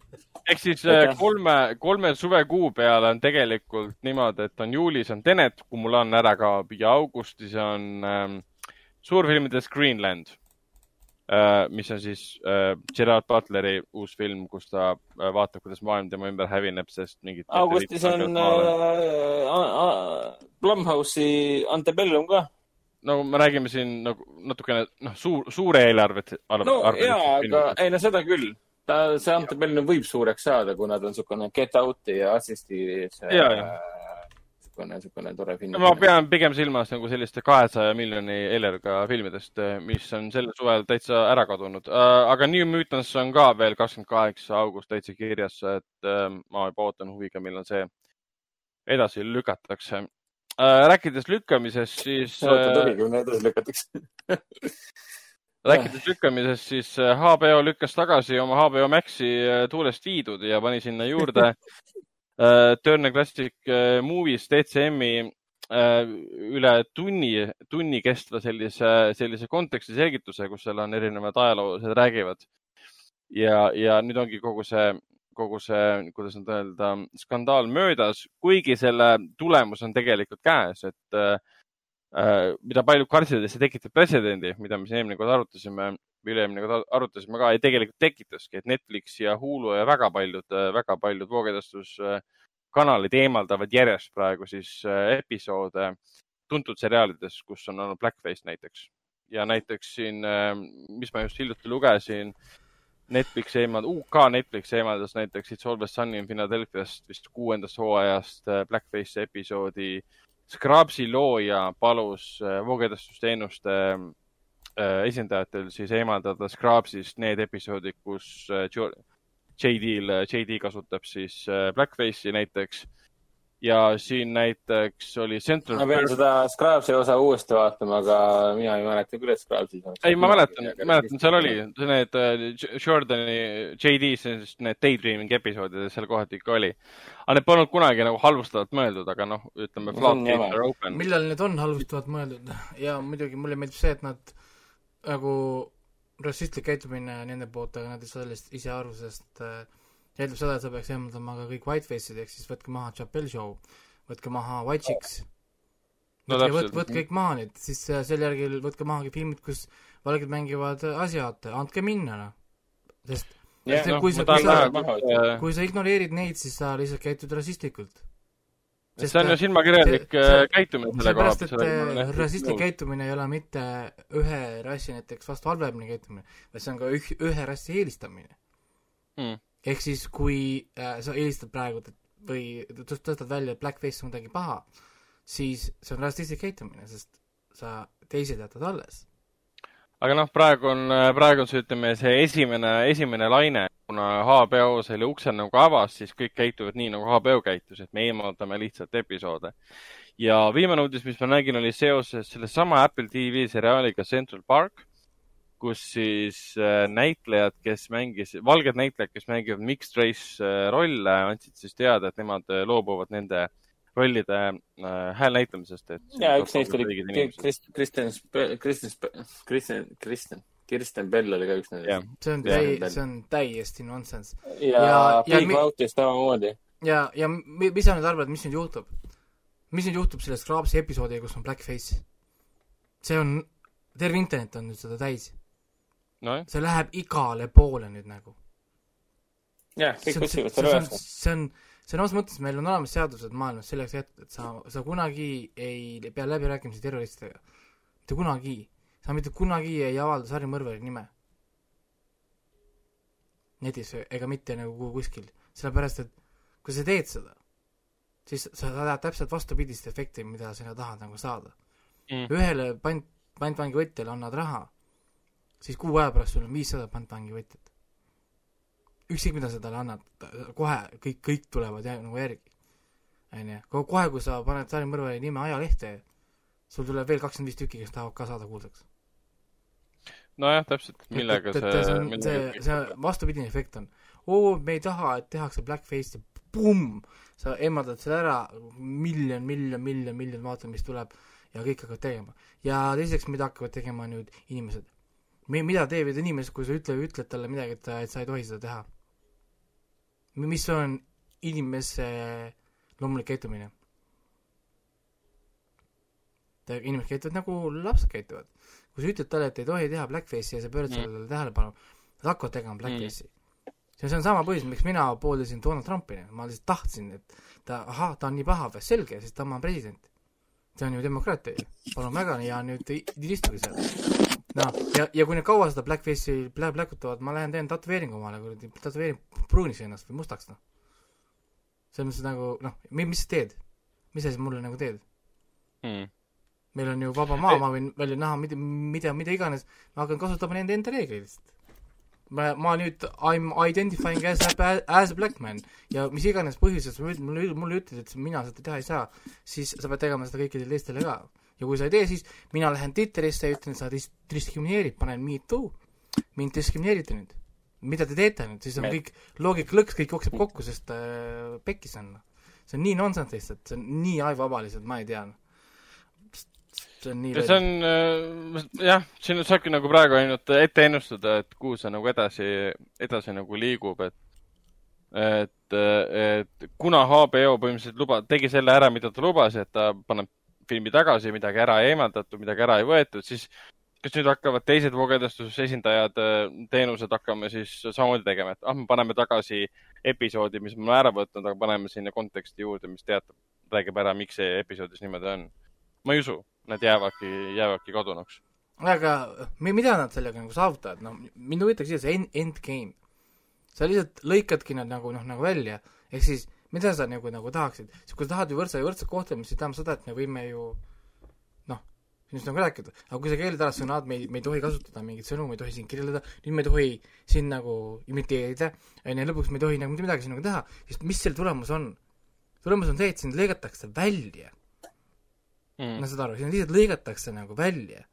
ehk siis äh, kolme, kolme suvekuu peale on tegelikult niimoodi, et on juulis on Tenet, kui mul on ära kaob ja augustis on ähm, suurfilmides Greenland äh,, mis on siis äh, Gerard Butleri uus film, kus ta äh, vaatab, kuidas maailm tema ümber hävineb, sest mingid. augustis on Blumhouse'i Antebellum ka. no me räägime siin nagu natukene, noh, suur, suure eelarvet. no jaa, aga ei no seda küll. ta, see Antebellum võib suureks saada, kuna ta on niisugune Get Out'i ja Assisti see Jaa, niisugune, niisugune tore film. ma pean pigem silmas nagu selliste kahesaja miljoni eelarvega filmidest, mis on sel suvel täitsa ära kadunud. aga New Mutants on ka veel kakskümmend kaheksa august täitsa kirjas, et äh, ma juba ootan huviga, millal see edasi lükatakse. rääkides lükkamisest, siis oota, äh, tuli, kui need edasi lükatakse. rääkides lükkamisest, siis äh, HBO lükkas tagasi oma HBO Maxi äh, tuulest viidud ja pani sinna juurde äh, Turner Classic äh, Movies DCM-i äh, üle tunni, tunni kestva sellise, sellise konteksti selgituse, kus seal on erinevad ajaloolased räägivad. ja, ja nüüd ongi kogu see, kogu see, kuidas nüüd öelda, skandaal möödas, kuigi selle tulemus on tegelikult käes, et äh, äh, mida paljud kartsid, et see tekitab pretsedendi, mida me siin eelmine kord arutasime, üle-eelmine kord arutasime ka, ei tegelikult tekitaski, et Netflix ja Hulu ja väga paljud, väga paljud voogedastuskanalid eemaldavad järjest praegu siis äh, episoode tuntud seriaalides, kus on olnud Blackface näiteks. ja näiteks siin, mis ma just hiljuti lugesin, Netflix eemald-, UK Netflix eemaldas näiteks It's Always Sunny in Philadelphia'st vist kuuendast hooajast äh, Blackface episoodi Scrubsi looja palus äh, voogedastusteenuste äh, esindajatel siis eemaldada Scrubsist need episoodid, kus äh, JD-l, JD kasutab siis Blackface'i näiteks. Ja siin näiteks oli Central ma pean seda Scrubsi osa uuesti vaatama, aga mina ei mäleta küll, et Scrubsis oleks. ei, ma mäletan, mäletan, seal oli need äh, Jordani, JD, siis need Daydreaming episoodid, seal kohati ikka oli. aga need polnud kunagi nagu halvustavalt mõeldud, aga noh, ütleme. On millal need on halvustavalt mõeldud ja muidugi mulle meeldib see, et nad nagu rassistlik käitumine nende poolt, aga nad ei saa sellest ise aru, sest äh, see eeldab seda, et sa peaks eemaldama ka kõik whiteface'id, ehk siis võtke maha Chappelle Show, võtke maha White Chicks. No võtke, võtke, võtke kõik maha nüüd, siis äh, selle järgi võtke maha kõik filmid, kus valged mängivad äh, asiaate, andke minna, noh. sest Jah, sest noh, kui sa, kui sa, äh, kui sa ignoreerid neid, siis sa lihtsalt käitud rassistlikult. see on ju silmakirjalik käitumine selle koha seepärast, et äh, rassistlik käitumine ei ole mitte ühe rassi näiteks vastu halvemini käitumine, vaid see on ka üh-, ühe rassi eelistamine Mm. Ehk siis, kui äh, sa eelistad praegu või tõ- tõstad välja, et blackface on midagi paha, siis see on rassistlik käitumine, sest sa teised jätad alles. aga noh, praegu on, praegu on see, ütleme, see esimene, esimene laine, kuna HBO selle ukse nagu avas, siis kõik käituvad nii, nagu HBO käitus, et me eemaldame lihtsalt episoode. ja viimane uudis, mis ma nägin, oli seoses sellesama Apple TV seriaaliga Central Park, kus siis äh, näitlejad, kes mängis, valged näitlejad, kes mängivad mixed race äh, rolle, andsid siis teada, et nemad äh, loobuvad nende rollide hääl näitamisest, et. ja üks neist oli Krist-, Kristen, Kristen, Kristen, Kristen, Kirsten Bell oli ka üks nendest., see on täi-, see on täiesti nonsense. ja, Ja- ja Big Mouth'is samamoodi. ja, ja mi- mis sa nüüd arvad, mis nüüd juhtub? mis nüüd juhtub selle Scrubsi episoodiga, kus on blackface? see on, terve internet on nüüd seda täis. nojah, see läheb igale poole nüüd nagu. jah, kõik otsivad on, üles. see on, see on ausas mõttes, meil on olemas seadused maailmas selleks ette, et sa, sa kunagi ei pea läbirääkimisi terroristidega. mitte kunagi. sa mitte kunagi ei avalda Sari Mõrvari nime. netis ega mitte nagu kuskil, sellepärast et kui sa teed seda, siis sa saad täpselt vastupidist efekti, mida sina tahad nagu saada Mm. ühele pant, pantvangi võtjale annad raha, siis kuu aja pärast sul on viissada pantvangi võtjat. ükskõik, mida sa talle annad, kohe kõik, kõik tulevad jä- nagu järgi. onju, kohe, kui sa paned Sari Mõrvari nime ajalehte, sul tuleb veel kakskümmend viis tükki, kes tahavad ka saada kuulsaks. nojah, täpselt, millega et, et see see, on, see, see vastupidine efekt on. oo, me ei taha, et tehakse blackface'i, pumm, sa eemaldad selle ära, miljon, miljon, miljon, miljon vaatamist tuleb ja kõik hakkavad tegema. ja teiseks, mida hakkavad tegema nüüd inimesed? Mida teevad inimesed, kui sa ütle, ütled talle midagi, et ta, et sa ei tohi seda teha? mis on inimese loomulik käitumine? inimesed käituvad nagu lapsed käituvad. kui sa ütled talle, et ei tohi teha blackface'i ja sa pöörad sellele tähelepanu, nad hakkavad tegema blackface'i mm.. see, on sama põhjus, miks mina pooldasin Donald Trumpi, ma lihtsalt tahtsin, et ta, ahah, ta on nii paha selge, sest ta on president. see on ju demokraatia ju, palun väga ja nüüd istuge seal. noh, ja, ja kui nad kaua seda blackface'i plä-, pläkutavad, ma lähen teen tätoveeringu omale, kuradi, tätoveerin pruuniks ennast või mustaks, noh. selles mõttes nagu noh, mis sa teed? mis sa siis mulle nagu teed? mm.. meil on ju vaba maa, ma võin välja näha mida, mida, mida iganes, ma hakkan kasutama nende enda reegleid lihtsalt. ma, ma nüüd I m identifying as a, as a black man ja mis iganes põhjusest sa mulle, mulle ütled, et mina seda teha ei saa, siis sa pead tegema seda kõikidele teistele ka. Ja kui sa ei tee, siis mina lähen Twitterisse ja ütlen, sa dis-, diskrimineerid, panen me too, mind diskrimineerite nüüd. mida te teete nüüd, siis on Me- kõik loogika lõks, kõik jookseb kokku, sest äh, pekkis on. see on nii nonsense lihtsalt, see on nii aivavaba lihtsalt, ma ei tea. see on nii see on äh, jah, siin saabki nagu praegu ainult ette ennustada, et kuhu see nagu edasi, edasi nagu liigub, et et, et kuna HBO põhimõtteliselt luba, tegi selle ära, mida ta lubas, et ta paneb filmi tagasi, midagi ära ei eemaldatud, midagi ära ei võetud, siis kas nüüd hakkavad teised voogedastuse esindajad, teenused hakkame siis samamoodi tegema, et ah, me paneme tagasi episoodi, mis me oleme ära võtnud, aga paneme sinna konteksti juurde, mis teatab, räägib ära, miks see episoodis niimoodi on. ma ei usu, nad jäävadki, jäävadki kadunuks. aga mi- mida nad sellega nagu saavutavad, no mind huvitaks see end, endgame. sa lihtsalt lõikadki nad nagu noh, nagu välja, ehk siis mida sa nagu, nagu tahaksid, kui sa tahad ju võrdse, võrdset kohtlemist, siis tähendab seda, et me võime ju noh, sinust nagu rääkida, aga kui sa keelad ära sõnad, me ei, me ei tohi kasutada mingeid sõnu, me ei tohi siin kirjeldada, nüüd me ei tohi siin nagu imiteerida, onju, lõpuks me ei tohi nagu mitte midagi sinuga teha, siis mis selle tulemus on? tulemus on see, et sind lõigatakse välja Mm. no saad aru, sind lihtsalt lõigatakse nagu välja.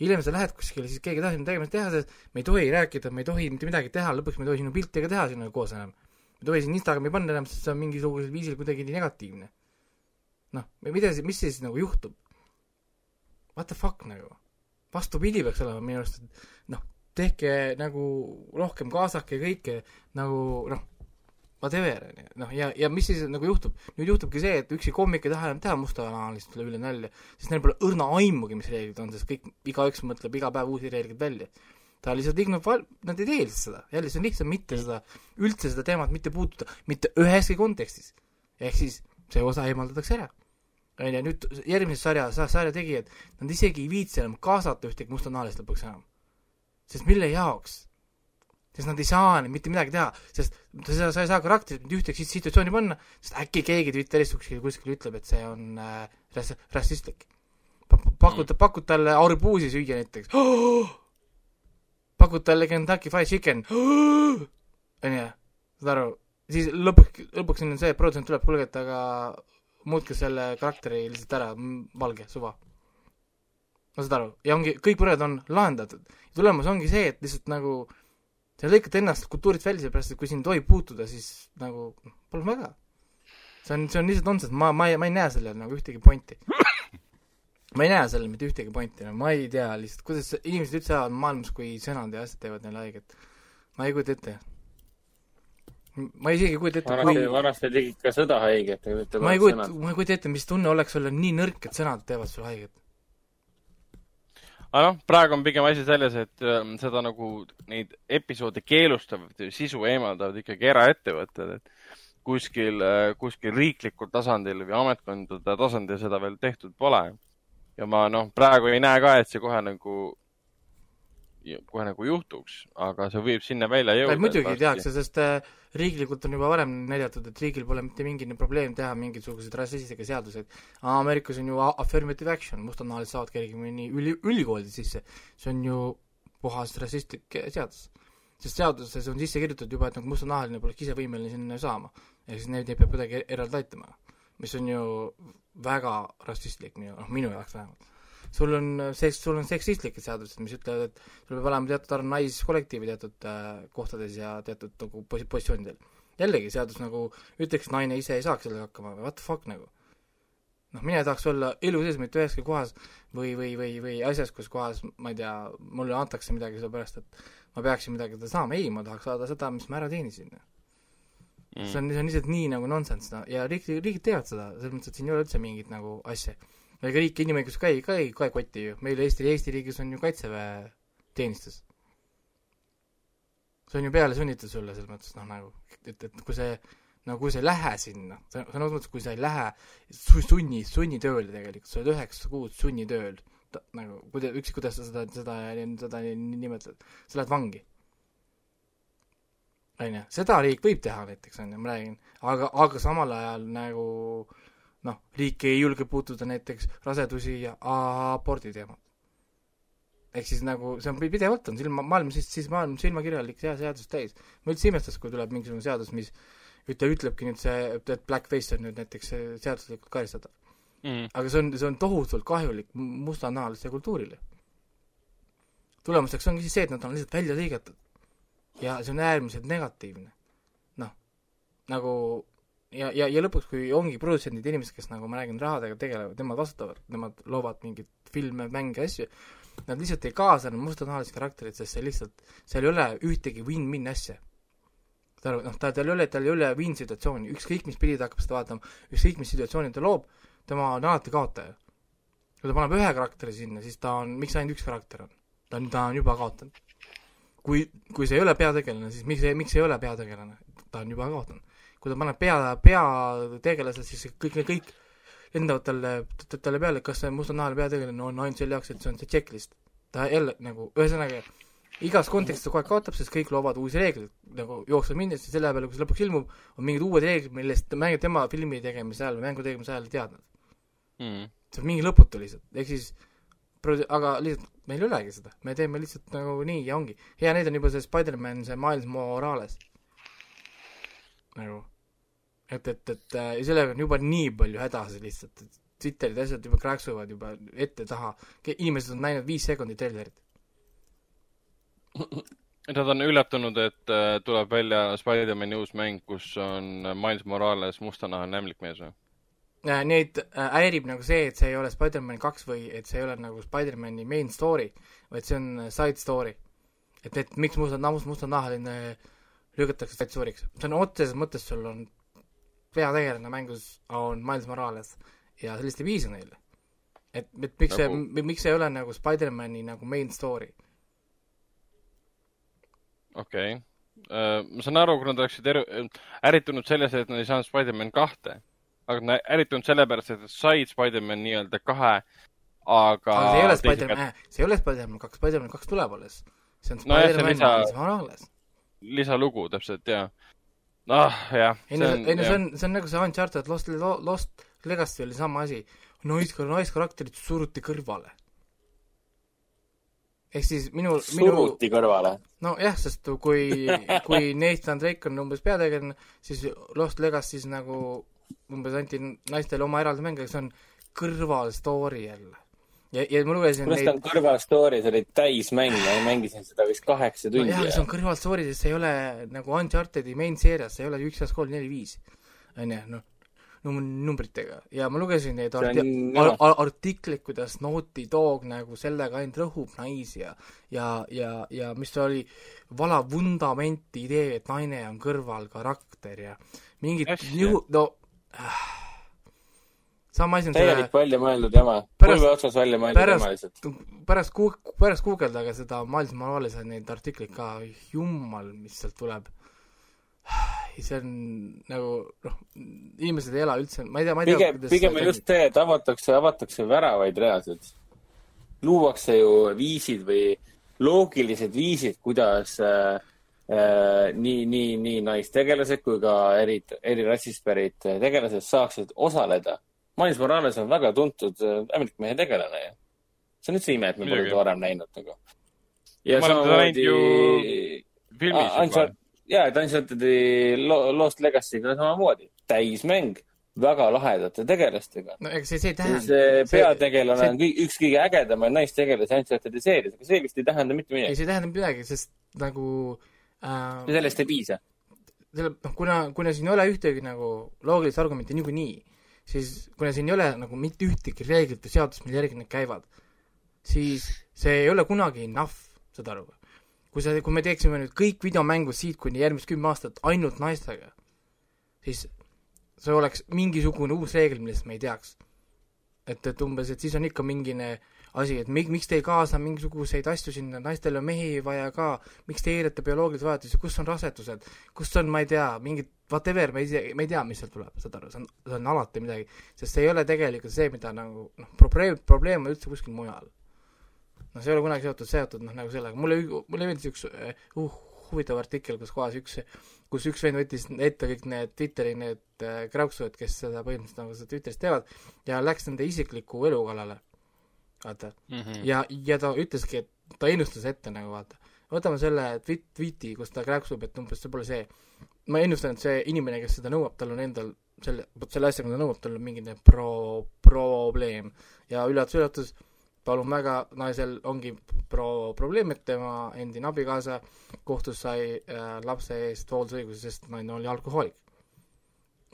hiljem sa lähed kuskile, siis keegi ei taha sinna tegemist teha, sest me ei tohi rääkida, me ei tohi mitte midagi teha, lõpuks me ei tohi sinu pilti ka teha sinuga koos enam. Ei tohi sind Instagrami panna enam, sest see on mingisugusel viisil kuidagi nii negatiivne. noh, mida siis, mis siis nagu juhtub? What the fuck nagu? vastupidi peaks olema minu arust, et noh, tehke nagu rohkem kaasake kõike nagu noh, whatever, onju, noh ja, ja mis siis nagu juhtub, nüüd juhtubki see, et üksi koomik ei taha enam teha mustanalist üle üle nalja, sest neil pole õrna aimugi, mis reeglid on, sest kõik, igaüks mõtleb iga päev uusi reegleid välja. Ta lihtsalt ignob, nad ei tee lihtsalt seda, jälle see on lihtsam mitte seda, üldse seda teemat mitte puudutada, mitte üheski kontekstis. ehk siis see osa eemaldatakse ära. onju, nüüd järgmises sarja, sarja tegijad, nad isegi ei viitsi enam kaasata ühtegi mustanahalist lõpuks enam. sest mille jaoks? sest nad ei saa mitte midagi teha, sest sa, sa ei saa karakterit mitte ühtegi sit- situatsiooni panna, sest äkki keegi Twitteris kuskil, kuskil ütleb, et see on äh, rass-, rassistlik. pakud, pakud talle arbuusi süüa näiteks oh! pakud talle Kentucky Fried Chicken, onju, saad aru, siis lõpuks, lõpuks on see, et produtsent tuleb, kuulge, et aga muutke selle karakteri lihtsalt ära, valge, suva. no saad aru, ja ongi, kõik mured on lahendatud. tulemus ongi see, et lihtsalt nagu sa lõikad ennast kultuurist välja, sellepärast et kui sind tohib puutuda, siis nagu pole väga. see on, see on lihtsalt nonsense, ma, ma ei, ma ei näe sellel nagu ühtegi pointi. ma ei näe sellel mitte ühtegi pointi, no ma ei tea lihtsalt, kuidas inimesed üldse elavad maailmas, kui sõnad ja asjad teevad neile haiget. ma ei kujuta ette. ma isegi ei kujuta ette, vanasti, kui vanasti tegid ka sõda haiget, ma ei kujuta, ma ei kujuta ette, mis tunne oleks olla nii nõrk, et sõnad teevad sulle haiget. aga noh, praegu on pigem asi selles, et äh, seda nagu neid episoode keelustavad sisu eemaldavad ikkagi eraettevõtted, et kuskil, kuskil riiklikul tasandil või ametkondade tasandil seda veel tehtud pole. Ja ma noh, praegu ei näe ka, et see kohe nagu, kohe nagu juhtuks, aga see võib sinna välja jõuda. muidugi tehakse, sest äh, riiklikult on juba varem näidatud, et riigil pole mitte mingi probleem teha mingisuguseid rassistlikke seaduseid. Ameerikas on ju affirmative action, mustanahalised saavad kergemini üli, ülikooli sisse. see on ju puhas rassistlik seadus. sest seaduses on sisse kirjutatud juba, et nagu mustanahaline poleks ise võimeline sinna saama. ehk siis neid neid peab kuidagi eraldi aitama. Mis on ju väga rassistlik minu, noh minu jaoks vähemalt. sul on seks, sul on seksistlikud seadused, mis ütlevad, et sul peab olema teatud arv naiskollektiivi teatud äh, kohtades ja teatud nagu posi-, positsioonidel. jällegi seadus nagu ütleks, naine ise ei saaks sellega hakkama, what the fuck nagu. noh, mina ei tahaks olla elu sees mitte üheski kohas või, või, või, või asjas, kus kohas, ma ei tea, mulle antakse midagi sellepärast, et ma peaksin midagi saama, ei, ma tahaks saada seda, mis ma ära teenisin. Mm. see on, see on lihtsalt nii nagu nonsense, no ja riik, riigid teevad seda, selles mõttes, et siin ei ole üldse mingit nagu asja. ega riik inimõigus ka ei, ka ei, ka ei koti ju, meil Eesti, Eesti riigis on ju kaitseväe teenistus. see on ju peale sunnitud sulle selles mõttes, noh nagu, et, et kui see, no kui sa ei lähe sinna, sõna otseses mõttes, kui sa ei lähe su- sunni, sunnitööle tegelikult, sa oled üheksa kuud sunnitööl, nagu, kuida-, ükskõik kuidas sa seda, seda, seda nimetad, sa lähed vangi onju, seda riik võib teha näiteks onju, ma räägin, aga, aga samal ajal nagu noh, riik ei julge puutuda näiteks rasedusi ja abordi teemat. ehk siis nagu see on pidevalt on silma, maailm siis, siis maailm silmakirjalik hea seadus täis. ma üldse ei imestaks, kui tuleb mingisugune seadus, mis ütle, ütlebki nüüd see, et blackface on nüüd näiteks seaduslikult karistatav. Mm. aga see on, see on tohutult kahjulik mu- mustanahalisele kultuurile. tulemuseks ongi siis see, et nad on lihtsalt välja lõigatud. Ja see on äärmiselt negatiivne. noh, nagu ja, ja, ja lõpuks, kui ongi produtsendid, inimesed, kes nagu ma räägin, rahadega tegelevad, nemad vastutavad, nemad loovad mingeid filme, mänge, asju, nad lihtsalt ei kaasa enam mustanahalist karakterit, sest see lihtsalt, seal ei ole ühtegi win-win asja. saad aru, noh, ta, tal ei ole, tal ei ole win-situatsiooni, ükskõik mis pidi ta hakkab seda vaatama, ükskõik mis situatsiooni ta loob, tema on alati kaotaja. kui ta paneb ühe karakteri sinna, siis ta on, miks ainult üks karakter on? ta on, ta on juba kaotanud. kui, kui see ei ole peategelane, siis miks, miks ei ole peategelane? ta on juba kaotanud. kui ta paneb pea, peategelased, siis kõik, kõik lendavad talle, talle peale, kas see mustanahaline peategelane on ainult selle jaoks, et see on see checklist. ta jälle nagu, ühesõnaga, igas kontekstis ta kogu aeg kaotab, sest kõik loovad uusi reegleid, nagu jooksvalt minnes ja selle peale, kui see lõpuks ilmub, on mingid uued reeglid, millest mängib tema filmi tegemise ajal või mängu tegemise ajal ei teadnud. Mm. see on mingi lõputu lihtsalt, ehk siis pro- aga lihtsalt meil ei olegi seda, me teeme lihtsalt nagu nii ja ongi. hea näide on juba see Spider-man, see Miles Morales. nagu, et, et, et äh, ja sellega on juba nii palju hädasid lihtsalt, et Twitterid asjad juba kräksuvad juba ette-taha, inimesed on näinud viis sekundit trailerit. Nad on üllatunud, et äh, tuleb välja Spider-man'i uus mäng, kus on Miles Morales mustanahaline ämblikmees või? Äh, Neid äh, häirib nagu see, et see ei ole Spider-man kaks või et see ei ole nagu Spider-mani main story, vaid see on äh, side story. et, et miks musta, must, mustanahaline lükatakse side story'ks, see on otseses mõttes, sul on peategelane mängus on Miles Morales ja sellist ei piisa neile. et, et miks Nagu- see, miks see ei ole nagu Spider-mani nagu main story. okei okay.. ma saan aru, kui nad oleksid ärritunud selles, et nad ei saanud Spider-man kahte, aga nad on ärritunud sellepärast, et nad said Spider-man nii-öelda kahe, aga see ei ole Spider-man, see ei ole Spider-man kaks, Spider-man kaks tuleb alles. see on Spider-man lisa- Miles Morales. lisalugu täpselt ja ah jah. ei no, ei no see on, see on nagu see Uncharted Lost, Lost Legacy oli sama asi. nais, naiskarakterid suruti kõrvale. ehk siis minu, minu suruti kõrvale. nojah, sest kui, kui Nathan Drake on umbes peategelane, siis Lost Legacy's nagu umbes anti naistele oma eraldi mäng, aga see on kõrvalstory jälle. ja, ja ma lugesin kuidas ta on kõrval story, see oli täismäng, ma mängisin seda vist kaheksa tundi nojah, see on kõrvalstory, sest see ei ole nagu Uncharted'i main seerias, see ei ole üks, kaks, kolm, neli, viis. onju, noh, num-, numbritega ja ma lugesin neid on arti- jah. ar- artikleid, kuidas Naughty Dog nagu sellega ainult rõhub naisi ja ja, ja, ja mis ta oli, valab vundamenti idee, et naine on kõrvalkarakter ja mingid nihu-, no sama asi on täielik selle, välja mõeldud jama. Põlve otsas välja mõeldud jama lihtsalt. pärast ku-, pärast guugeldage seda Miles Morales'e neid artikleid ka, jumal, mis sealt tuleb. see on nagu noh, inimesed ei ela üldse, ma ei tea, ma ei tea pigem, pigem on just see, et avatakse, avatakse väravaid reaalselt. luuakse ju viisid või loogilised viisid, kuidas äh, nii, nii, nii naistegelased kui ka eri, eri rassist pärit tegelased saaksid osaleda. Miles Morales on väga tuntud äh, Ameerika mehe tegelane ju. see on üldse ime, et me pole teda varem näinud nagu. ja juba Uncharted-. jaa, et Uncharted'i Lo- Lost Legacy'ga samamoodi. täismäng, väga lahedate tegelastega. no ega see, see ei tähenda see peategelane see- on kõi- üks kõige ägedamaid naistegelasi Uncharted'i seerias, aga see vist ei tähenda mitte ei, midagi. see ei tähenda midagi, sest nagu äh, sellest ei piisa. selle, noh, kuna, kuna siin ei ole ühtegi nagu loogilist argumenti niikuinii, siis kuna siin ei ole nagu mitte ühtegi reeglit või seadust, mille järgi need käivad, siis see ei ole kunagi enough, saad aru kui sa, kui me teeksime nüüd kõik videomängud siit kuni järgmised kümme aastat ainult naistega, siis see oleks mingisugune uus reegel, millest me ei teaks. et, et umbes, et siis on ikka mingine asi, et mi-, miks te ei kaasa mingisuguseid asju sinna, naistel on mehi vaja ka, miks te eirate bioloogilisi vajadusi, kus on rasedused, kus on, ma ei tea, mingid whatever, me tea, me ei tea, mis sealt tuleb, saad aru, see on, see on alati midagi, sest see ei ole tegelikult see, mida nagu noh, probleem, probleem on üldse kuskil mujal. noh, see ei ole kunagi seotud, seotud noh, nagu sellega, mulle, mulle meeldis üks uh, huvitav artikkel, kus kohas üks, kus üks vend võttis ette kõik need Twitteri need äh, krauksud, kes seda põhimõtteliselt nagu seda Twitteris teevad ja läks nende isikliku elu kallale. vaata, Mhm. ja, ja ta ütleski, et ta ennustas ette nagu vaata, võtame selle tweet, tweet'i, kus ta krääksub, et umbes see pole see. ma ennustan, et see inimene, kes seda nõuab, tal on endal selle, vot selle asjaga, mida ta nõuab, tal on mingi pro-, probleem ja üllatus-üllatus, palun väga, naisel ongi pro-, probleem, et tema endine abikaasa kohtus sai äh, lapse eest hooldusõiguse, sest naine oli alkohoolik.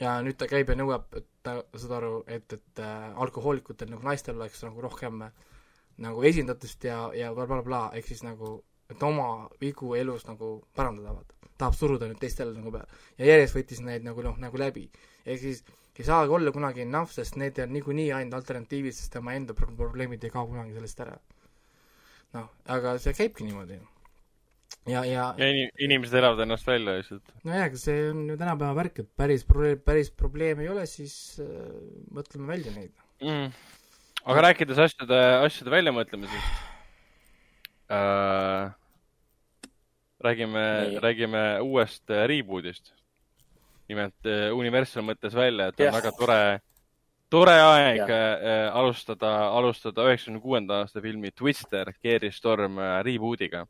Ja nüüd ta käib ja nõuab, et ta, saad aru, et, et äh, alkohoolikutel nagu naistel oleks nagu rohkem äh, nagu esindatust ja, ja blablabla bla,, ehk siis nagu, et oma vigu elus nagu parandada, vaata. tahab suruda nüüd teistele nagu peale. ja järjest võttis neid nagu noh, nagu läbi. ehk siis ei saagi olla kunagi enough, sest need on niikuinii ainult alternatiivid, sest tema enda pro- probleemid ei kao kunagi sellest ära. noh, aga see käibki niimoodi. ja, ja, ja inim- inimesed elavad ennast välja lihtsalt. nojah, aga see on ju tänapäeva värk, et päris probleem, päris probleeme ei ole, siis äh, mõtleme välja neid. mm.. aga rääkides asjade, asjade väljamõtlemisest äh,. räägime räägime uuest äh, reboot'ist. nimelt äh, Universal mõtles välja, et on Jah. väga tore, tore aeg Jah. äh, alustada, alustada üheksakümne kuuenda aasta filmi Twister, Gary Storm äh, reboot'iga.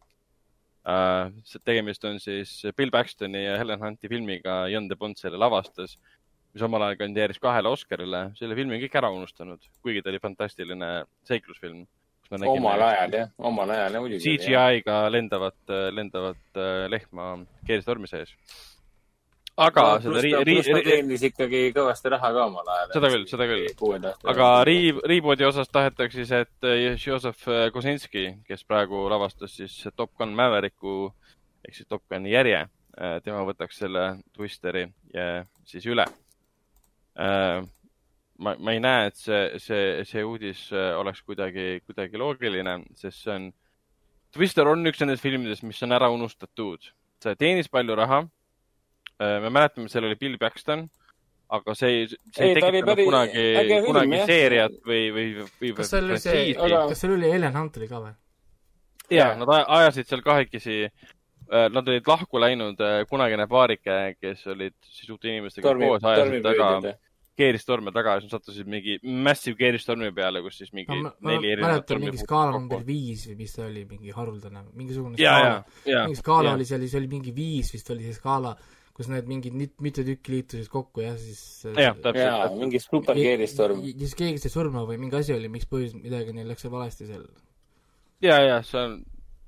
Tegemist on siis Bill Paxtoni ja Helen Hunti filmiga, Jan de Bont selle lavastas mis omal ajal kandideeris kahele Oscarile, selle filmi on kõik ära unustanud, kuigi ta oli fantastiline seiklusfilm. omal ajal jah, omal ajal jah muidugi. CGI-ga lendavat, lendavat äh, lehma keeristormi sees. Aga aga seda pluss ri- ta, pluss ta ri-, teenis ikkagi kõvasti raha ka omal ajal. Seda küll, seda küll. aga Re-, Reboot'i osas tahetakse siis, et äh, Joseph Kosinski, kes praegu lavastas siis Top Gun Mavericku ehk siis Top Guni järje, tema võtaks selle Twisteri ja siis üle. ma, ma ei näe, et see, see, see uudis oleks kuidagi, kuidagi loogiline, sest see on, Twister on üks nendest filmidest, mis on ära unustatud. see teenis palju raha. Me mäletame, seal oli Bill Paxton, aga see ei, see ei Ei, tekitanud päris kunagi film, kunagi jah. seeriat või, või, või kas seal oli see kas seal oli Helen Hunt oli ka või? ja nad ajasid seal kahekesi. Nad olid lahku läinud, kunagine paarike, kes olid siis uute inimestega tormi, koos, ajasid taga, keeristorme taga ja siis nad sattusid mingi massive keeristormi peale, kus siis mingi ma neli erinevat mäletan tormi mingi skaala number viis või mis ta oli, mingi haruldane, mingisugune ja, ja skaala,, ja. mingi skaala oli seal, siis oli mingi viis vist oli see skaala, kus need mingid mit- mitu tükki liitusid kokku ja siis jah, jaa, täpselt. mingi superkeeristorm. ja siis keegi sai surma või mingi asi oli, miks põhjus, midagi neil läks seal valesti seal. ja, ja see on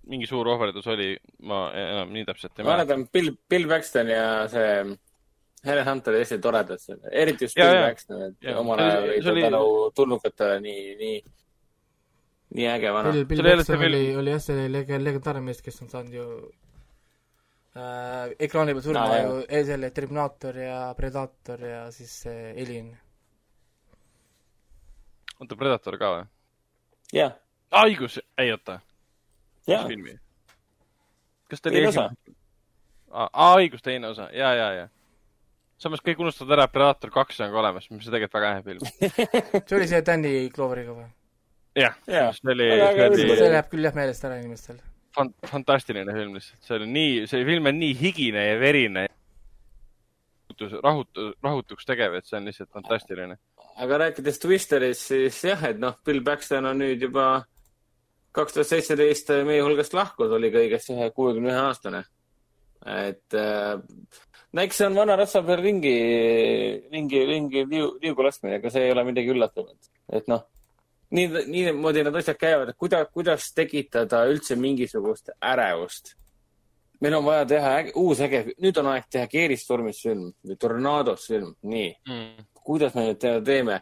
mingi suur ohverdus oli, ma enam nii täpselt ei ma mäleta. mäletan Bill, Bill Paxton ja see Helen Hunt olid hästi toredad seal, eriti just Jaa, Bill. Paxton, et omal oli- ajal oli ta oli- tänu tulnukatele nii, nii, nii äge vana. Bill, Bill oli Paxton oli oli jah, see lege-, legendaarne mees, kes on saanud ju äh, ekraani peal surma Aa, ju eh, selle Terminaator ja Predator ja siis see Alien. oota, Predator ka või? jah, aa, õigus, ei oota, mis filmi? kas ta oli osa. aa, aa, õigus, teine osa, ja, ja, ja. samas kõik unustavad ära, et Predator kaks on ka olemas, mis on tegelikult väga hea film. see oli see Danny Cloveriga või? jah see oli, see oli see läheb küll jah meelest ära inimestel. fan-, fantastiline film lihtsalt, see oli nii, see film on nii higine ja verine. rahutu-, rahutuks tegev, et see on lihtsalt fantastiline. aga rääkides Twisterist, siis jah, et noh, Bill Paxton on nüüd juba kaks tuhat seitseteist meie hulgast lahkunud, oli kõigest ühe kuuekümne ühe aastane. et äh, no eks see on vana rasva peal ringi, ringi, ringi liu, liugu laskmine, ega see ei ole midagi üllatavat. et noh, nii, niimoodi need asjad käivad, et kuidas, kuidas tekitada üldse mingisugust ärevust. meil on vaja teha äge, uus äge, nüüd on aeg teha Keeristormis film või Tornados film, nii Mm. kuidas me nüüd teda teeme?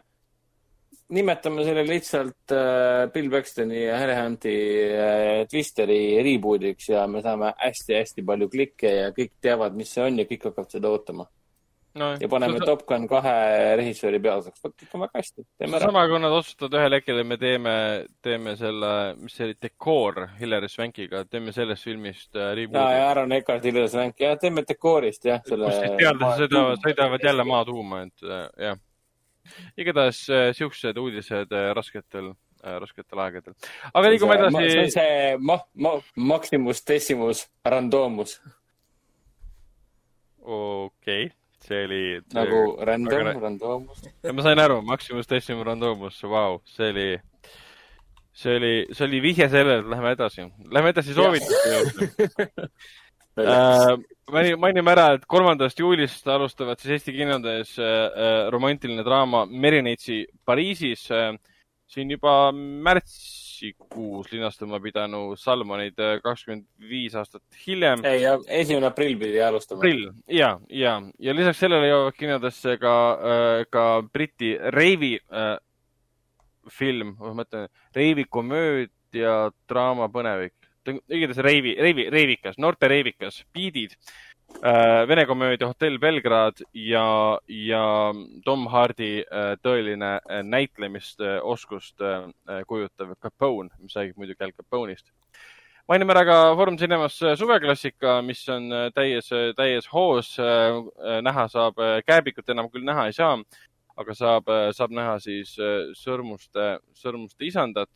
nimetame selle lihtsalt äh, Bill Paxtoni ja Harry Hunti äh, Twisteri reboot'iks ja me saame hästi-hästi palju klikke ja kõik teavad, mis see on ja kõik hakkavad seda ootama. No, ja paneme see- Top Gun kahe režissööri peaosaks, vot ikka väga hästi, teeme ära. sama, kui nad otsustavad ühel hetkel, et me teeme, teeme selle, mis see oli, Decoor Hilary Swankiga, teeme sellest filmist äh, ja, reboot'i ja Aaron Eckhart, Ilves Ränk ja teeme dekoorist jah, selle. kus siis teadlased sõidavad, sõidavad jälle maatuuma, et äh, jah. igatahes äh, siuksed uudised rasketel rasketel aegadel. aga liigume see on edasi. see ma-, ma-, Maximus Decimus Randomus okei okay., see oli. nagu random väga, randomus. ma sain aru, Maximus Decimal Randomus, vau, see oli, see oli, see oli vihje sellele, et lähme edasi. Lähme edasi soovituste juurde. Äh, maini- mainime ära, et kolmandast juulist alustavad siis Eesti kinodes äh, äh, romantiline draama Merinitsi Pariisis siin juba märtsikuus linastama pidanud Salmonid äh, kakskümmend viis aastat hiljem. ei, esimene aprill pidi alustama. aprill ja, ja, ja lisaks sellele jõuavad kinodesse ka, ka Briti reivi äh, film, ma mõtlen, reivi komöödia, draama, põnevik. igatahes reivi, reivi, reivikas, noorte reivikas, Beatid äh,, Vene komöödia Hotell Belgrad ja, ja Tom Hardy äh, tõeline äh, näitlemisoskust äh, kujutav Capone, mis räägib muidugi Al Capone'ist mainime ära ka Foorum Cinemas suveklassika, mis on äh, täies, täies hoos. näha saab, kääbikut enam küll näha ei saa, aga saab, saab näha siis äh, sõrmuste, sõrmuste isandat.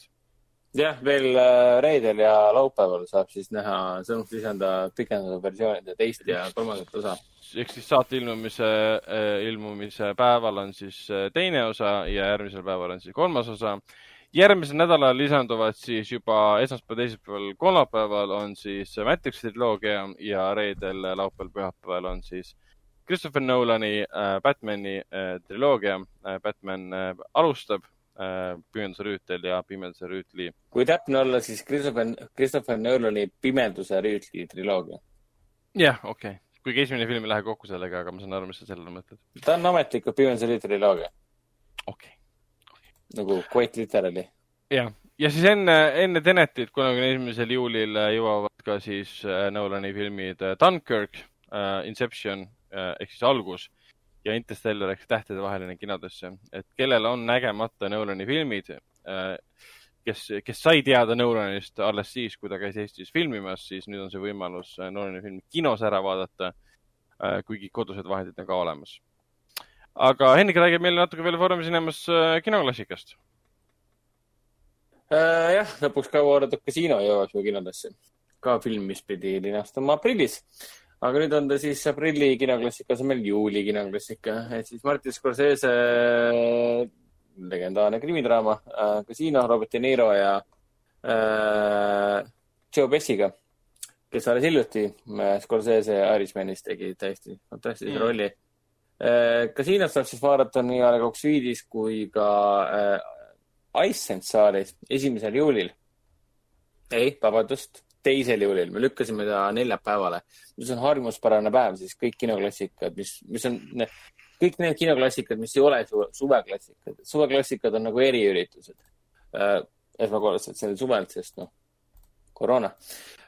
jah, veel äh, reedel ja laupäeval saab siis näha Sõnumit lisanda pikendatud versioonide teist ja kolmandat osa. ehk siis saate ilmumise, ilmumise päeval on siis äh, teine osa ja järgmisel päeval on siis kolmas osa. järgmisel nädalal lisanduvad siis juba esmaspäeval, teisipäeval, kolmapäeval on siis Matrixi triloogia ja reedel, laupäeval, pühapäeval on siis Christopher Nolani äh, Batman'i äh, triloogia äh,. Batman äh, alustab äh, Pimeduse rüütel ja Pimeduse rüütli kui täpne olla, siis Christopher, Christopher Nolani Pimeduse rüütli triloogia. jah, okei okay., kuigi esimene film ei lähe kokku sellega, aga ma saan aru, mis sa sellele mõtled. ta on ametlikult Pimeduse rüütli triloogia, okei okay.. nagu quite literally. ja, ja siis enne, enne Tenetit, kolmekümne esimesel juulil äh, jõuavad ka siis äh, Nolani filmid äh, Dunkirk, Inception äh, ehk siis algus ja Interstellar ehk tähtedevaheline kinodesse, et kellel on nägemata Nolani filmid, kes, kes sai teada Nolanist alles siis, kui ta käis Eestis filmimas, siis nüüd on see võimalus äh, Nolani film kinos ära vaadata, kuigi kodused vahendid on ka olemas. aga Hendrik räägib meile natuke veel Foorum Cinemas äh, kinoklassikast Äh, jah, lõpuks kauaoodatud Kasiino jõuab ju kinodesse. ka film, mis pidi linastuma aprillis. Aga nüüd on ta siis aprilli kinoklassika asemel juuli kinoklassika, et siis Martin Scorsese legendaarne krimidraama äh, Casino, Robert De Niro ja äh, Joe Bessiga, kes alles hiljuti äh, Scorsese Irishmanis tegi täiesti fantastilise Mm. rolli äh,. Casinos saab siis vaadata nii Alex Viidis kui ka äh, Icesense saalis esimesel juulil. ei, vabandust, teisel juulil, me lükkasime ta neljapäevale, mis on harjumuspärane päev, siis kõik kinoklassikad, mis, mis on, kõik need kinoklassikad, mis ei ole su suveklassikad, suveklassikad on nagu eriüritused. Äh, esmakordselt sel suvel, sest noh, koroona.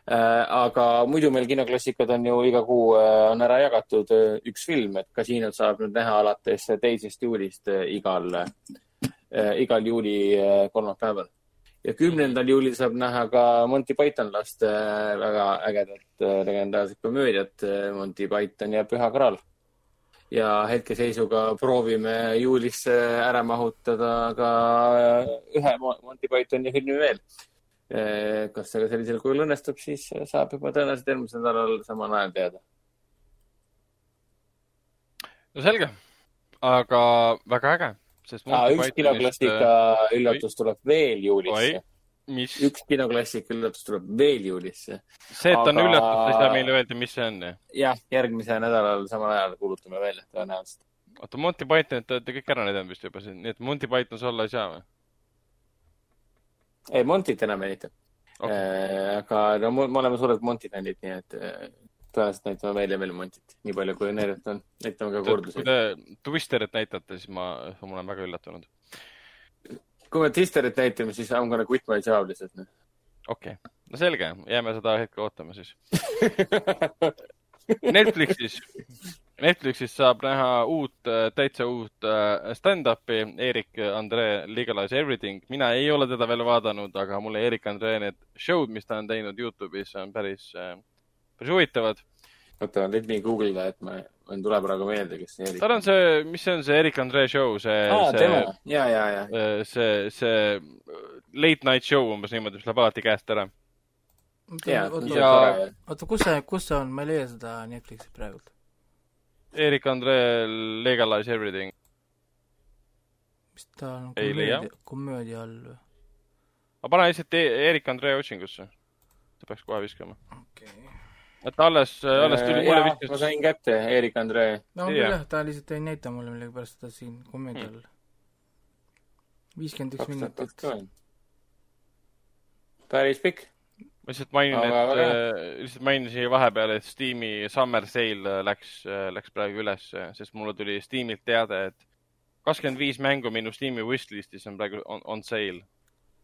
Äh,. aga muidu meil kinoklassikad on ju iga kuu äh, on ära jagatud äh, üks film, et kasiinot saab nüüd näha alates teisest juulist äh, igal äh,, igal juuli äh, kolmapäeval ja kümnendal juulil saab näha ka Monty Python laste äh, väga ägedat äh, legendaarset komöödiat äh, Monty Python ja Püha Graal. ja hetkeseisuga proovime juulisse ära mahutada ka ühe Mo- Monty Pythoni filmi veel. kas see ka sellisel kujul õnnestub, siis saab juba tõenäoliselt eelmisel nädalal samal ajal teada. no selge, aga väga äge, Aa, Monty üks kinoklassika üllatus tuleb veel juulisse. üks kinoklassika üllatus tuleb veel juulisse. see, et ta on aga- üllatus, ei saa meile öelda, mis see on. jah, järgmisel nädalal samal ajal kuulutame välja tõenäoliselt. oota, Monty Pythonit te olete kõik ära näidanud vist juba siin, nii et Monty Python see olla ei saa või? ei, Montit enam ei näita okay.. aga no me me oleme suured Monti fännid, nii et äh, tõenäoliselt näitame välja veel Montit, nii palju kui näidata on. näitame ka kui kordusi. te Twisterit näitate, siis ma, ma olen väga üllatunud. kui me Twisterit näitame, siis I m gonna quit my job lihtsalt. noh. okei okay., no selge, jääme seda hetke ootama siis. Netflixis, Netflixis saab näha uut, täitsa uut äh, stand-up'i Erik Andre Legalize Everything. mina ei ole teda veel vaadanud, aga mulle Erik Andre need show'd, mis ta on teinud Youtube'is, on päris, päris huvitavad. oota, let me google da, et ma, mul ei tule praegu meelde, kes see Erik tal on see, mis see on, see Erik Andre show, see see tema, ja, ja, ja. äh, see, see late night show umbes niimoodi, mis läheb alati käest ära. ja, oota, kus see, kus see on, ma ei leia seda Netflixi praegult. Erik Andre Legalize Everything. mis ta on Ei leia. komöödia, komöödia all või? ma panen lihtsalt E- Erik Andre otsingusse. ta peaks kohe viskama. okei okay.. Et alles, alles tuli, mulle Äh, ma sain kätte Erik Andre. no küll jah, ta lihtsalt ei näita mulle millegipärast seda siin komöödia all. viiskümmend üks minutit. päris pikk. ma lihtsalt mainin, et äh, lihtsalt mainin siia vahepeal, et Steam'i Summer Sale äh, läks, läks praegu üles, sest mulle tuli Steamilt teade, et kakskümmend viis mängu minu Steam'i wishlist'is on praegu on, on sale.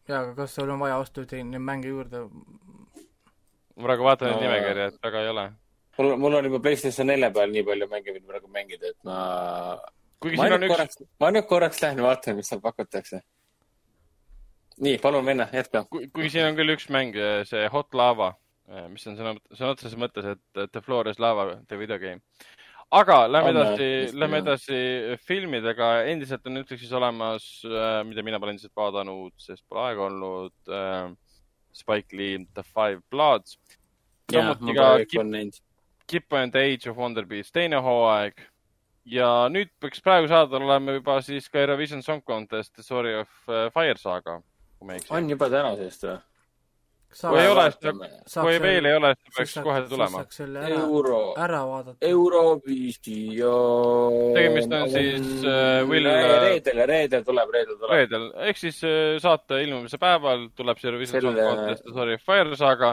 jaa, aga kas sul on vaja osta ühteid neid mänge juurde? Ma praegu vaatan No, nimekirja, et väga ei ole. mul, mul on juba PlayStation nelja peal nii palju mänge, mida praegu mängida, et ma, ma nüüd üks, korraks, ma nüüd korraks lähen vaatan, mis seal pakutakse. nii, palun venna, jätka. kuigi siin on küll üks mäng, see Hot Lava, mis on sõna, sõna otseses mõttes, et The Floor is Lava, the video game. aga lähme edasi lähme edasi filmidega. endiselt on Netflixis olemas, mida mina pole endiselt vaadanud, sest pole aega olnud äh,. Spike Lee The Five Bloods. samuti ka praegu Kip, on the Age of Wonder Beast teine hooaeg. ja nüüd peaks praegu saada olema juba siis ka Eurovision Song Contest The Story of äh, Fire saaga, on juba tänasest või? Kui ei ole, kui veel ei ole, siis peaks kohe tulema. euro, ära vaadata. Eurovision. Tegemist on siis, äh, Will- reedel, reedel tuleb, reedel tuleb. reedel, ehk siis äh, saate ilmumise päeval tuleb see Eurovision Song Contest of Fire saaga,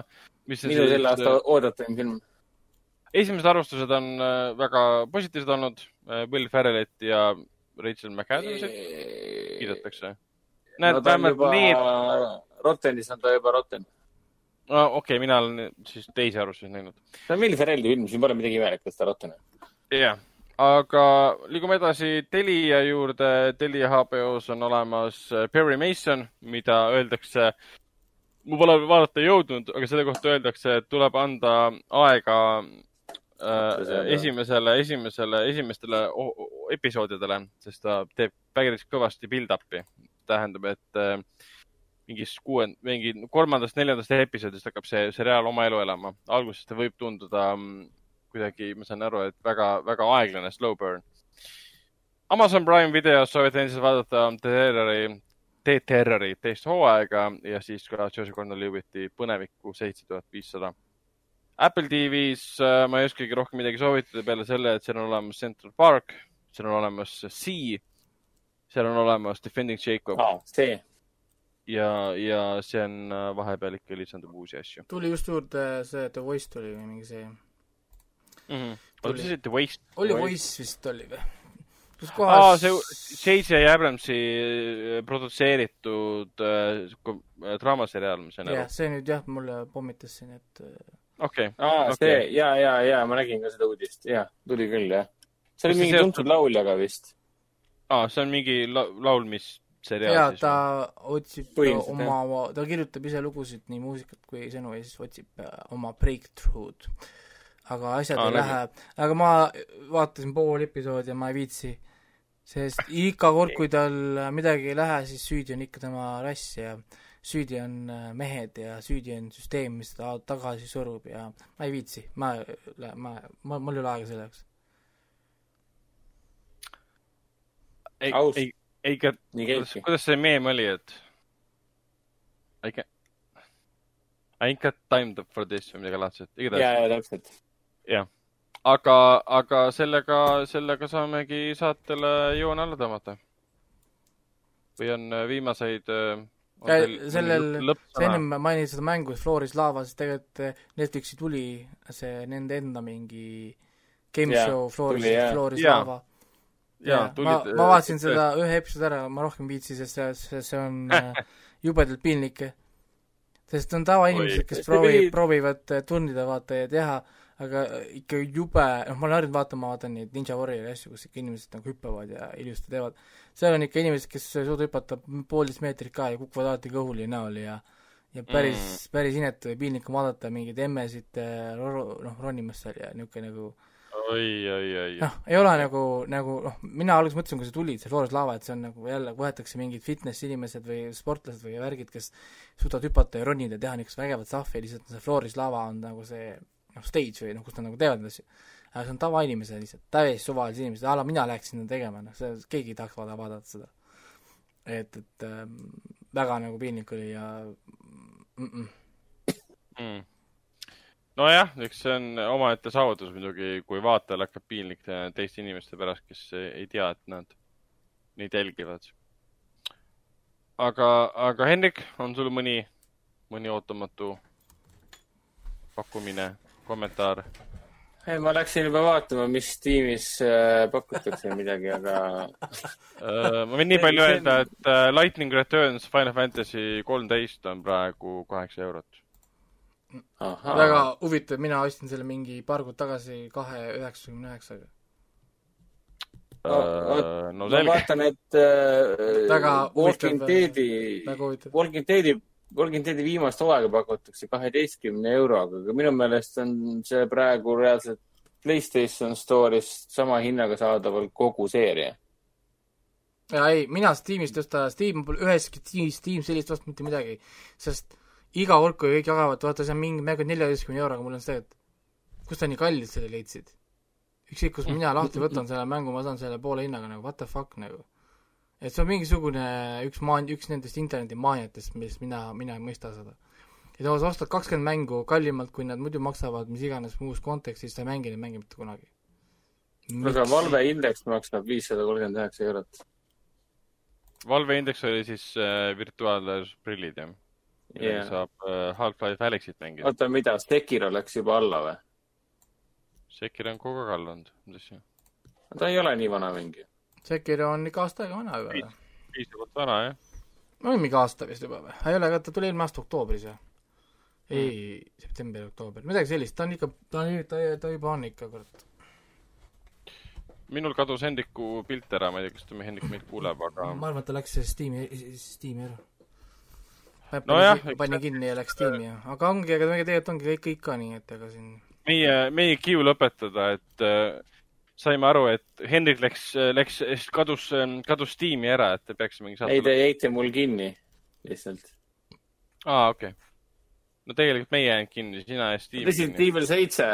minu selle siis aasta oodatav film. esimesed arvustused on äh, väga positiivsed olnud. Will Ferrellit ja Rachel McAdamsit kiidetakse. näed, no vähemalt juba need, Rottenis on ta juba Rotten. No okei okay,, mina olen siis teisi arvustusi näinud. see on Will Ferrelli film, siin pole midagi imelikku, ta Rotten on. jah, aga liigume edasi Telia juurde. Telia HBO-s on olemas äh, Perry Mason, mida öeldakse, ma pole vaadata jõudnud, aga selle kohta öeldakse, et tuleb anda aega äh, esimesele, esimesele, esimestele episoodidele, sest ta teeb päris kõvasti build-up'i. tähendab, et äh, mingist kuuend-, mingi kolmandast, neljandast episoodist hakkab see seriaal oma elu elama. alguses ta võib tunduda mm, kuidagi, ma saan aru, et väga, väga aeglane slow burn. Amazon Prime videos soovitan endiselt vaadata The Terrori, The Terrori teist hooaega ja siis ka Joseph Gordon-Levitti Põnevikku seitse tuhat viissada. Apple TV-s äh, ma ei oskagi rohkem midagi soovitada peale selle, et seal on olemas Central Park, seal on olemas Sea, seal on olemas Defending Jacob aa, see. ja, ja see on äh, vahepeal ikka lisandub uusi asju tuli just juurde see The Voice tuli või mingi see, mm. -hmm. Tuli. oota, see oli The Waste. oli Voice vist oli või? kus kohas see J.J. Abramsi äh, produtseeritud äh, äh, draamaseriaal, ma sain jah aru., see nüüd jah, mulle pommitas siin, et okei, aa, see, ja, ja, ja ma nägin ka seda uudist, ja, tuli küll, jah. see oli mingi tuntud lauljaga vist. aa, see on mingi la laulmisseriaal jaa, ta või? otsib oma, ta kirjutab ise lugusid, nii muusikat kui sõnu ja siis otsib äh, oma breakthrough'd. aga asjad Aa, ei lähe, aga ma vaatasin pool episoodi ja ma ei viitsi, sest iga kord, kui tal midagi ei lähe, siis süüdi on ikka tema rass ja süüdi on äh, mehed ja süüdi on süsteem, mis ta tagasi surub ja ma ei viitsi, ma, ma, ma, mul ei ole aega selle jaoks. ei Aus., ei, ei, kuidas kuidas see meem oli, et I can, I ain't got time for this või midagi laadset, ja, igatahes. ja täpselt. aga, aga sellega, sellega saamegi saatele joone alla tõmmata. või on äh, viimaseid äh, on Ja sellel- sa ennem mainisid seda mängu Floris Lava, siis tegelikult eh, Netflixi tuli see nende enda mingi game show Floris tuli,, jah. Floris Jaa. Lava. jaa, ma tulid. ma vaatasin seda ühe episoodi ära, ma rohkem ei viitsi, sest see, see, on äh, jubedalt piinlik. sest on tavainimesed, kes proovi- proovivad äh, tundida, vaata ja teha, aga ikka jube, noh, ma olen harjunud vaatama, vaatan neid Ninja Warriori asju, kus ikka inimesed nagu hüppavad ja ilusti teevad. seal on ikka inimesed, kes ei suuda hüpata poolteist meetrit ka ja kukuvad alati kõhuli näole ja ja päris mm., päris inetu ja piinlik on vaadata mingeid emmesid äh, noh, ronimas seal ja niisugune nagu oi, oi, oi. noh, ei ole nagu, nagu noh, mina alguses mõtlesin, kui see tuli, see Flores Lava, et see on nagu jälle võetakse mingid fitness inimesed või sportlased või värgid, kes suudavad hüpata ja ronida ja teha niisugust vägevat sahvi, lihtsalt see Flores Lava on nagu see noh, stage või noh, kus nad nagu teevad neid asju. aga see on tavainimesed lihtsalt, täiesti suvalised inimesed, a la mina läheks sinna tegema, noh, see, keegi ei tahaks vaadata, vaadata seda. et, et ähm, väga nagu piinlik oli ja mm -mm. mm.. nojah, eks see on omaette saavutus muidugi, kui vaatajal hakkab piinlik te- teiste inimeste pärast, kes ei tea, et nad neid jälgivad. aga, aga Hendrik, on sul mõni, mõni ootamatu pakkumine, kommentaar? ei, ma läksin juba vaatama, mis tiimis äh, pakutakse midagi, aga Äh, ma võin nii palju öelda, et äh, Lightning Returns Final Fantasy kolmteist on praegu kaheksa eurot. ahhaa. väga huvitav, mina ostsin selle mingi paar kuud tagasi kahe üheksakümne üheksaga. Äh, no ma selge, vaatan, et äh, Väga Walking Deadi. Walking Deadi, Walking Deadi viimast hooaega pakutakse kaheteistkümne euroga, aga minu meelest on see praegu reaalselt Playstation Store'ist sama hinnaga saadaval kogu seeria. ja ei, mina Steamist ei osta, Steam üheski Steam, Steam sellist ostnud mitte midagi, sest iga kord, kui kõik jagavad, vaata, see on mingi mäng neljateistkümne euroga, mul on see, et kust sa nii kallilt selle leidsid? ükskõik, kus mina lahti võtan selle mängu, ma saan selle poole hinnaga nagu what the fuck nagu. et see on mingisugune üks maan-, üks nendest internetimaaniatest, mis mina, mina ei mõista seda. et sa ostad kakskümmend mängu kallimalt, kui nad muidu maksavad mis iganes muus kontekstis, sa ei mängi neid mänge mitte kunagi. aga Valve indeks maksab viissada kolmkümmend üheksa eurot. Valve indeks oli siis äh, virtuaalprillid jah? Jah. saab äh, Half-Life Alyxit mängida. oota, mida, Sekiro läks juba alla või? Sekir on kogu aeg all olnud, mis asja. ta ei ole nii vana mäng ju. Sekiro on ikka aasta aega vana juba või? piisavalt vana jah. no mingi aasta vist juba või? ei ole, aga ta tuli eelmine aasta oktoobris või? ei, september, oktoober, midagi sellist, ta on ikka, ta on, ta, ta juba on ikka, kurat. minul kadus Hendriku pilt ära, ma ei tea, kas ta, Hendrik meid kuuleb, aga ma arvan, et ta läks Steam'i, Steam'i ära. Nojah, pani, eks pani kinni ja läks Steam'i ja, aga ongi, aga tegelikult ongi kõik, kõik ka nii, et ega siin meie, meie kiu lõpetada, et äh, saime aru, et Hendrik läks, läks, kadus, kadus tiimi ära, et te peaksime mingi ei, te jäite mul kinni lihtsalt. aa, okei okay.. no tegelikult meie jäänud kinni, sina ja Steve. Resident Evil seitse,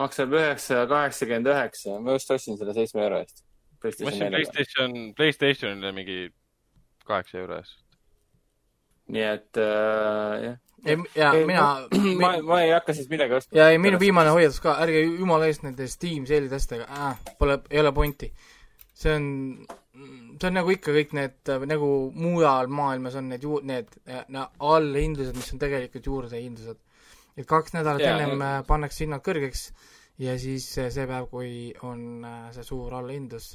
maksab üheksa kaheksakümmend üheksa, ma just ostsin selle seitsme euro eest. ma ostsin Playstation, Playstationile mingi kaheksa euro eest. Nii et äh, jah. ja Ei, mina, ma, ma ei hakka siis midagi ostma. ja ei, minu viimane hoiatus ka, ärge jumala eest nende Steam sale'ide asjadega äh,, pole, ei ole pointi. see on, see on nagu ikka kõik need, nagu mujal maailmas on need ju-, need no, allhindlused, mis on tegelikult juurdehindlused. et kaks nädalat Jaa, ennem no- äh, pannakse hinnad kõrgeks ja siis äh, see päev, kui on äh, see suur allahindlus,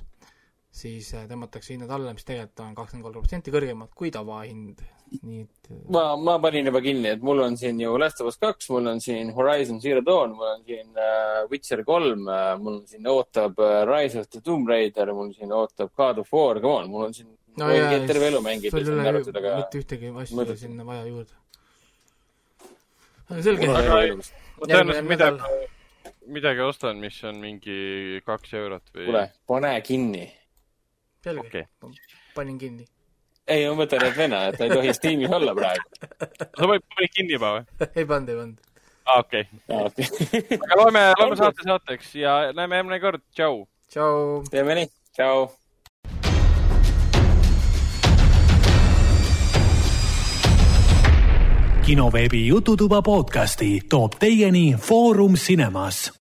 siis tõmmatakse hinnad alla, mis tegelikult on kakskümmend kolm protsenti kõrgemad kui tavahind, nii et äh, ma, ma panin juba kinni, et mul on siin ju Last of Us kaks, mul on siin Horizon Zero Dawn, mul on siin äh, Witcher kolm äh,, mul on siin ootab äh, Rise of the Tomb Raider, mul siin ootab God of War, come on, mul on siin no mul on jaa, terve elu mängida sul ei ole ka. mitte ühtegi asja mõõdet. sinna vaja juurde. selge Aga- ma tõenäoliselt midagi, midagi ostan, mis on mingi kaks eurot või. kuule, pane kinni. selge okei, panin kinni. ei, ma mõtlen, et vene, et ta ei tohi Steamis olla praegu. sa panid panid kinni juba või? ei pannud, ei pannud. aa, okei. aga loeme, loeme saate saateks ja näeme järgmine kord, tšau. tšau. teeme nii, tšau. kinoveebi Jututuba podcasti toob teieni Foorum Cinemas.